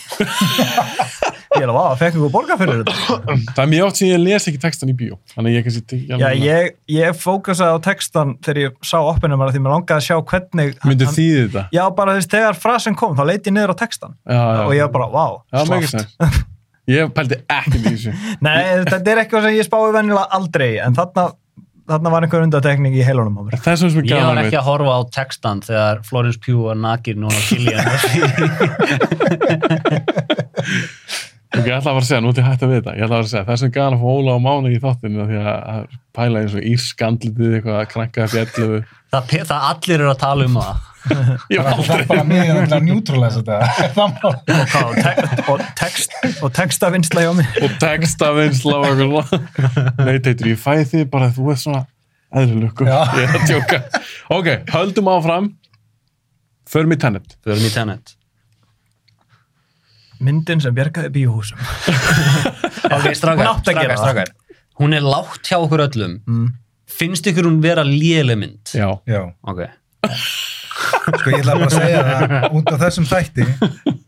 ég er að vá, fekk ykkur borga fyrir þetta Það er mjög oft sem ég les ekki textan í bíó. Þannig að ég kannski... já, ég, ég fókusaði á textan þegar ég sá opinum því mér langaði að sjá hvernig Myndi hann- þýði þetta. já, bara þess þegar frasin kom, þá leiti ég niður á textan Já, já. og ég var bara, vá, Já, mikið slátt sens. Ég pældi ekki í þessu. nei, þetta er eitthvað sem ég spái venjulega aldrei, en þarna þarna var einhver undatekning í heilunum á mér Það er svona sem er Ég var ekki að horfa á textan þegar Florence Pugh var nakir núna Killian Ok, ég ætla að fara að segja, nú ætla ég hægt að við þetta. Ég ætla að fara að segja, það sem gaman að fá Óla og Mána í þáttinu af því að að pæla eins og írskandlitið eitthvað að kranka þessi 11. það, það allir eru að tala um það Ég Það er bara mjög að neutralize þetta. Og, text, og textavinnsla hjá mér og textavinnsla og eitthvað svona. Nei, teitur, ég fæði þig bara að þú ert svona eðlulöku. Já. Ég er að tjóka. Ok, höldum áfram. Förum í tennet. Erum í Tenet myndin sem bjargaði bíóhúsum Ok, strákar, það. strákar Hún er lágt hjá okkur öllum mm. Finnst ykkur hún vera léleg mynd? Já. Já, Ok sko ég ætla bara að segja það út af þessum þætti,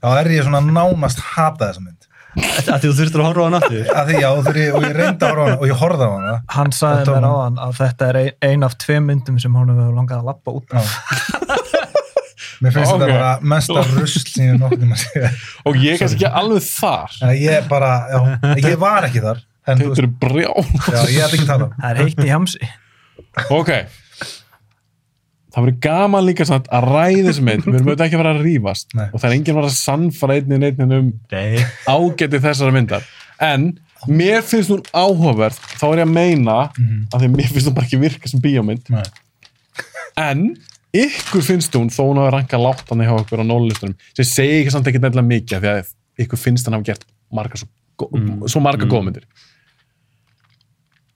þá er ég svona nánast hata þessa mynd. Að því þú þurftur að horfa á hann aftur Að því já, ég, og ég reyndi að horfa á hana og ég horfði á hana. hann sagði Þetta mér var- áðan að þetta er ein, ein af tvei myndum sem hún hefur langað að lappa út af. Mér finnst Ok. þetta bara mesta rusl sem ég nokkuð maður segja. Og ég er kannski ekki alveg þar. En ég bara, já, ég var ekki þar. Veist, er brjál. já, ég ætla ekki að tala. það er heitt í hamsi Ok. Það verður gaman líka samt að þessu mynd. Við erum auðvitað ekki að fara að rífast. Nei. Og það er enginn að að sannfara einnig um Nei ágæti þessara myndar. En mér finnst hún áhugaverð, þá er ég að meina að því mér finnst hún bara ekki virka sem bíómynd. Nei. En ykkur finnst hún, þó hún hafa rankað látt hann hjá okkur á nólulistunum, sem segi ekki samt ekki nefnilega mikið, því að ykkur finnst hann hafa gert marga svo, mm. svo marga Mm. góðmyndir.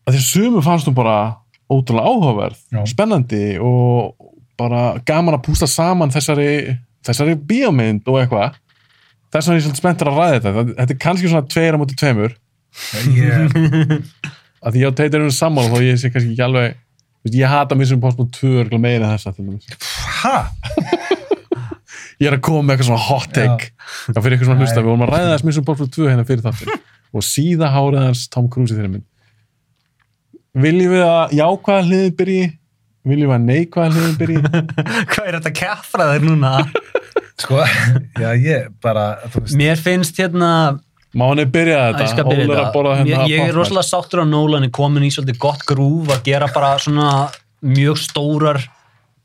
Að því að sumu fannst hún bara ótrúlega áhugaverð, Já. spennandi og bara gaman að pústa saman þessari, þessari bíómynd og eitthvað. Þess vegna er ég svolítið spenntur að ræða þetta. Þetta er kannski svona tveir á móti tveimur, Ég, að því ég á teitur um sammála þó ég sé kannski ekki alveg, veist, ég hata mér sem postmót tvö örgulega meira en þessa til dæmis. ha? Ég er að koma með eitthvað svona hot take Já, fyrir eitthvað svona hlusta, við vorum að ræða þess Mission Impossible 2 hérna fyrir þáttin og síða hárið hans Tom Cruise í þeirra mynd Viljum við að jákvæða hliðið byrji? Viljum við að neikvæða hliðið byrji? Hvað er þetta kæfra þér núna? Sko, já, ég bara, Mér finnst hérna Má hann er byrjað þetta? byrja þetta. borða Ég, hérna ég er rosalega sáttur á Nolan er komin í svolítið gott grúf að gera bara svona mjög stórar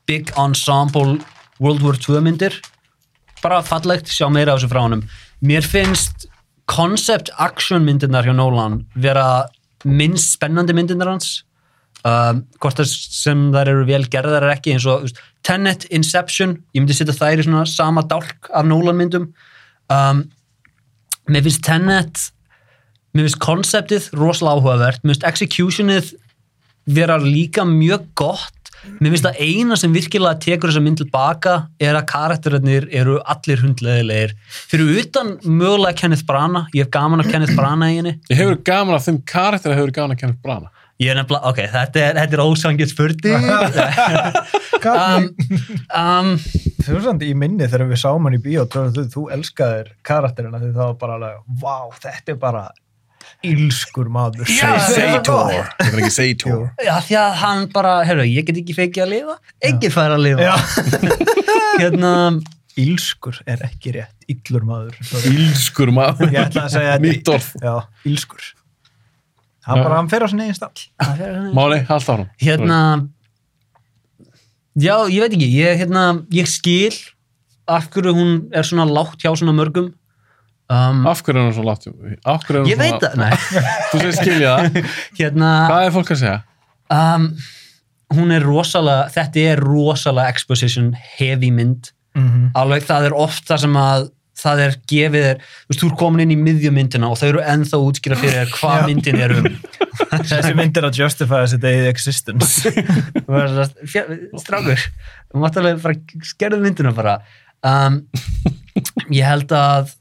big ensemble World War II myndir bara fallegt, sjá meira af þessu frá honum mér finnst concept action myndirnar hjá Nolan vera minnst spennandi myndirnar hans um, hvort sem þær eru vel gerðar er ekki eins og þú veist, Tenet, Inception ég myndi setja þær í svona sama dálk af Nolan myndum um, mér finnst Tenet mér finnst konceptið rosalega áhugavert mér finnst executionið vera líka mjög gott. Mér finnst að eina sem virkilega tekur þessa mynd tilbaka er að karakterinir eru allir hundleðilegir fyrir utan mögulega Kenneth Branagh ég hef gaman af Kenneth Branagh í henni. Ég hefur gaman af þeim karakter að hefur gaman að kenna brana. Ég er nefnilega, ok, þetta er, er ósangið spurning um, um, Þú er samt í minni þegar við sáum hann í bíó þú, þú, þú elskaðir karakterina því það var bara alveg, vá, þetta er bara ílskur maður Sator. Þetta er ekki Sator. já, því að hann bara, herru, ég get ekki feikið að lifa enginn fær að lifa Já. hérna, Ílskur er ekki rétt, illur maður. Ílskur maður. Ég ætla að segja þetta- Nýtt orð. Já, ílskur Hann bara, hann fer á sinni eigin stall Máli, haldt árum. hérna já, ég veit ekki, ég, hérna, ég skil af hverju hún er svona lágt hjá svona mörgum um, Af hverju er hún svo látt? Af hverju er hún ég veit það, nei Þú segir skilja það. hérna, Hvað er fólk að segja? um, hún er rosalega þetta er rosalega exposition heavy mynd Mhm. alveg það er oft það sem að það er gefið þér, þú veist, þú er komin inn í miðjumyndina og þau eru ennþá að útskýra fyrir þér hvað myndin er um. Þessi mynd er að justify þessi dayið existence. Strákur, þú mátt alveg bara skerðu myndina bara. Um, ég held að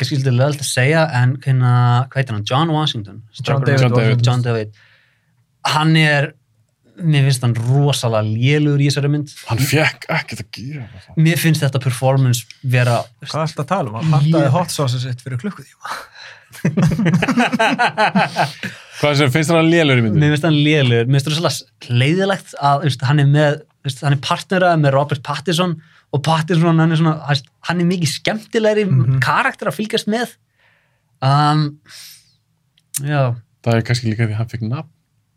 kannski skildi lögald að segja en hérna, hvað heitir hann, John Washington. John David John David. John David. Hann er mér finnst hann rosalega lélugur í þessari mynd Hann fekk ekkert að gera það. mér finnst þetta performance vera Hvað er þetta að tala um? Hann pantaði hot sauce sitt fyrir klukkutíma Hvað sem finnst að lélur í myndinu? mér finnst hann lélugur, mér finnst það svolítið leiðilegt að veist, hann er með veist, hann er partnerað með Robert Pattinson og Pattinson hann er svona hann- hann er mikið skemmtilegri karakter að fylgjast með um, já Það er kannski líka því að hann fekk nafn.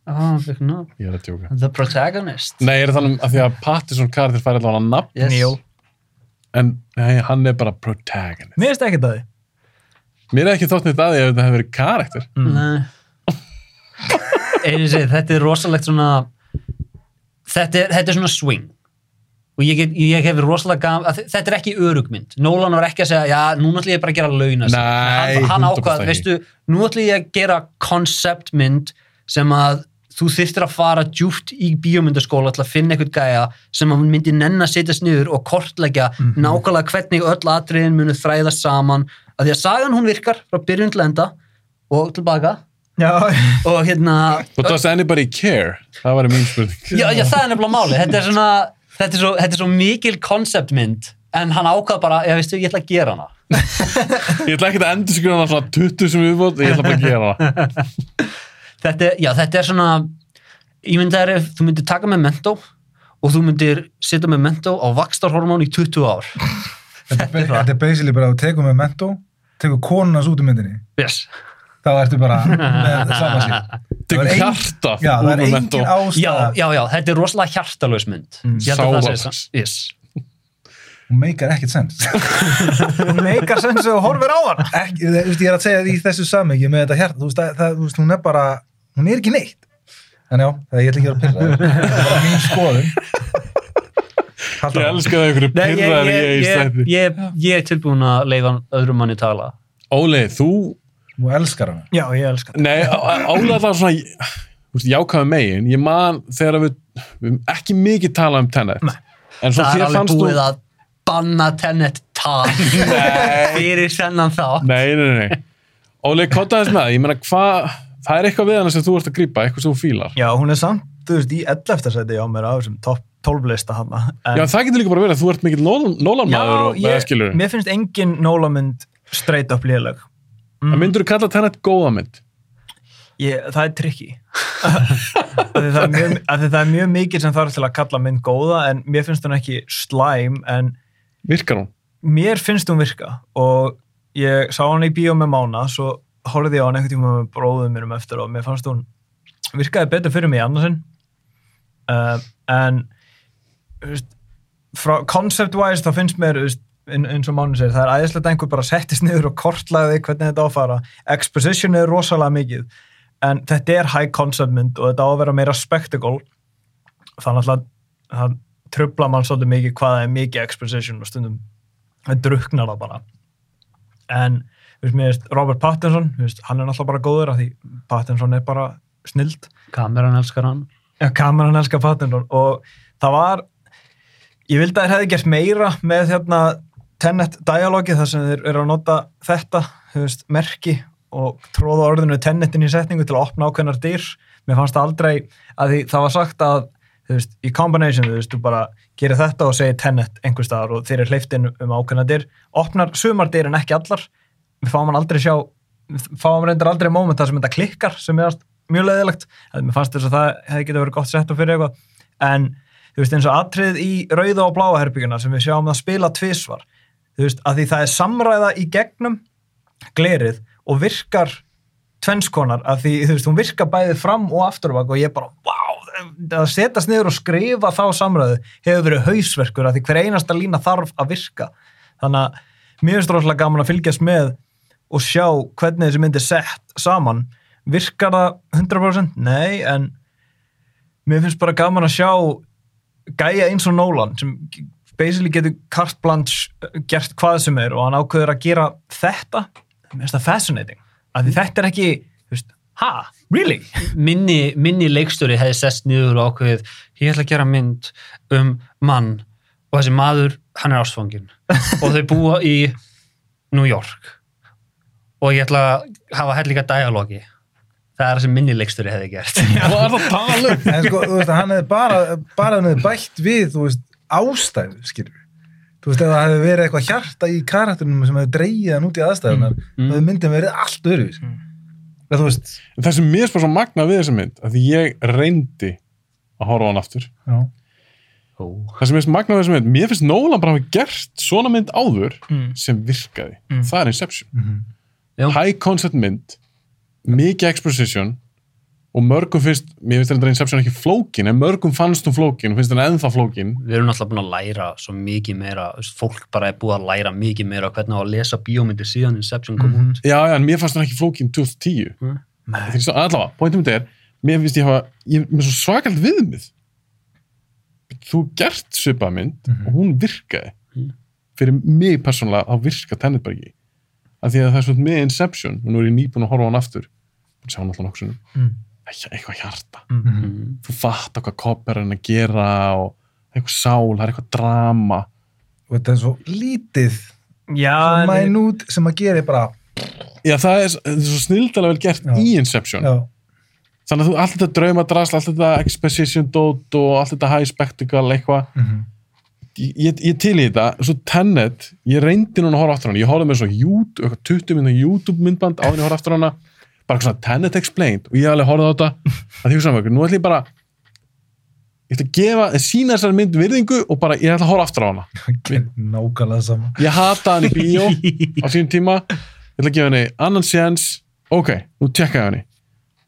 Oh, no. Ég er að tjóka. The Protagonist Nei, ég er þannig að því að Pattinson karakter fær allavega nafn, yes. Neil. en nei, hann er bara protagonist. Mér finnst ekki það því Mér er ekki þótt neitt að því að þetta hefur verið karakter. Nei. einu segi, þetta er rosalegt svona þetta er, þetta er svona swing og ég, ég hef rosalega þe- þetta er ekki örugmynd Nolan var ekki að segja, já, nú ætlum ég bara að gera launa. Nei, hann, hann 100% ákvað, veistu, nú ætlum ég að gera konceptmynd sem að þú þyrftir að fara djúpt í bíómyndaskóla til að finna eitthvað gæja sem að myndi nenn að setjast niður og kortleggja nákvæmlega hvernig öll atriðin munu þræðast saman að því að sagan hún virkar frá byrjun til enda og tilbaka Já, og hérna But does anybody care? Það var mín spurning. já, já, það er nefnilega máli þetta er svona, þetta er svo, þetta er svo mikil konceptmynd en hann ákvað bara, já veistu, ég ætla að gera hana Ég ætla ekki að endur hana svona 20 sem viðbót, ég ætla bara að gera það. þetta, er- já, þetta er svona ég myndi að ef þú myndir taka með mentó og þú myndir setja með mentó á vakstarhormón í 20 ár Þetta er- þetta er basically bara að þú tekur með mentó, tekur konunars út í myndinni. yes. Þá ertu bara með sama sín. Tekur Það er hjarta Já, það er engin ástæða. já, já, þetta er rosalega hjartalös mynd það Sálarlaus. sa- yes. Hún meikar ekkert sens. hún meikar sensu og horfir á hann Ekki, þú veist, ég er að segja í þessu samhengi með þetta það, það, þú veist, hún er bara, hún er ekki neitt. En já, það ég ætla ekki að vera pyrra. Það er bara mín skoðun. Ég elska það einhverju Nei, ég, ég, ég, ég, ég er tilbúin að leifa öðrum manni tala Óli, þú, Þú elskar hana. Já, ég elska það nei, Óli er það svona, þú veist, jákvæða megin. Ég man þegar við, við ekki mikið talað um Tenet. Nei. En svo það er þér alveg fannst búið að banna tennet tal fyrir sennan þá Nei, nei, nei, nei. Óli, kottaðis með það. Ég meina, hvað, það er eitthvað við hana sem þú ert að grípa, eitthvað sem þú fílar. Já, hún er samt, þú veist, í 11. seti á mér á þessum topp 12 lista hann Já, það getur líka bara verið að þú ert mikill og með skilur. mér finnst engin Nólamynd straight up léleg Það myndur þú kalla Tenet góða mynd? ég, það er því það er, það er mjög mikið sem þarf til að kalla mynd góða en mér finnst hún ekki slæm en Virkar hún? mér finnst hún virka og ég sá hann í bíó með Mána svo horfði ég á hann einhvern tíma með bróðum mínum eftir og mér fannst hún virkaði betur fyrir mig annarsinn uh, en concept-wise þá finnst mér eins og Máni segir, það er æðislegt að einhver bara settist niður og kortlaði hvernig þetta á að fara. Exposition er rosalega mikið en þetta er high concept mynd og þetta á að vera meira spectacle. Þannig að það trubla mann svolítið mikið hvað það er mikið exposition og stundum það druknar það bara. En veist, Robert Pattinson, veist, hann er náttúrulega bara góður af því Pattinson er bara snild. Kameran elskar hann. Já, kameran elskar Pattinson og það var ég vildi að þeir hefði gert meira með hérna Tenet dialogið þar sem þeir eru að nota þetta, veist, merki og tróða orðinu Tenetin í setningu til að opna ákveðnar dyr. Mér fannst það aldrei að því það var sagt að veist, í combination, þú veist, þú bara gerir þetta og segir Tenet einhver staðar og þeir eru hleyftin um ákveðnar dyr, opnar sumar dyr en ekki allar, við fáum hann aldrei sjá fáum reyndar aldrei moment þar sem þetta klikkar sem er mjög leðilegt mér fannst þess að það hefði getið verið gott sett fyrir eitthvað. En þú veist eins og atrið í rauða og bláa herbygguna sem við sjáum að spila tvisvar þú veist að því það er samræða í gegnum glerið og virkar tvennskonar að því þú veist hún virkar bæðið fram og afturbak og ég bara wow, að setjast niður og skrifa þá samræðu hefur verið hausverkur að því hver einasta lína þarf að virka. Þannig að finnst rosalega gaman að fylgjast með og sjá hvernig þessi mynd er sett saman virkar það 100%? Nei, en mér finnst bara gaman að sjá gæja eins og Nolan sem basically getur carte blanche gert hvað sem er og hann ákveður að gera þetta, mér finnst það fascinating af því þetta er ekki, þú veist ha, really? minni, minni leikstjóri hefði sest niður og ákveðið ég ætla að gera mynd um mann og þessi maður, hann er ástfangin og þau búa í New York og ég ætla að hafa hellinga dialogi það er það sem minni leikstjóri hefði gert er það að um? en sko, þú veist, hann hefði bara, bara hann hefði bætt við, þú veist, ástæðu, skilur Þú veist, ef það hefði verið eitthvað hjarta í karakterinum sem hefði dreigið hann út í aðstæðunar, Mm. þá hefði myndin verið allt öðruvís. Mm. Mm. Þú veist, Það sem mér spara svo magna við þessa mynd, að því ég reyndi að horfa á hann aftur. já, Ó. Það sem mér finnst magna við þessa mynd, mér finnst Nolan bara hafa gert svona mynd áður Mm. sem virkaði. Mm. Það er Inception. Já. High concept mynd, mikið exposition og mörgum finnst, mér finnst þetta Inception ekki flókin, en mörgum fannst hún flókin og finnst henni ennþá flókin. við erum náttúrulega búin að læra svo mikið meira fólk bara er búið að læra mikið meira hvernig á að lesa bíómyndir síðan Inception kom Mhm. út Já, já, en mér fannst hún ekki flókin 2010. Mm. Allavega, pointum þetta er, mér finnst ég hafa, ég er með svo svakalt viðmið. Þú gert svipað mynd Mhm. og hún virkaði. Mm. Fyrir mig persónulega þá virka Tenet Af því að það er svona með Inception, og nú er ég nýbúin að horfa á hann aftur, og sjá hann alltaf sinnum, Mm. Eitthvað hjarta. Mhm. mm. Þú fattar hvað kopp er hann að gera og eitthvað sál, það er eitthvað drama. og þetta er svo lítið, Já, mænút sem að gera bara, Já, það er, það er svo snildalega vel gert Já. í Inception. já, Þannig að þú, allt þetta draumadrasl, allt þetta exposition dot og allt þetta high spectacle eitthvað, mhm. ég, ég, ég til í þetta, svo Tenet, ég reyndi núna að horfa aftur á hana, ég horfði með svo YouTube, eitthvað 20 minna YouTube myndband áður en ég horfði aftur á hana, bara svona Tenet Explained. Og ég alveg horfði á þetta, að því saman, nú ætlum ég bara, ég ætla að gefa, að sína þessari mynd virðingu og bara, ég ætla að horfa aftur á hana. nákvæmlega sama. Ég hata hann í bíó á sínum tíma, ég ætla að gefa henni annan séns, ok, nú tjekka ég henni,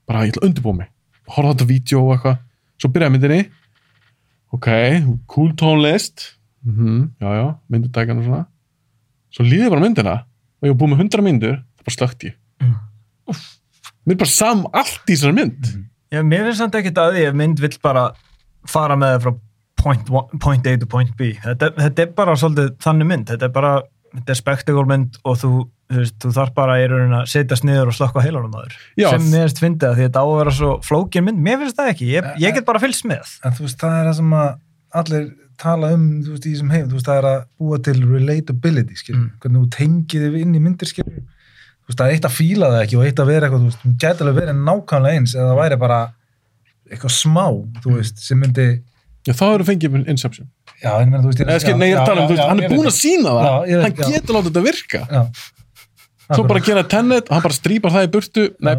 bara ég ætla að undirbúa mig, horfa á þetta vídeo og eitthvað, svo byrjaði myndinni, ok, cool tónlist, mm já, já, myndutækan og svona, svo líði ég bara myndina og ég var búið með 100 myndur, það bara slögt ég. Mm. Mér er bara sam allt í þessari mynd. Já, mér finnst samt ekkert að því ef mynd vill bara fara með það frá point, one, point A to point B. Þetta, þetta er bara svolítið þannig mynd. Þetta er bara, þetta er spectacle mynd og þú, þú veist, þú þarf bara í raunin að setjast niður og slokka heilanum aður. Já. Sem mér finnst fyndið að því þetta á að vera svo flókin mynd. Mér finnst það ekki. Ég, ég get bara fylgst með. En þú veist, það er það sem að allir tala um, þú veist, í þessum heim, þú veist, það er að búa til relatability, skilur, Mm. hvernig þú tengið þig inn í myndir, skilur, þú veist, það er eitt að fíla það ekki og eitt að vera eitthvað, þú veist, hún gæti alveg verið nákvæmlega eins eða það væri bara eitthvað smá, þú veist, sem myndi, Já, þá eru fengið Inception. já, en ég meina, þú veist, Eða, skil, nei, ég er að tala um, þú veist, hann er búin að sína það, Já, ég veit, hann já. getur látið þetta virka. Já. Svo bara að gera tennet, hann bara strýpar það í burtu Nei,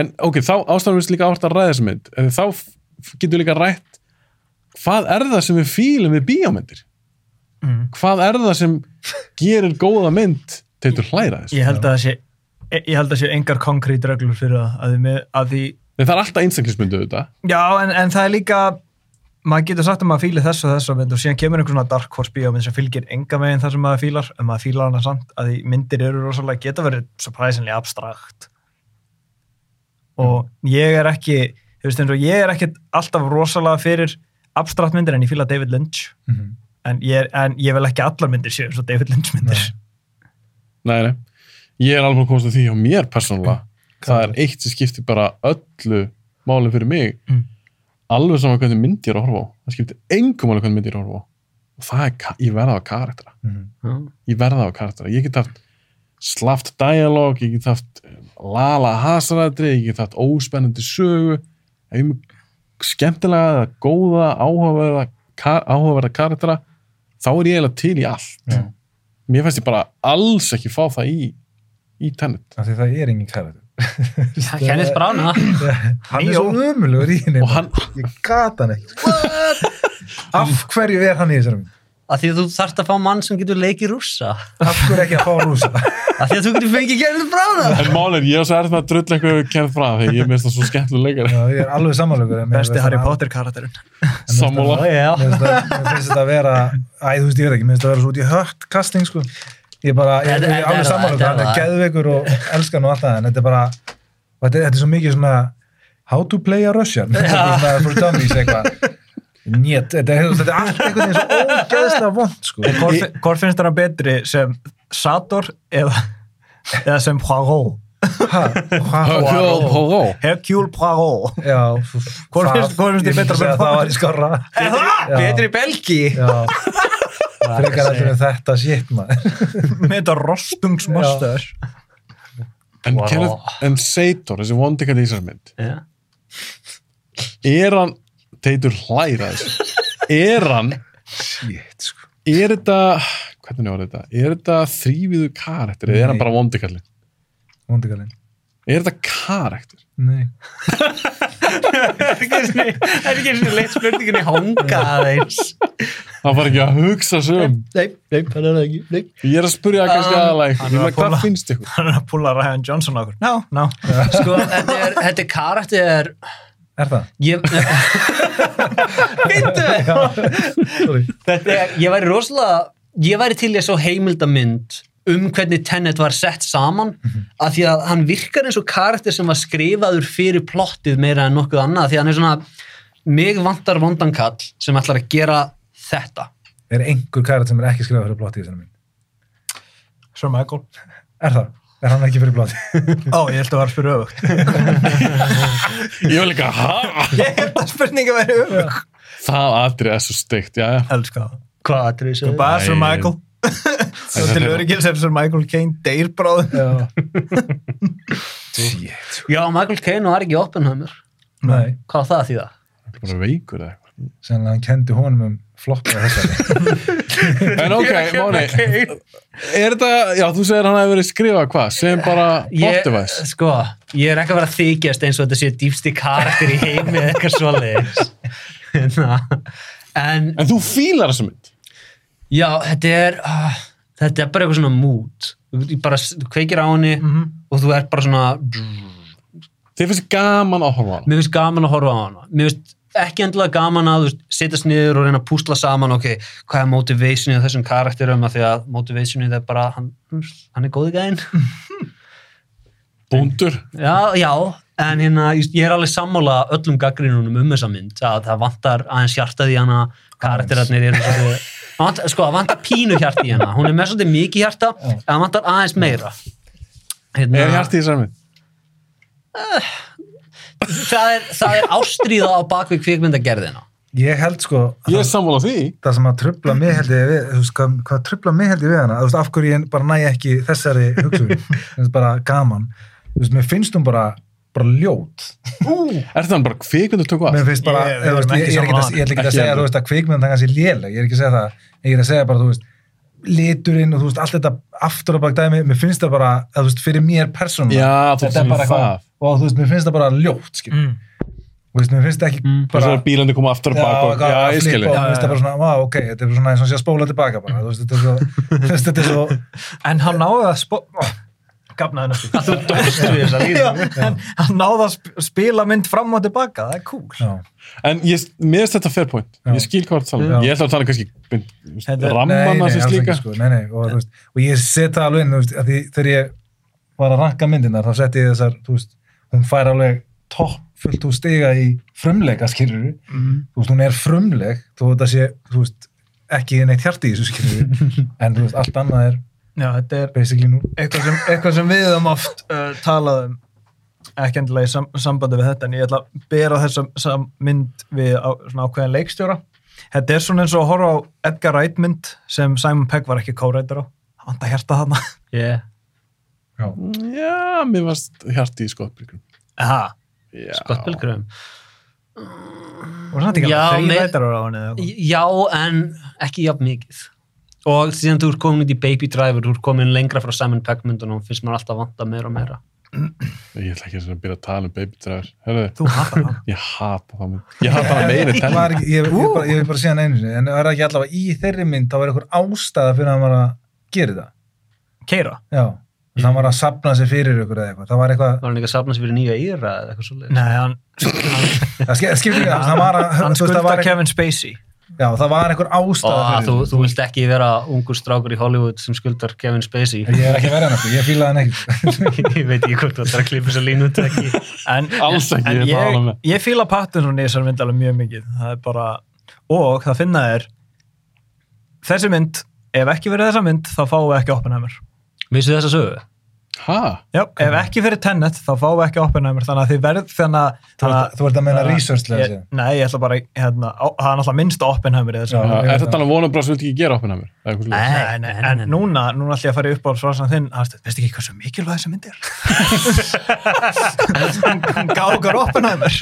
en ok, þá ástæðum við líka átt að ræða þessu mynd en þá við líka rætt hvað er það sem við fílum við bíómyndir Mm. hvað er það sem gerir góða mynd til þú hlæra þessu Ég held að það sé, ég held að sé engar konkrét reglur fyrir það. Að því, að því það er alltaf einstaklismyndu þetta Já, en, en það er líka maður getur sagt að maður fíli þess og þess og mynd og síðan kemur einhver svona dark horse bíómynd sem fylgir enga meginn þar sem maður fílar en maður fílar hana samt að því myndir eru rosalega geta verið surprisingly abstrakt og ég er ekki þú veist eins og ég er ekki alltaf rosalega fyrir abstrakt myndir en ég fíla David Lynch. Mhm. en ég, en ég vil ekki allar myndir séu eins og David Lynch myndir. Nei, nei. ég er alveg að komast að því hjá mér persónulega. Það er eitt sem skiptir bara öllu málið fyrir mig. Mm. Alveg saman hvernig mynd ég er að horfa á. Það skiptir engum alveg hvernig mynd ég er að horfa á. Og það er, ég verða á karaktera Mhm. ég verða á karaktera, ég get haft slaft dialog, ég get haft eh, lala hasarætri, ég get haft óspennandi sögu. Ef ég með skemmtilega eða góða áhugaverða, áhugaverða karaktera þá er ég eiginlega til í allt. Já. mér finnst ég bara alls ekki fá það í í tennet. Af því það er engin karakter Kenneth Branagh. Hann er svo umulugur í henni. Og hann- ég gata hann ekki. Af hverju er hann í þessari mynd? Að því að þú þarft að fá mann sem getur leikið rússa. Af hverju ekki að fá rúsa að því að þú getur fengið Kenneth Branagh. En mál er, ég er svo með að drull eitthvað við kennið frá þegar ég minnst það svo Já, ég er alveg samanlugur Besti Harry Potter karakterinn. sammála. mér finnst þetta að vera æ, þú veist, ég veit ekki, mér finnst þetta að vera svo út í hött casting, sko ég er bara, ég, er alveg það, er hann er það. geðveikur og elskan og allt það, en þetta er bara þetta, þetta er svo mikið svona how to play a Russian. Þetta er svona for dummies eitthvað. Nét, þetta er, þetta er allt einhvern veginn svo ógeðslega vond, sko. Hvor, finnst þér hann betri sem Sator eða, eða sem Poirot? Hercule Poirot. Hvor finnst- hvor finnst þér ég betra með að það var í skorra. Betri Belgi? já frekar heldur en þetta shit maður. Með þetta rostungsmostur. en, Wow. En Seitor, þessi vondikall í þessar mynd? Já. er hann teitur hlæra þessu. Er hann, shit, sko. er þetta hvernig var þetta, er þetta þrýviðu karakter eða er hann bara vondikallin vondigalinn er þetta karakter? Nei Það er ekki eins og leitt spurningin í honga aðeins. það var ekki að hugsa sig um Nei, nei, það er ekki. Nei. ég er að spurja kannski Um, aðalega hvað finnst ykkur Hann er að púla Ryan Johnson á okkur. No, no. Sko, þetta er, þetta er karakter... er það? Ég... Þetta er, ég væri rosalega, ég væri til að svo heimildamynd um hvernig Tenet var sett saman af því að hann virkar eins og karakter sem var skrifaður fyrir plottið meira en nokkuð annað því að hann er svona mig vantar vondankall sem ætlar að gera þetta er einhver karat sem er ekki skrifað fyrir plotti í þessari mynd Sir Michael. er það? er hann ekki fyrir plotti? Ó, ég held að það var spyrir öfugt. ég var líka, ha? Ég held að spurninga væri öfugt. það atrið er svo steikt, já, Elskar það. Hvað er þessu? Bara Sir. Michael. Svo til öryggil sem Sir Michael Caine deyr bráðum. já Já, Michael Caine var ekki Oppenheimer. Nei. Hvað á það að þýða? bara veikur eða eitthvað. Sennilega hann kendi honum um floppa þessari. En ok, Máni. er þetta, já, þú segir hann hefur verið skrifað hvað, sem bara plotdevice sko, ég er ekki að vera þykjast eins og þetta sé dýpsti karakter í heimi eða eitthvað svoleiðis. Hérna. en en þú fílar þessa mynd já, þetta er uh, þetta er bara eitthvað svona mood. Þú bara kveikir á henni og þú ert bara svona þið finnst gaman að horfa á hana? Mér finnst gaman að horfa á hana. Mér finnst ekki endilega gaman að setjast niður og reyna að púsla saman ok, hvað er motivationið þessum karakterum af því að motivationið er bara hann, hann er góði gæðin búndur, Já, já, en hérna, ég er alveg sammála öllum gaggrínunum um þessa mynd að það vantar aðeins hjartað í hana karakterarnir eru vantar, sko, það vantar pínu hjarta í hana. Hún er með svolítið mikið hjarta, en það vantar aðeins meira. Hérna, er hjarti í þessar mynd það, er, það er ástríða á bakvið kvikmyndagerðina. Ég held sko ég er sammála því. það sem að trubla mig held ég við veist, hvað, hvað trubla mig held ég við hana? Þú veist, af hverju ég bara næ ekki þessari hugsun? Bara gaman. Þú veist, mér finnst hún bara bara ljót. Er það bara kvikmyndu tökku að finnst bara, Ég- ég, veist, ég, ekki ég er ekki að, ég er ekki að Ekki segja þú veist, að kvikmynd það kannski léleg, ég er ekki að segja það. Ég er að segja bara, þú veist liturinn og þú veist, allt þetta aftur og bak dæmi, mér finnst það bara, að, þú veist, fyrir mér þú þetta er bara það. eitthvað og þú veist, mér finnst það bara ljót, skil Mm. þú veist, mér finnst það ekki Mm. bara er bílandi koma aftur og bak og, já, ég skilji og finnst það bara svona, vá, ok, þetta er svona eins og sé að spóla tilbaka bara, þú veist, þetta er svo þetta er En hann náði að. Gafnaði næstu. að þú dóstu við þessa línu en hann náði að sp- spila mynd fram og tilbaka, það er cool. já, en ég, mér finnst þetta fair point Já. ég skil hvað það tala Já. um. ég ætla að tala kannski Þetta rammana sem slíka sko, nei, nei, og, veist, og ég set það alveg inn, veist, því, þegar ég var að ranka myndinar, þá setti ég þessar, þú veist, hún fær alveg topp fullt úr stiga í frumleika, skilur þú veist, hún er frumleg, þú veist, að sé, þú veist, ekki neitt hjarti í þessu, skilur en þú veist, allt annað er Já, þetta er basically nú. eitthvað sem, eitthvað sem við höfum oft uh, talað um. Ekki endilega í sam, sambandi við þetta en ég ætla að bera þessa mynd við á, svona ákveðin leikstjóra. Þetta er svona eins og að horfa á Edgar Wright mynd sem Simon Pegg var ekki kórættur á. Hann vant að hérta þarna. Yeah. já. Já, mér varst hjarti í skottbyrgjum. Aha, ekki Já, eitthvað? Já, en ekki jafn mikið og síðan þú ert komin út í Baby Driver þú ert komin lengra frá Simon Pegg myndunum finnst maður alltaf vanta meira og meira. Ég ætla ekki að byrja að tala um Baby Driver. Herðu, þú hattar hann? Ég hata það. Ég hata það meira en Var ekki, ég, ég, bara, ég vil bara segja hann einu sinni en er það ekki allavega í þeirri mynd þá er einhver ástæða fyrir að hann var að gera það? Keira? Já, mm. það var að sapna sig fyrir ykkur eða eitthvað. Það var eitthvað, var hann ekki að safna sér fyrir nýja íra eða eitthvað svo nei, hann, það ske- skiptir ekki það var að, hann það skulda var, Kevin Spacey já, það var einhver ástæða þú, þú vilt ekki vera ungur strákur í Hollywood sem skuldar Kevin Spacey. Ég er ekki verið hann sko, ég fílaði hann ekki. Ég veit ekki hvort þú ætlar að klippa að línu út eða ekki. En, Alls ekki, en ég er ég, fíla Pattinson í þessar mynd alveg mjög mikið. Það er bara, og það finna er þessi mynd ef ekki verið þessa mynd, þá fáum við ekki Oppenheimer. Vissu þess að sögu? Hæ? Já, ef ekki fyrir Tenet, þá fáum við ekki Oppenheimer þannig að þið verð þannig að þú ert, þú ert að meina researchlega ég, Nei, ég ætla bara, hérna, á, það er náttúrulega minnst Oppenheimer Er þetta alveg vonum bara sem viltu ekki gera opinn að eitthvað svoleiðis? Nei, nei, en núna, núna ætlum ég að fara upp á svarsan þinn, að veistu ekki hversu mikilvæg þessi mynd er? Hún gá okkar Oppenheimer.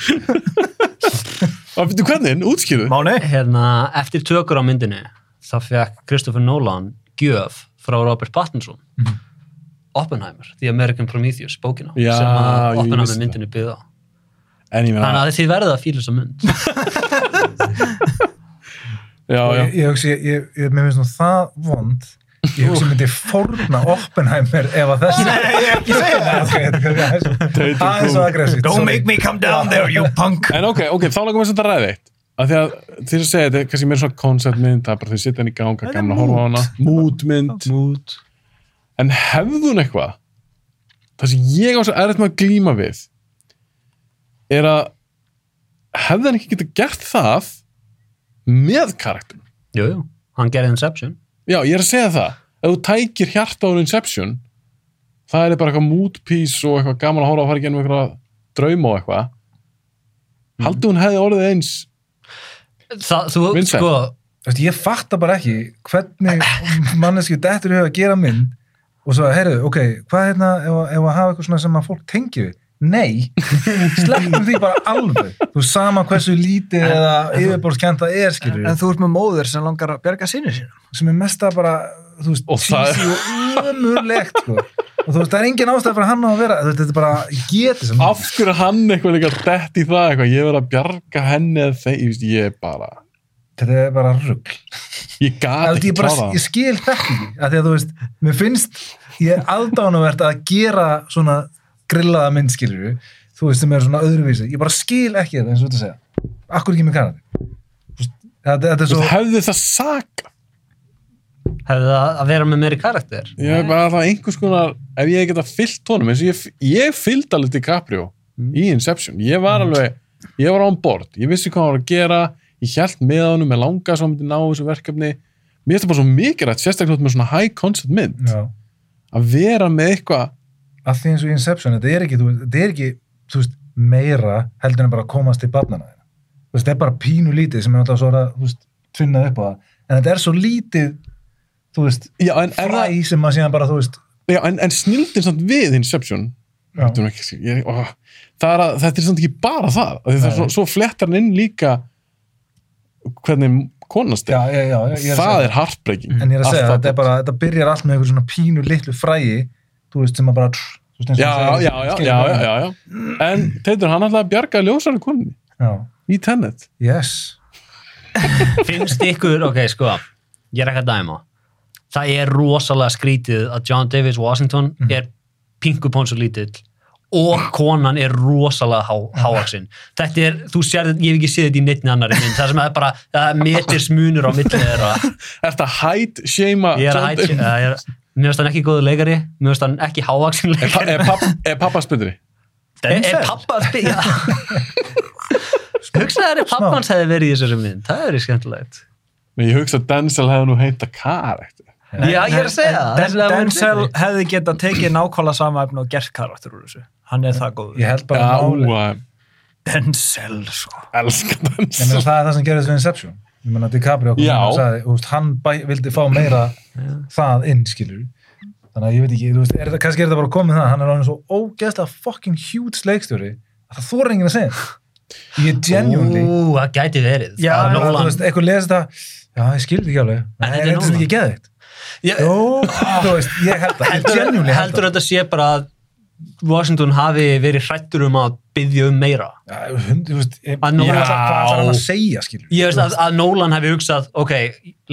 Hvað finnst þú hvernig? Útskýrðu? Máni? hérna, eftir tökur á myndinni þá fekk Christopher Nolan gjöf frá Robert Pattinson Oppenheimer, The American Prometheus bókina Já, sem að Oppenheimer vissi myndinni byggða á þannig að þið verða að fíla þessa mynd já, já. ég, hugsi, ég, ég, ég mér nú það vond ég hugsi myndi fórna Oppenheimer ef að þessi Nei, ég ekki að segja það. Þetta er svo aggressíft Don't make me come down there, you punk. En ok, ok, þá langum við sem þetta ræði eitt. Af því að því að segja, þetta er kannski meira svona konceptmynd, það er bara því að sitja henni í ganga, að horfa á hana, mútmynd. Mood En hefðu hún eitthvað, það sem ég á svo erfitt með að glíma við, er að hefði hann ekki geta gert það með karakterin. Jú, jú, hann gerði Inception Já, ég er að segja það. Ef þú tækir hjarta á Inception, það er bara eitthvað moodpiece og eitthvað gaman að horfa að fara í gennum eitthvað drauma og eitthvað. Haldi hún hefði orðið eins Það, þú, Vincent. sko, Þú veist, ég fatta bara ekki hvernig manneski dettur í hug að gera mynd og svo, heyrðu, ok, hvað hérna ef, að- ef að hafa eitthvað svona sem að fólk tengi við? Nei, sleppum því bara alveg. Þú sama hversu lítið eða yfirborðskent það er, skilur En þú ert með móður sem langar að bjarga sinni sínum. sem er mesta bara, þú veist, Og það- cheesy og ömurlegt, sko. Og þú veist, það er engin ástæð fyrir hann að vera veist, þetta er bara, ég geti sem af hverju er hann eitthvað líka dett í það eitthvað, ég verð að bjarga henni eða þeir, ég veist, ég er bara þetta er bara rugg ég gat Ég, ekki klára ég skil þetta ekki að því að þú veist, mér finnst ég er aðdánuvert að gera svona grillaða mynd skilur þú veist sem er svona öðruvísi, ég bara skil ekki þetta eins og þetta segja, akkur ekki með kanadi þetta, þetta er það svo hefði það saka hefði það að vera með meiri karakter? Ég er bara alltaf einhvers konar ef ég geta fyllt honum eins og ég, ég fyllt alveg DiCaprio í Inception. Ég var alveg, ég var on board. Ég vissi hvað hann var að gera, ég held með honum með langa svo hann myndi ná þessu verkefni. Mér finnst það bara svo mikilvægt, sérstaklega með svona high concept mynd, já, að vera með eitthvað að því eins og í Inception þetta er ekki, þú, þetta er ekki veist, meira heldur en bara að komast til barnana veist, þetta er bara pínu lítið sem er alltaf svo að þú veist, tvinnað upp á það. En þetta er svo lítið þú veist, já, en, en, fræ sem að síðan bara, þú veist já, en, en snildin samt við Inception? Ekki, ég, ó, er að, þetta er samt ekki bara það, það er svo, svo flettar hann inn líka hvernig konast já, er, já, já, ég er að það segja er heartbreaking. En ég er að segja, þetta er bara, þetta byrjar allt með einhver svona pínu litlu frægi, þú veist, sem að bara, tss, já, já, segir, já, já, já, já, já. en Teitur, hann ætlaði að bjarga ljósari kunni Já, í Tenet. Yes. finnst ykkur, ok, sko ég er ekki að dæma. Það er rosalega skrítið að John Davis Washington Mhm. er pinkupónsu lítill og konan er rosalega há, háaksinn þetta er, þú sér þetta, ég hef ekki séð þetta í neittni annari mynd, það sem er bara það er meters munur á milli þeirra. Er þetta height shame ég er ég er mér finnst hann ekki góðu leikari, mér finnst hann ekki háaksinn Er, leikari. er, papp, er pappa spytri? er, er pappa spila hugsaði þér ef pappans hefði verið í þessari mynd. Það er skemmtilegt. Ég hugsa að Denzel hefði nú heita karakter. Já, ég er að segja það. Denzel hefði getað tekið nákvæmlega sama efni og gert karakter úr þessu hann er það góður. Ég held bara Já, máli að Denzel sko. Elska Ég meina, dans. það er það sem gerðist við Inception. Ég meina DiCaprio sagði, veist, hann bæ, vildi fá meira það inn, skilur þannig að ég veit ekki, veist, er það, kannski er þetta bara komið það, hann er alveg svo ógeðslega fucking huge leikstjóri að það þóra enginn að segja. Ég er genuinely Ú, það gæti verið. Já, Það þú veist, eitthvað lesi þetta já, ég skildi ekki alveg, En þetta er ekki geðið Ég- Jó, þú veist, ég held það, ég heldur, genuinely held heldur það. þetta sé bara að Washington hafi verið hrættur um að byggja um meira. Já, hund, þú veist, ég, Að Nolan- hvað hvað þarf hann að segja, ég veist að, að Nolan hefði hugsað ok,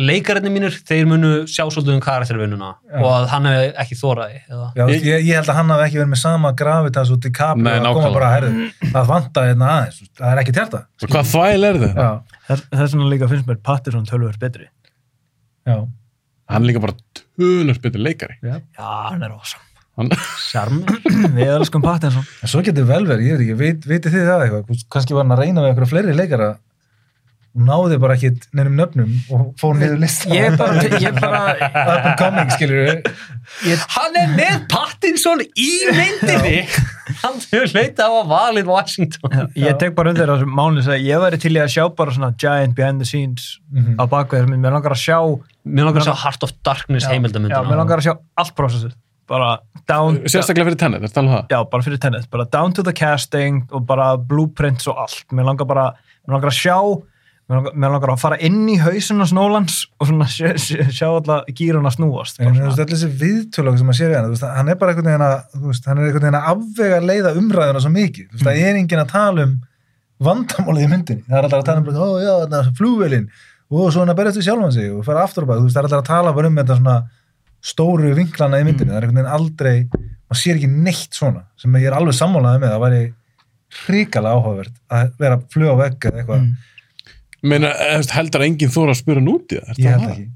leikararnir mínir, þeir munu sjá svolítið um karaktervinnuna Já. og að hann hefði ekki þóraði eða... Já, ég, ég held að hann hafi ekki verið með sama gravitas og DiCaprio Nei, að koma bara, herðu, það vantaði hérna aðeins, það er ekki tjarta Hvað þvæl er það? Já, Þess vegna líka finnst mér Pattinson tölver betri. Já, Hann er líka bara tölur betur leikari. já, hann er awesome. Hann, Sjarmur við elskum Pattinson. En svo getur vel verið, ég veit ekki, veit, vitið þið það eitthvað, kannski var hann að reyna við einhverja fleiri leikara og náði bara ekki nefnum nöfnum og fór niður listan ég bara, ég bara up and coming, skilur við hann er með Pattinson í myndinni. Hann hefur leitað á að valið Washington. Ég tek bara undir þessu máli að ég væri til í að sjá bara svona giant behind the scenes Mhm. á bakveð þessum, mér langar að sjá mér langar að sjá Heart of Darkness já, heimildamöndina mér langar að sjá allt prósessið bara down sérstaklega fyrir tennet, er það alveg það? já, bara fyrir tennis, bara down to the casting og bara blueprints og allt mér langar bara, mér langar að sjá mér langar, mér langar að fara inn í hausin á Snólans og svona sjá, sjá, sjá alla gýruna snúast En bara þú veist, svona. allir þessi viðtölög sem að sé við hann, veist, hann er bara einhvern veginn að, veist, hann er einhvern veginn að afvega leiða umræðuna svo mikið. Þú veist, það er enginn að tala um vandamálið í myndinni. Það er alltaf að tala um, bara, ó já, þetta er flúvelin, og svo hann að berjast við sjálfan sig og fara aftur á bak. Þú veist, það er alltaf að tala bara um þetta svona stóru vinklana í myndinni. Það er einhvern veginn aldrei, maður sér ekki neitt svona, sem ég er alveg sammálaði með. Það væri hrikalega áhugavert að vera að á vegg eða eitthvað. Mm. Meina, veist, heldur enginn þóra að spura í það? Ég held ekki.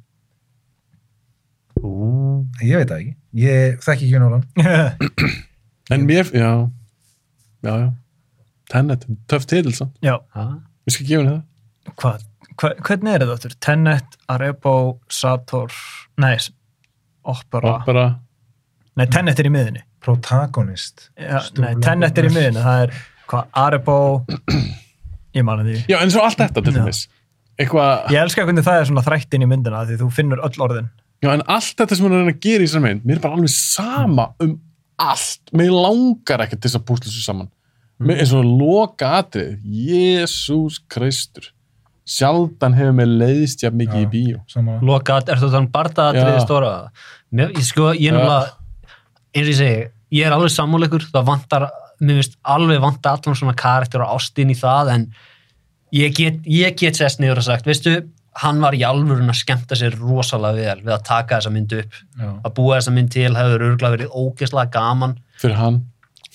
Ég veit það ekki. Ég þekki ekki Nólan. En mér, já, já, já. Tennet, töff titil samt. já, Við skal gefa henni það. hvað, hva, hvernig er þetta aftur? Tenet, Arebo, Sator nei, Opera Opera. nei, Tenet er í miðinni Protagonist. Stór nei, Tenet er í miðinni, það er hvað, Arebo ég man að því Já, en svo allt þetta til dæmis. Eitthvað, ég elska hvernig það er svona þrætt inn í myndina því þú finnur öll orðin já, en allt þetta sem hann er að gera í þessar mynd, mér er bara alveg sama um allt. Mér langar ekkert til þess að púsla þessu saman. Mér eins og loka atrið, Jésús Kristur. Sjaldan hefur mér leiðist jafn mikið í Já. bíó. Mm. Sama. Loka, er þetta þannig bardaðatriði Já. stóra? Mér, ég sko, ég er náttúrulega, eins og ég segi, ég er alveg sammáleikur, það vantar, mér finnst alveg vantar allan svona karakter og ástin í það, en ég get, ég get sest niður og sagt, veistu, hann var í alvörun að skemmta sér rosalega vel við að taka þessa mynd upp, Já. að búa þessa mynd til hefur örgulega verið ógeðslega gaman. Fyrir hann.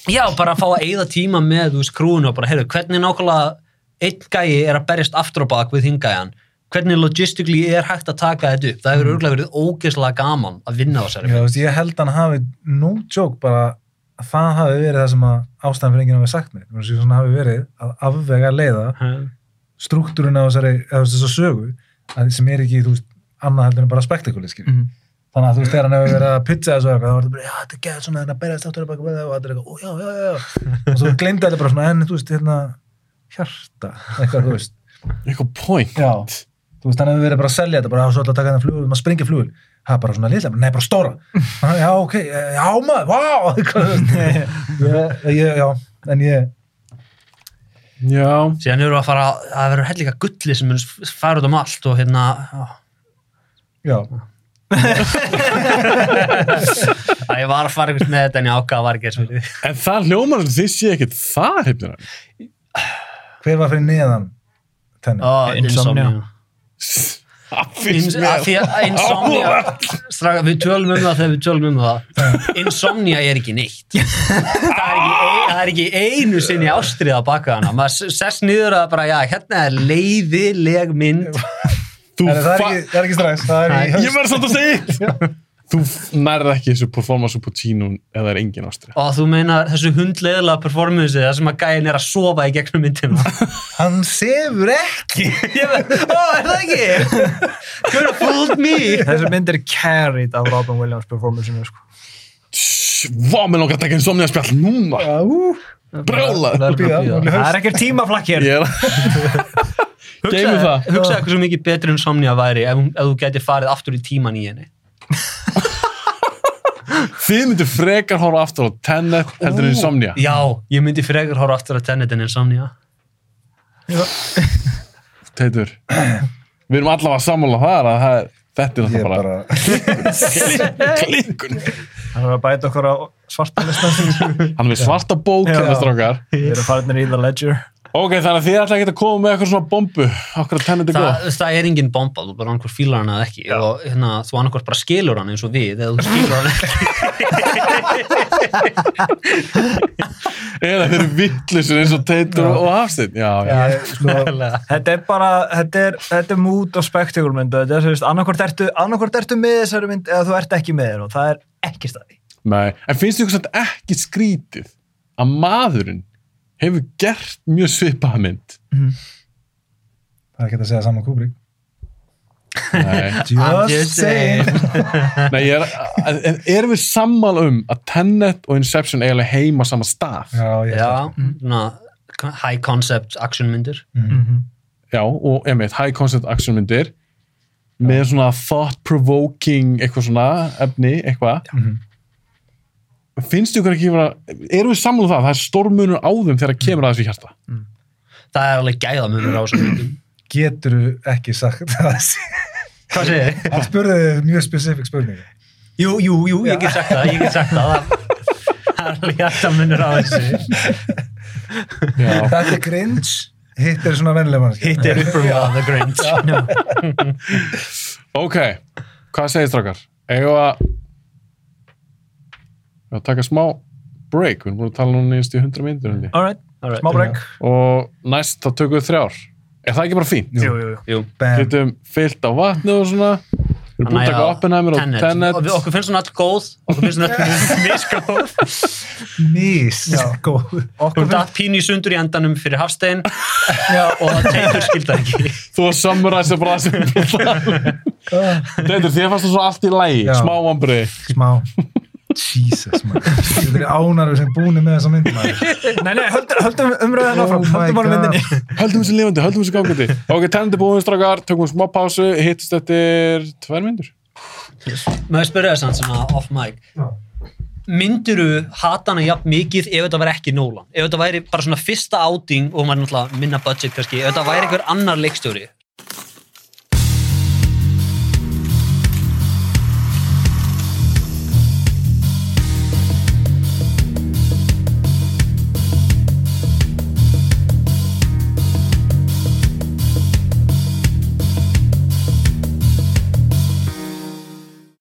Já, bara að fá að eyða tíma með, þú veist, krúinu og bara, heyrðu, hvernig nákvæmlega einn gæi er að berjast aftur á bak við hingæjan, hvernig logistically er hægt að taka þetta upp, það hefur örgulega verið ógeðslega gaman að vinna á veist, ég held hann hafi no joke bara að það hafi verið það sem að ástæðan fyrir enginn hafi sagt mér. Svona hafi verið að afvega leiða struktúrin á þessari, þessu sögu að sem er ekki, veist, annað heldur en bara spektakulið, skil. Mhm. Þannig að þú veist, þegar hann hefur verið að pizza þessu þá var þetta bara, já, þetta er gett svona, þetta berjast aftur og baka það og þetta er eitthvað, ó, já, já, já, og svo glemdi þetta bara svona, en þú veist, hérna, hjarta, eitthvað, þú veist. Eitthvað point. Já, þú veist, hann hefur verið bara að selja þetta, bara, "Á, svo að taka þetta flugul, maður springir flugul. Það er bara svona litla, nei, bara stóra. "Ha, já, ok, já, maður, vá, ég, já, en ég, Já. Síðan eru að fara, það verður hellinga gulli sem mun fara út um allt og hérna, já. já, að ég var að fara eitthvað með þetta en ég ákvaða var ekki eins og við. En það hljómar að þið sé ekkert það hefnir hann. Hver var fyrir neðan tenni? Ó, Insomnia. Það Ins, finnst að mér. því að insomnia straka, við tölum um það þegar við tölum um það insomnia er ekki neitt það er ekki, ein, það er ekki einu sinni ástrið að baka hana maður sess niður að bara, já, hérna er leiðileg mynd það er ekki, það er ekki strax, það er í Nei. haust. Ég verð svolítið að segja eitt. þú nærði ekki þessu performance upp á tínum eða er engin ástrið. Og þú meina þessu hundleðilega performance það sem að gæin er að sofa í gegnum myndina. Hann sefur ekki. Ég veit, ó, er það ekki? Could have fooled me. Þessi mynd er carried af Robin Williams performance-inu, sko. Vá, mér langar að taka einn somnið að spjall núna. Já, ú, Brjála. Það er er ekkert tímaflakk hér. Ég er það. Hugsaðu hversu mikið betri en Somnia væri ef, þú gæti farið aftur í tíman í henni. Þið myndir frekar horfa aftur á Tenet heldur en Insomnia. Já, ég myndi frekar horfa aftur að Tenet en Insomnia. Teitur, við erum allavega sammála þar að það er, þetta er Ég er náttúrulega bara, klikkun. Það er að bæta okkur á svarta listan. Hann er með svarta bók Já. hérna strákar. Við erum farinir í The Ledger. Ok, þannig að þið ætla ekki að koma með eitthvað svona bombu. Okkur að Tenet er góð. Það, það er engin bomba, þú bara annarkvært fílar hann eða ekki og hérna, þú annarkvært bara skilur hann eins og við eða þú skilur hann ekki. Eða þeir eru vittlisur eins og Teitur og, og Hafsteinn. Já, já. ég, sko, Þetta er bara, þetta er, þetta er mood og spektacle mynd og þetta er, þú veist, annarkvort ertu, annarkvort ertu með þessari mynd eða þú ert ekki með þér og það er ekki staði. Nei, en finnst samt ekki skrítið að maðurinn hefur gert mjög svipaða mynd? það er ekki að segja saman Kubrick. Nei. I'm just saying. Nei, er, en, erum við sammála um að Tenet og Inception eiginlega heima á sama stað? Já, Já, svona high concept actionmyndir. Já, og emitt, high concept action myndir með svona thought-provoking eitthvað svona efni, eitthvað. Finnst ykkur ekki vera, erum við sammála um það, það er stormunur á þeim þegar kemur að þessu hjarta? Það er alveg gæðamunur á myndum. getur ekki sagt það. Hvað segir þið? Hann spurði þig mjög spesifik spurningu. Jú, jú, jú, ég get sagt það, ég get sagt það. Það er alveg gæðamunur á þessu. Þetta er Grinch, hitt er svona vennileg mannski. Hitt er uppruga The Grinch. Ok, hvað segir strákar? Eigum við að Við að taka smá break, við erum búin að tala núna nýjast í 100 myndir hundi. All right, Alright. smá break. og næst þá tökum við þrjár er það ekki bara fínt? Jú, jú, jú. Jú. Bam. getum fyllt á vatni og svona við erum búin að taka Oppenheimer og Tenet. Og okkur finnst hún all góð, okkur finnst hún all misgóð. Mís, góð. Hún datt pínu í sundur í endanum fyrir Hafstein og það teitur skildar ekki. þú var sammuræsir bara sem Teitur, þér fannst það svo allt í lægi smá vambri Smá. Jesus, maður. Þetta er ánarður sem búin með þessa mynd, maður. nei, nei, höldum, höldum umröðan Oh áfram, my höldum bara God. myndinni. höldum þessi lifandi, höldum þessi gangandi ok, Tenet er búin strákar, tökum smá pásu hittist eftir tvær myndur Maður spyrja þess að svona off mic. Myndiru hata hana jafn mikið ef þetta væri ekki Nolan? Ef þetta væri bara svona fyrsta outing og maður náttúrulega minna budget kannski, ef þetta væri einhver annar leikstjóri,